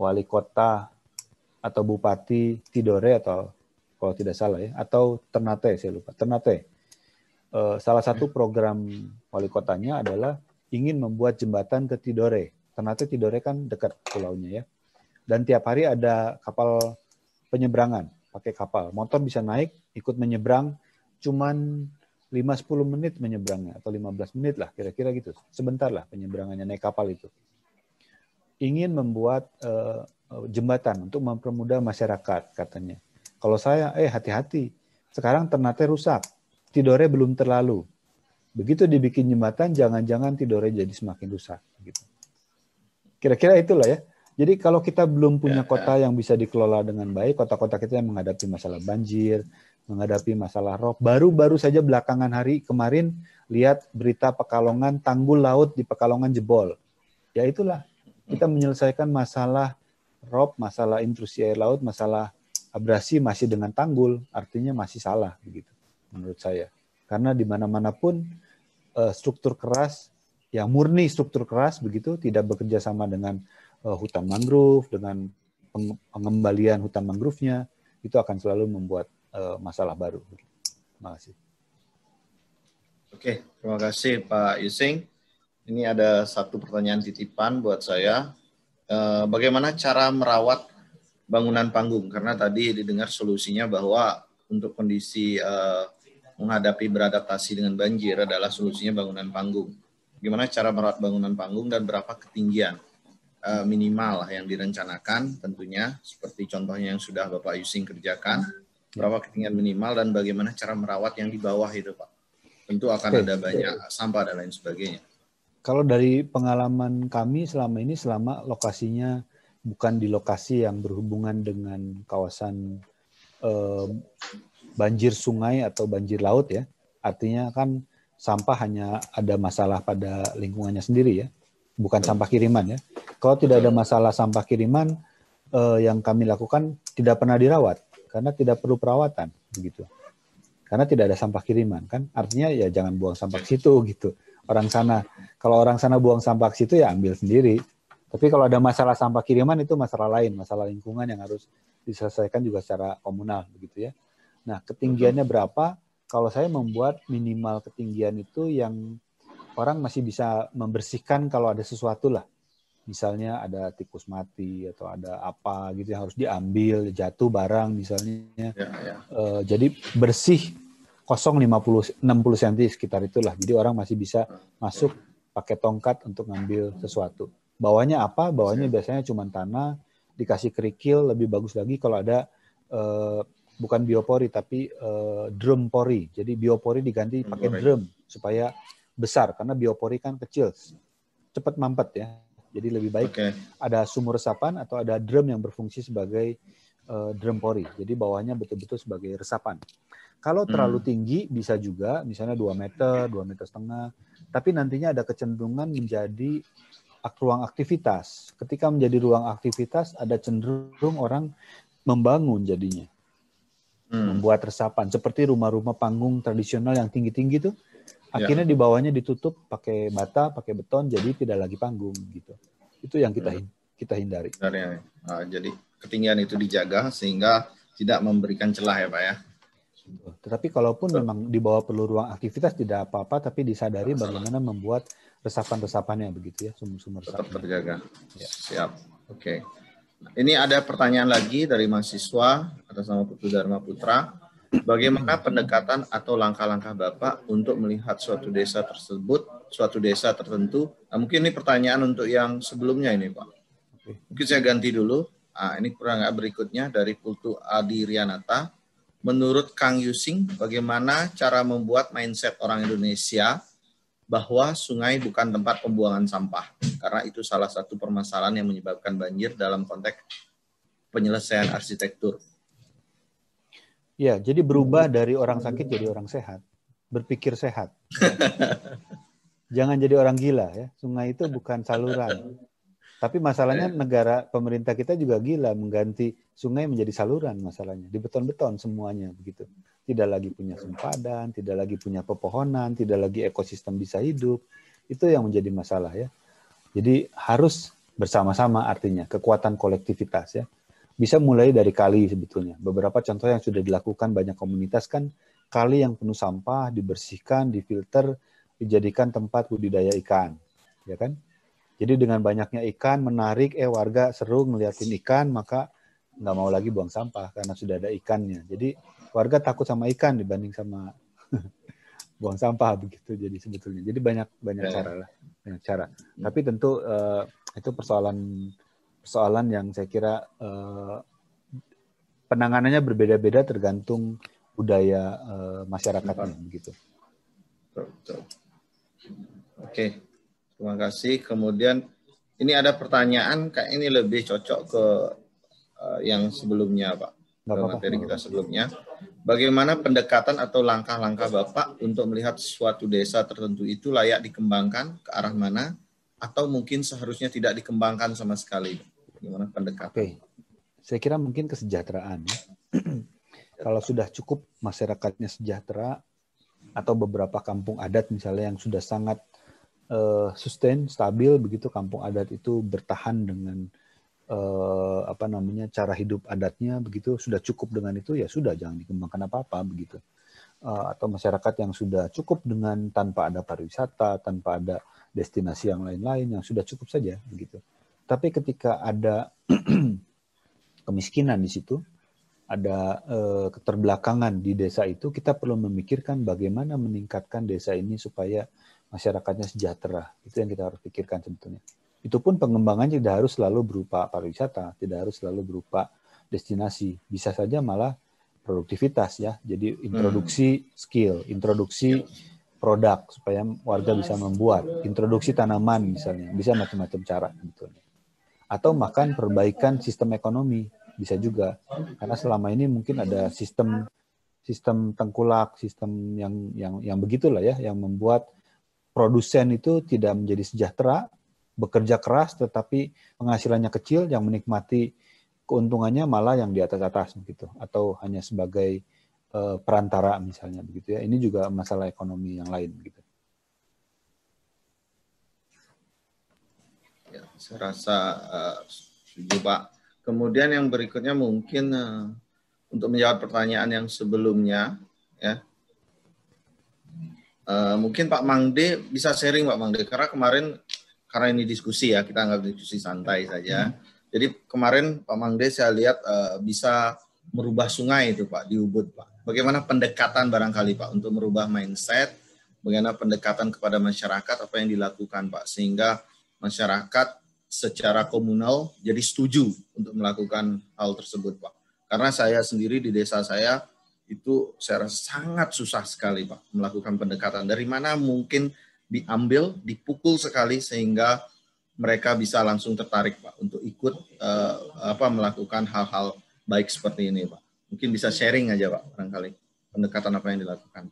wali kota atau bupati Tidore atau kalau tidak salah ya, atau Ternate saya lupa. Ternate. Uh, salah satu program wali kotanya adalah ingin membuat jembatan ke Tidore. Ternate Tidore kan dekat pulaunya ya. Dan tiap hari ada kapal penyeberangan pakai kapal. Motor bisa naik, ikut menyeberang, cuman 5-10 menit menyeberangnya, atau 15 menit lah, kira-kira gitu. Sebentar lah penyeberangannya naik kapal itu. Ingin membuat uh, jembatan untuk mempermudah masyarakat, katanya. Kalau saya, eh hati-hati, sekarang Ternate rusak, Tidore belum terlalu. Begitu dibikin jembatan, jangan-jangan Tidore jadi semakin rusak. Gitu. Kira-kira itulah ya. Jadi kalau kita belum punya ya, kota ya. yang bisa dikelola dengan baik, kota-kota kita yang menghadapi masalah banjir, menghadapi masalah rob, baru-baru saja belakangan hari kemarin lihat berita Pekalongan tanggul laut di Pekalongan jebol. Ya itulah kita menyelesaikan masalah rob, masalah intrusi air laut, masalah abrasi masih dengan tanggul, artinya masih salah begitu menurut saya. Karena di mana-mana pun eh, struktur keras yang murni struktur keras begitu tidak bekerja sama dengan uh, hutan mangrove, dengan pengembalian hutan mangrove-nya, itu akan selalu membuat uh, masalah baru. Terima kasih. Oke, terima kasih Pak Yusing. Ini ada satu pertanyaan titipan buat saya. Uh, bagaimana cara merawat bangunan panggung? Karena tadi didengar solusinya bahwa untuk kondisi uh, menghadapi beradaptasi dengan banjir adalah solusinya bangunan panggung. Bagaimana cara merawat bangunan panggung dan berapa ketinggian? uh, minimal yang direncanakan tentunya seperti contohnya yang sudah Bapak Yusing kerjakan berapa ketinggian minimal dan bagaimana cara merawat yang di bawah itu Pak tentu akan ada banyak sampah dan lain sebagainya kalau dari pengalaman kami selama ini selama lokasinya bukan di lokasi yang berhubungan dengan kawasan eh, banjir sungai atau banjir laut ya artinya kan sampah hanya ada masalah pada lingkungannya sendiri ya bukan sampah kiriman ya. Kalau tidak ada masalah sampah kiriman eh, yang kami lakukan tidak pernah dirawat karena tidak perlu perawatan begitu. Karena tidak ada sampah kiriman kan artinya ya jangan buang sampah ke situ [laughs] gitu. Orang sana kalau orang sana buang sampah ke situ ya ambil sendiri. Tapi kalau ada masalah sampah kiriman itu masalah lain, masalah lingkungan yang harus diselesaikan juga secara komunal begitu ya. Nah, ketinggiannya berapa? Kalau saya membuat minimal ketinggian itu yang orang masih bisa membersihkan kalau ada sesuatu lah. Misalnya ada tikus mati atau ada apa gitu yang harus diambil, jatuh barang misalnya. Ya, ya. Uh, jadi bersih kosong 50 60 cm sekitar itulah. Jadi orang masih bisa masuk pakai tongkat untuk ngambil sesuatu. Bawahnya apa? Bawahnya ya. biasanya cuma tanah, dikasih kerikil, lebih bagus lagi kalau ada uh, bukan biopori tapi uh, drum pori. Jadi biopori diganti pakai drum supaya besar karena biopori kan kecil, cepat mampet ya. Jadi lebih baik okay. ada sumur resapan atau ada drum yang berfungsi sebagai uh, drum pori. Jadi bawahnya betul-betul sebagai resapan. Kalau terlalu hmm. tinggi bisa juga misalnya 2 meter, 2 meter setengah. Tapi nantinya ada kecenderungan menjadi ruang aktivitas. Ketika menjadi ruang aktivitas ada cenderung orang membangun jadinya. Hmm. Membuat resapan seperti rumah-rumah panggung tradisional yang tinggi-tinggi tuh Akhirnya ya. di bawahnya ditutup pakai bata, pakai beton, jadi tidak lagi panggung gitu. Itu yang kita hmm. kita hindari. Ya. Nah, jadi ketinggian itu dijaga sehingga tidak memberikan celah ya pak ya. Tetapi kalaupun Betul. memang di bawah perlu ruang aktivitas tidak apa-apa, tapi disadari Masalah. bagaimana membuat resapan-resapannya begitu ya, sumur-sumur Tetap terjaga. Ya. Siap. Oke. Okay. Ini ada pertanyaan lagi dari mahasiswa atas nama Putu Dharma Putra. bagaimana pendekatan atau langkah-langkah Bapak untuk melihat suatu desa tersebut, suatu desa tertentu? Nah, mungkin ini pertanyaan untuk yang sebelumnya ini, Pak. Mungkin saya ganti dulu. Nah, ini kurang berikutnya dari Putu Adi Rianata. Menurut Kang Yusing, bagaimana cara membuat mindset orang Indonesia bahwa sungai bukan tempat pembuangan sampah? Karena itu salah satu permasalahan yang menyebabkan banjir dalam konteks penyelesaian arsitektur. Ya, jadi berubah dari orang sakit jadi orang sehat, berpikir sehat. [laughs] Jangan jadi orang gila ya. Sungai itu bukan saluran. Tapi masalahnya negara pemerintah kita juga gila mengganti sungai menjadi saluran masalahnya. Di beton-beton semuanya begitu. Tidak lagi punya sempadan, tidak lagi punya pepohonan, tidak lagi ekosistem bisa hidup. Itu yang menjadi masalah ya. Jadi harus bersama-sama artinya kekuatan kolektivitas ya bisa mulai dari kali sebetulnya. Beberapa contoh yang sudah dilakukan banyak komunitas kan kali yang penuh sampah dibersihkan, difilter, dijadikan tempat budidaya ikan, ya kan? Jadi dengan banyaknya ikan menarik, eh warga seru ngeliatin ikan, maka nggak mau lagi buang sampah karena sudah ada ikannya. Jadi warga takut sama ikan dibanding sama [laughs] buang sampah begitu. Jadi sebetulnya, jadi banyak banyak ya. cara lah, banyak cara. Tapi tentu uh, itu persoalan persoalan yang saya kira uh, penanganannya berbeda-beda tergantung budaya uh, masyarakatnya betul. begitu. Betul. Oke, terima kasih. Kemudian ini ada pertanyaan kayak ini lebih cocok ke uh, yang sebelumnya, Pak. Ke materi kita sebelumnya. Bagaimana pendekatan atau langkah-langkah Bapak untuk melihat suatu desa tertentu itu layak dikembangkan ke arah mana atau mungkin seharusnya tidak dikembangkan sama sekali? Gimana pendekatan? Oke, saya kira mungkin kesejahteraan. Ya. [clears throat] Kalau sudah cukup masyarakatnya sejahtera atau beberapa kampung adat misalnya yang sudah sangat uh, sustain, stabil begitu kampung adat itu bertahan dengan uh, apa namanya cara hidup adatnya begitu sudah cukup dengan itu ya sudah jangan dikembangkan apa-apa begitu. Uh, atau masyarakat yang sudah cukup dengan tanpa ada pariwisata, tanpa ada destinasi yang lain-lain yang sudah cukup saja begitu. Tapi ketika ada [clears throat] kemiskinan di situ, ada eh, keterbelakangan di desa itu, kita perlu memikirkan bagaimana meningkatkan desa ini supaya masyarakatnya sejahtera. Itu yang kita harus pikirkan sebetulnya. Itu pun pengembangan tidak harus selalu berupa pariwisata, tidak harus selalu berupa destinasi. Bisa saja malah produktivitas ya. Jadi introduksi hmm. skill, introduksi produk supaya warga bisa membuat, introduksi tanaman misalnya, bisa macam-macam cara sebetulnya atau makan perbaikan sistem ekonomi bisa juga karena selama ini mungkin ada sistem sistem tengkulak sistem yang yang yang begitulah ya yang membuat produsen itu tidak menjadi sejahtera bekerja keras tetapi penghasilannya kecil yang menikmati keuntungannya malah yang di atas atas begitu atau hanya sebagai uh, perantara misalnya begitu ya ini juga masalah ekonomi yang lain begitu Ya, saya rasa uh, Pak. Kemudian yang berikutnya mungkin uh, untuk menjawab pertanyaan yang sebelumnya, ya. Uh, mungkin Pak Mangde bisa sharing Pak Mangde karena kemarin karena ini diskusi ya kita anggap diskusi santai saja. Hmm. Jadi kemarin Pak Mangde saya lihat uh, bisa merubah sungai itu Pak di Ubud Pak. Bagaimana pendekatan barangkali Pak untuk merubah mindset, bagaimana pendekatan kepada masyarakat apa yang dilakukan Pak sehingga masyarakat secara komunal jadi setuju untuk melakukan hal tersebut, Pak. Karena saya sendiri di desa saya itu saya rasa sangat susah sekali, Pak, melakukan pendekatan. Dari mana mungkin diambil, dipukul sekali sehingga mereka bisa langsung tertarik, Pak, untuk ikut uh, apa melakukan hal-hal baik seperti ini, Pak. Mungkin bisa sharing aja, Pak, barangkali pendekatan apa yang dilakukan.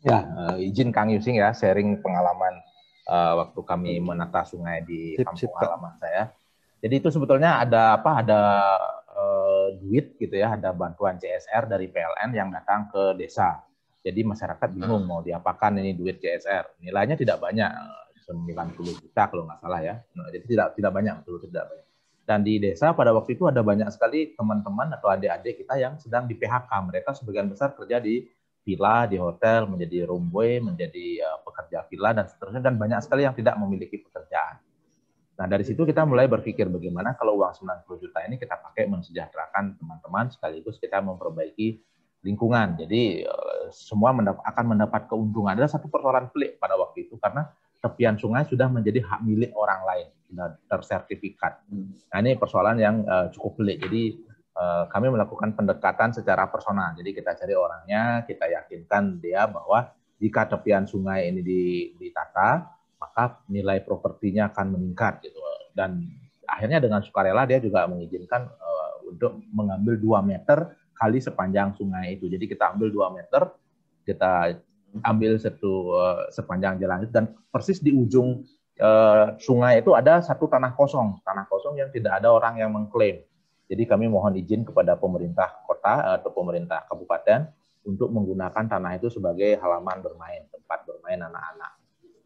Ya, uh, izin Kang Yusing ya, sharing pengalaman uh, waktu kami menata sungai di sip, kampung sip, halaman saya. Jadi itu sebetulnya ada apa? Ada uh, duit gitu ya, ada bantuan CSR dari PLN yang datang ke desa. Jadi masyarakat bingung mau diapakan ini duit CSR. Nilainya tidak banyak, 90 juta kalau nggak salah ya. Nah, jadi tidak tidak banyak, betul tidak banyak. Dan di desa pada waktu itu ada banyak sekali teman-teman atau adik-adik kita yang sedang di PHK. Mereka sebagian besar kerja di villa di hotel, menjadi room boy, menjadi uh, pekerja villa dan seterusnya dan banyak sekali yang tidak memiliki pekerjaan. Nah, dari situ kita mulai berpikir bagaimana kalau uang 90 juta ini kita pakai mensejahterakan teman-teman sekaligus kita memperbaiki lingkungan. Jadi semua mendap akan mendapat keuntungan. Ada satu persoalan pelik pada waktu itu karena tepian sungai sudah menjadi hak milik orang lain, sudah tersertifikat. Nah ini persoalan yang uh, cukup pelik. Jadi uh, kami melakukan pendekatan secara personal. Jadi kita cari orangnya, kita yakinkan dia bahwa jika tepian sungai ini ditata, maka nilai propertinya akan meningkat gitu. Dan akhirnya dengan sukarela dia juga mengizinkan uh, untuk mengambil 2 meter kali sepanjang sungai itu. Jadi kita ambil 2 meter, kita ambil satu uh, sepanjang jalan itu dan persis di ujung uh, sungai itu ada satu tanah kosong, tanah kosong yang tidak ada orang yang mengklaim. Jadi kami mohon izin kepada pemerintah kota atau pemerintah kabupaten untuk menggunakan tanah itu sebagai halaman bermain, tempat bermain anak-anak.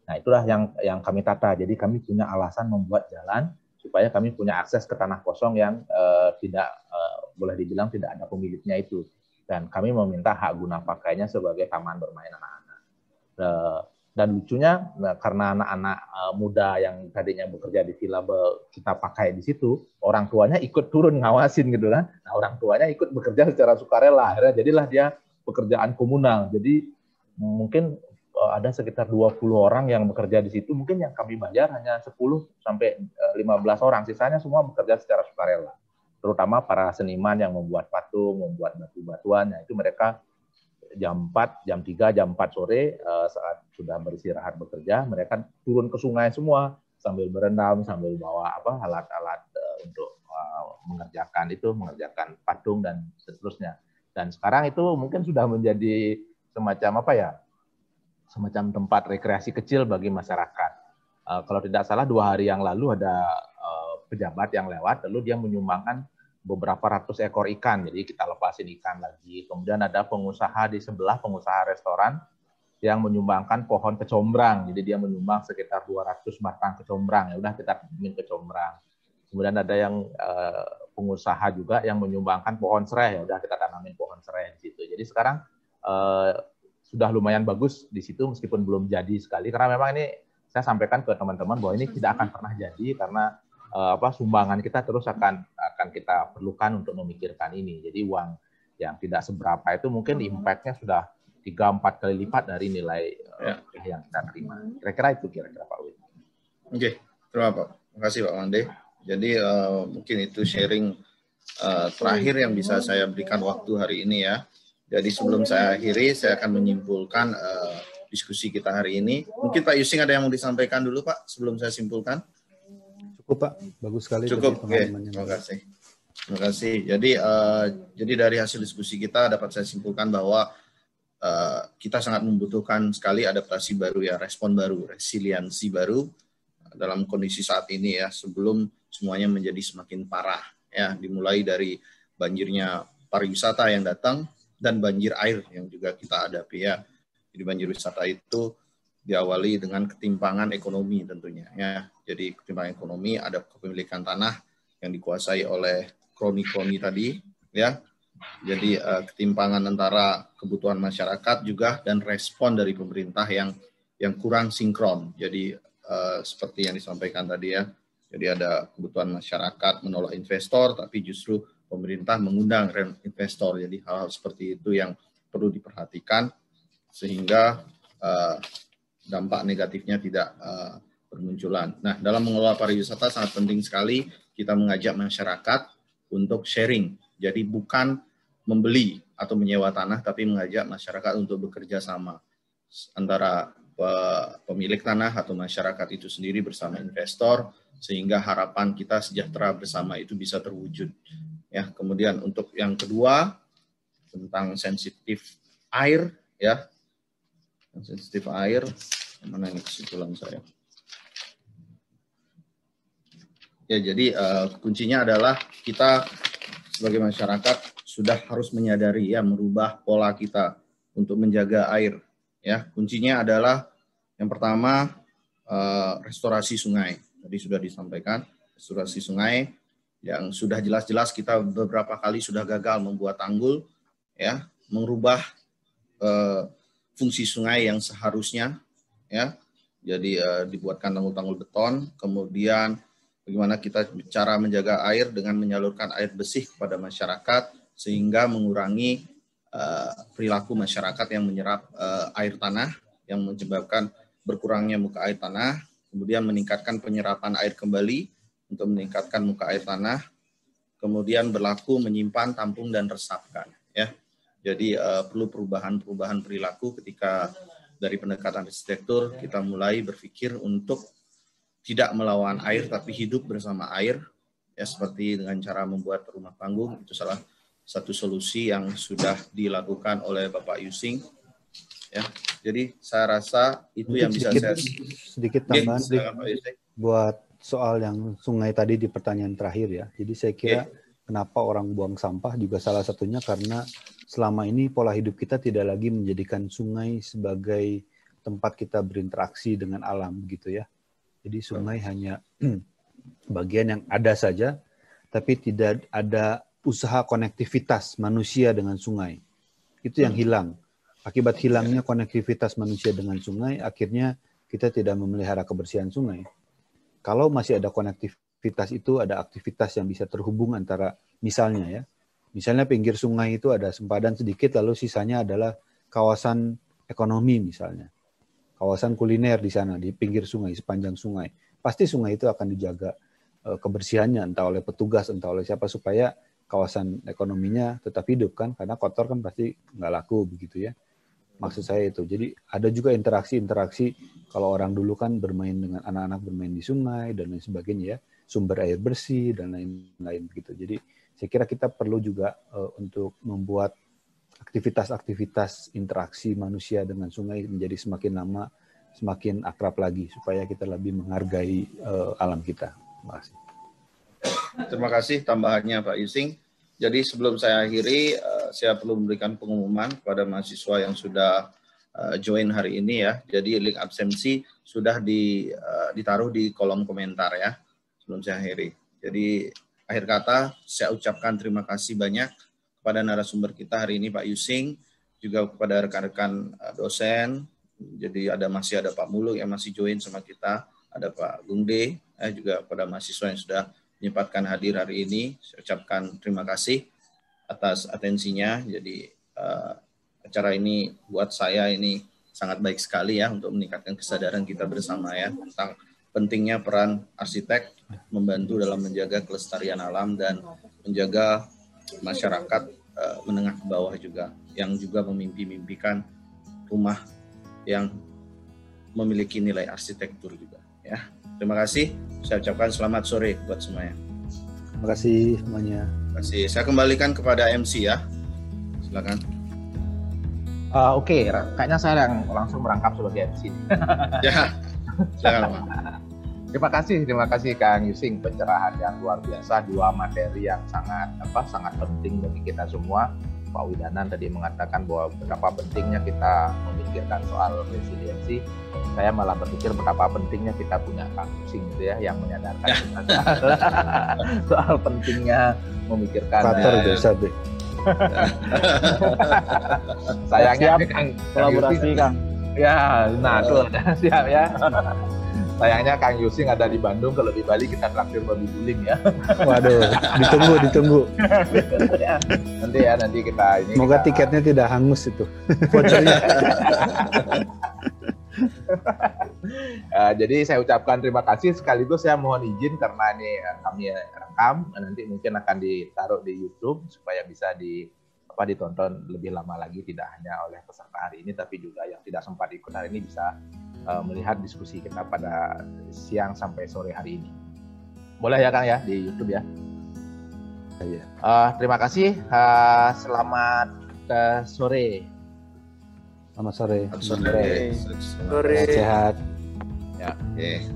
Nah, itulah yang yang kami tata. Jadi kami punya alasan membuat jalan supaya kami punya akses ke tanah kosong yang uh, tidak uh, boleh dibilang tidak ada pemiliknya itu dan kami meminta hak guna pakainya sebagai taman bermain anak-anak. Eh, dan lucunya nah, karena anak-anak eh, muda yang tadinya bekerja di villa kita pakai di situ, orang tuanya ikut turun ngawasin gitu kan. Nah, orang tuanya ikut bekerja secara sukarela. Akhirnya jadilah dia pekerjaan komunal. Jadi mungkin ada sekitar 20 orang yang bekerja di situ. Mungkin yang kami bayar hanya 10 sampai 15 orang. Sisanya semua bekerja secara sukarela terutama para seniman yang membuat patung, membuat batu-batuan, nah itu mereka jam 4, jam 3, jam 4 sore uh, saat sudah beristirahat bekerja, mereka turun ke sungai semua sambil berendam, sambil bawa apa alat-alat untuk mengerjakan itu, mengerjakan patung dan seterusnya. Dan sekarang itu mungkin sudah menjadi semacam apa ya? Semacam tempat rekreasi kecil bagi masyarakat. Uh, kalau tidak salah dua hari yang lalu ada uh, pejabat yang lewat, lalu dia menyumbangkan beberapa ratus ekor ikan. Jadi kita lepasin ikan lagi. Kemudian ada pengusaha di sebelah, pengusaha restoran yang menyumbangkan pohon kecombrang. Jadi dia menyumbang sekitar 200 batang kecombrang. Ya udah kita tanamin kecombrang. Kemudian ada yang uh, pengusaha juga yang menyumbangkan pohon serai. Ya udah kita tanamin pohon serai di situ. Jadi sekarang uh, sudah lumayan bagus di situ meskipun belum jadi sekali karena memang ini saya sampaikan ke teman-teman bahwa ini tidak akan pernah jadi karena uh, apa sumbangan kita terus akan akan kita perlukan untuk memikirkan ini. Jadi uang yang tidak seberapa itu mungkin hmm. impact-nya sudah tiga empat kali lipat dari nilai uh, yang kita terima. Kira-kira itu kira-kira Pak Win. Oke, terima Pak. Terima kasih Pak Mande. Jadi uh, mungkin itu sharing uh, terakhir yang bisa saya berikan waktu hari ini ya. Jadi sebelum saya akhiri, saya akan menyimpulkan uh, diskusi kita hari ini. Mungkin Pak Yusing ada yang mau disampaikan dulu Pak sebelum saya simpulkan. Cukup Pak, bagus sekali. Cukup, oke. Okay. Terima kasih. Terima kasih. Jadi uh, jadi dari hasil diskusi kita dapat saya simpulkan bahwa uh, kita sangat membutuhkan sekali adaptasi baru ya, respon baru, resiliensi baru dalam kondisi saat ini ya, sebelum semuanya menjadi semakin parah ya, dimulai dari banjirnya pariwisata yang datang dan banjir air yang juga kita hadapi ya. Jadi banjir wisata itu diawali dengan ketimpangan ekonomi tentunya ya. Jadi ketimpangan ekonomi ada kepemilikan tanah yang dikuasai oleh kroni-kroni tadi ya. Jadi uh, ketimpangan antara kebutuhan masyarakat juga dan respon dari pemerintah yang yang kurang sinkron. Jadi uh, seperti yang disampaikan tadi ya. Jadi ada kebutuhan masyarakat menolak investor tapi justru pemerintah mengundang investor. Jadi hal-hal seperti itu yang perlu diperhatikan sehingga uh, dampak negatifnya tidak uh, bermunculan. Nah, dalam mengelola pariwisata sangat penting sekali kita mengajak masyarakat untuk sharing. Jadi bukan membeli atau menyewa tanah, tapi mengajak masyarakat untuk bekerja sama antara pemilik tanah atau masyarakat itu sendiri bersama investor, sehingga harapan kita sejahtera bersama itu bisa terwujud. Ya, kemudian untuk yang kedua tentang sensitif air, ya. Sensitif air mana ini kesimpulan saya? Ya jadi uh, kuncinya adalah kita sebagai masyarakat sudah harus menyadari ya merubah pola kita untuk menjaga air ya. Kuncinya adalah yang pertama uh, restorasi sungai. Tadi sudah disampaikan restorasi sungai yang sudah jelas-jelas kita beberapa kali sudah gagal membuat tanggul ya merubah uh, fungsi sungai yang seharusnya ya. Jadi uh, dibuatkan tanggul-tanggul beton, kemudian bagaimana kita cara menjaga air dengan menyalurkan air bersih kepada masyarakat sehingga mengurangi uh, perilaku masyarakat yang menyerap uh, air tanah yang menyebabkan berkurangnya muka air tanah, kemudian meningkatkan penyerapan air kembali untuk meningkatkan muka air tanah, kemudian berlaku menyimpan, tampung dan resapkan ya. Jadi uh, perlu perubahan-perubahan perilaku ketika dari pendekatan arsitektur kita mulai berpikir untuk tidak melawan air tapi hidup bersama air ya seperti dengan cara membuat rumah panggung. Itu salah satu solusi yang sudah dilakukan oleh Bapak Yusing ya. Jadi saya rasa itu Mungkin yang bisa sedikit, saya sedikit tambahan okay, buat soal yang sungai tadi di pertanyaan terakhir ya jadi saya kira okay. kenapa orang buang sampah juga salah satunya karena selama ini pola hidup kita tidak lagi menjadikan sungai sebagai tempat kita berinteraksi dengan alam gitu ya jadi sungai hanya [clears throat] bagian yang ada saja, tapi tidak ada usaha konektivitas manusia dengan sungai. Itu yang hilang. Akibat hilangnya konektivitas manusia dengan sungai, akhirnya kita tidak memelihara kebersihan sungai. Kalau masih ada konektivitas itu, ada aktivitas yang bisa terhubung antara misalnya ya, misalnya pinggir sungai itu ada sempadan sedikit, lalu sisanya adalah kawasan ekonomi misalnya. Kawasan kuliner di sana di pinggir sungai sepanjang sungai. Pasti sungai itu akan dijaga uh, kebersihannya entah oleh petugas entah oleh siapa supaya kawasan ekonominya tetap hidup kan karena kotor kan pasti nggak laku begitu ya maksud saya itu jadi ada juga interaksi-interaksi kalau orang dulu kan bermain dengan anak-anak bermain di sungai dan lain sebagainya ya sumber air bersih dan lain-lain begitu jadi saya kira kita perlu juga uh, untuk membuat aktivitas-aktivitas interaksi manusia dengan sungai menjadi semakin lama semakin akrab lagi supaya kita lebih menghargai uh, alam kita. Terima kasih. Terima kasih tambahannya Pak Yusing. Jadi sebelum saya akhiri, uh, saya perlu memberikan pengumuman kepada mahasiswa yang sudah uh, join hari ini ya. Jadi link absensi sudah uh, ditaruh di kolom komentar ya sebelum saya akhiri. Jadi akhir kata saya ucapkan terima kasih banyak kepada narasumber kita hari ini Pak Yusing, juga kepada rekan-rekan dosen. Jadi ada masih ada Pak Muluk yang masih join sama kita, ada Pak Gungde, eh, juga kepada mahasiswa yang sudah menyempatkan hadir hari ini. Saya ucapkan terima kasih atas atensinya. Jadi uh, acara ini buat saya ini sangat baik sekali ya untuk meningkatkan kesadaran kita bersama ya tentang pentingnya peran arsitek membantu dalam menjaga kelestarian alam dan menjaga masyarakat uh, menengah ke bawah juga yang juga memimpi-mimpikan rumah yang memiliki nilai arsitektur juga ya. Terima kasih. Saya ucapkan selamat sore buat semuanya. Terima kasih semuanya. Terima kasih. Saya kembalikan kepada MC ya. Silakan. Uh, Oke, okay. kayaknya saya yang langsung merangkap sebagai MC. [laughs] ya, silakan Terima kasih, terima kasih Kang Yusing pencerahan yang luar biasa dua materi yang sangat apa sangat penting bagi kita semua. Pak Widanan tadi mengatakan bahwa betapa pentingnya kita memikirkan soal resiliensi. Saya malah berpikir betapa pentingnya kita punya Kang Yusing gitu ya yang menyadarkan ya. kita soal [laughs] pentingnya memikirkan. Kater ya, deh. Sayangnya siap, Kang kolaborasi Kang. Ya, nah tuh [laughs] siap ya. Sayangnya Kang Yusing ada di Bandung, kalau di Bali kita traktir babi guling ya. [laughs] Waduh, ditunggu, [laughs] ditunggu. nanti ya, nanti kita ini. Semoga kita... tiketnya tidak hangus itu. [laughs] uh, jadi saya ucapkan terima kasih sekaligus saya mohon izin karena ini uh, kami rekam nanti mungkin akan ditaruh di YouTube supaya bisa di apa ditonton lebih lama lagi tidak hanya oleh peserta hari ini tapi juga yang tidak sempat ikut hari ini bisa uh, melihat diskusi kita pada siang sampai sore hari ini. Boleh ya Kang ya di YouTube ya. Uh, terima kasih. Uh, selamat ke sore. Selamat sore. Selamat sore. Selamat sore. Sehat. Ya. Yeah.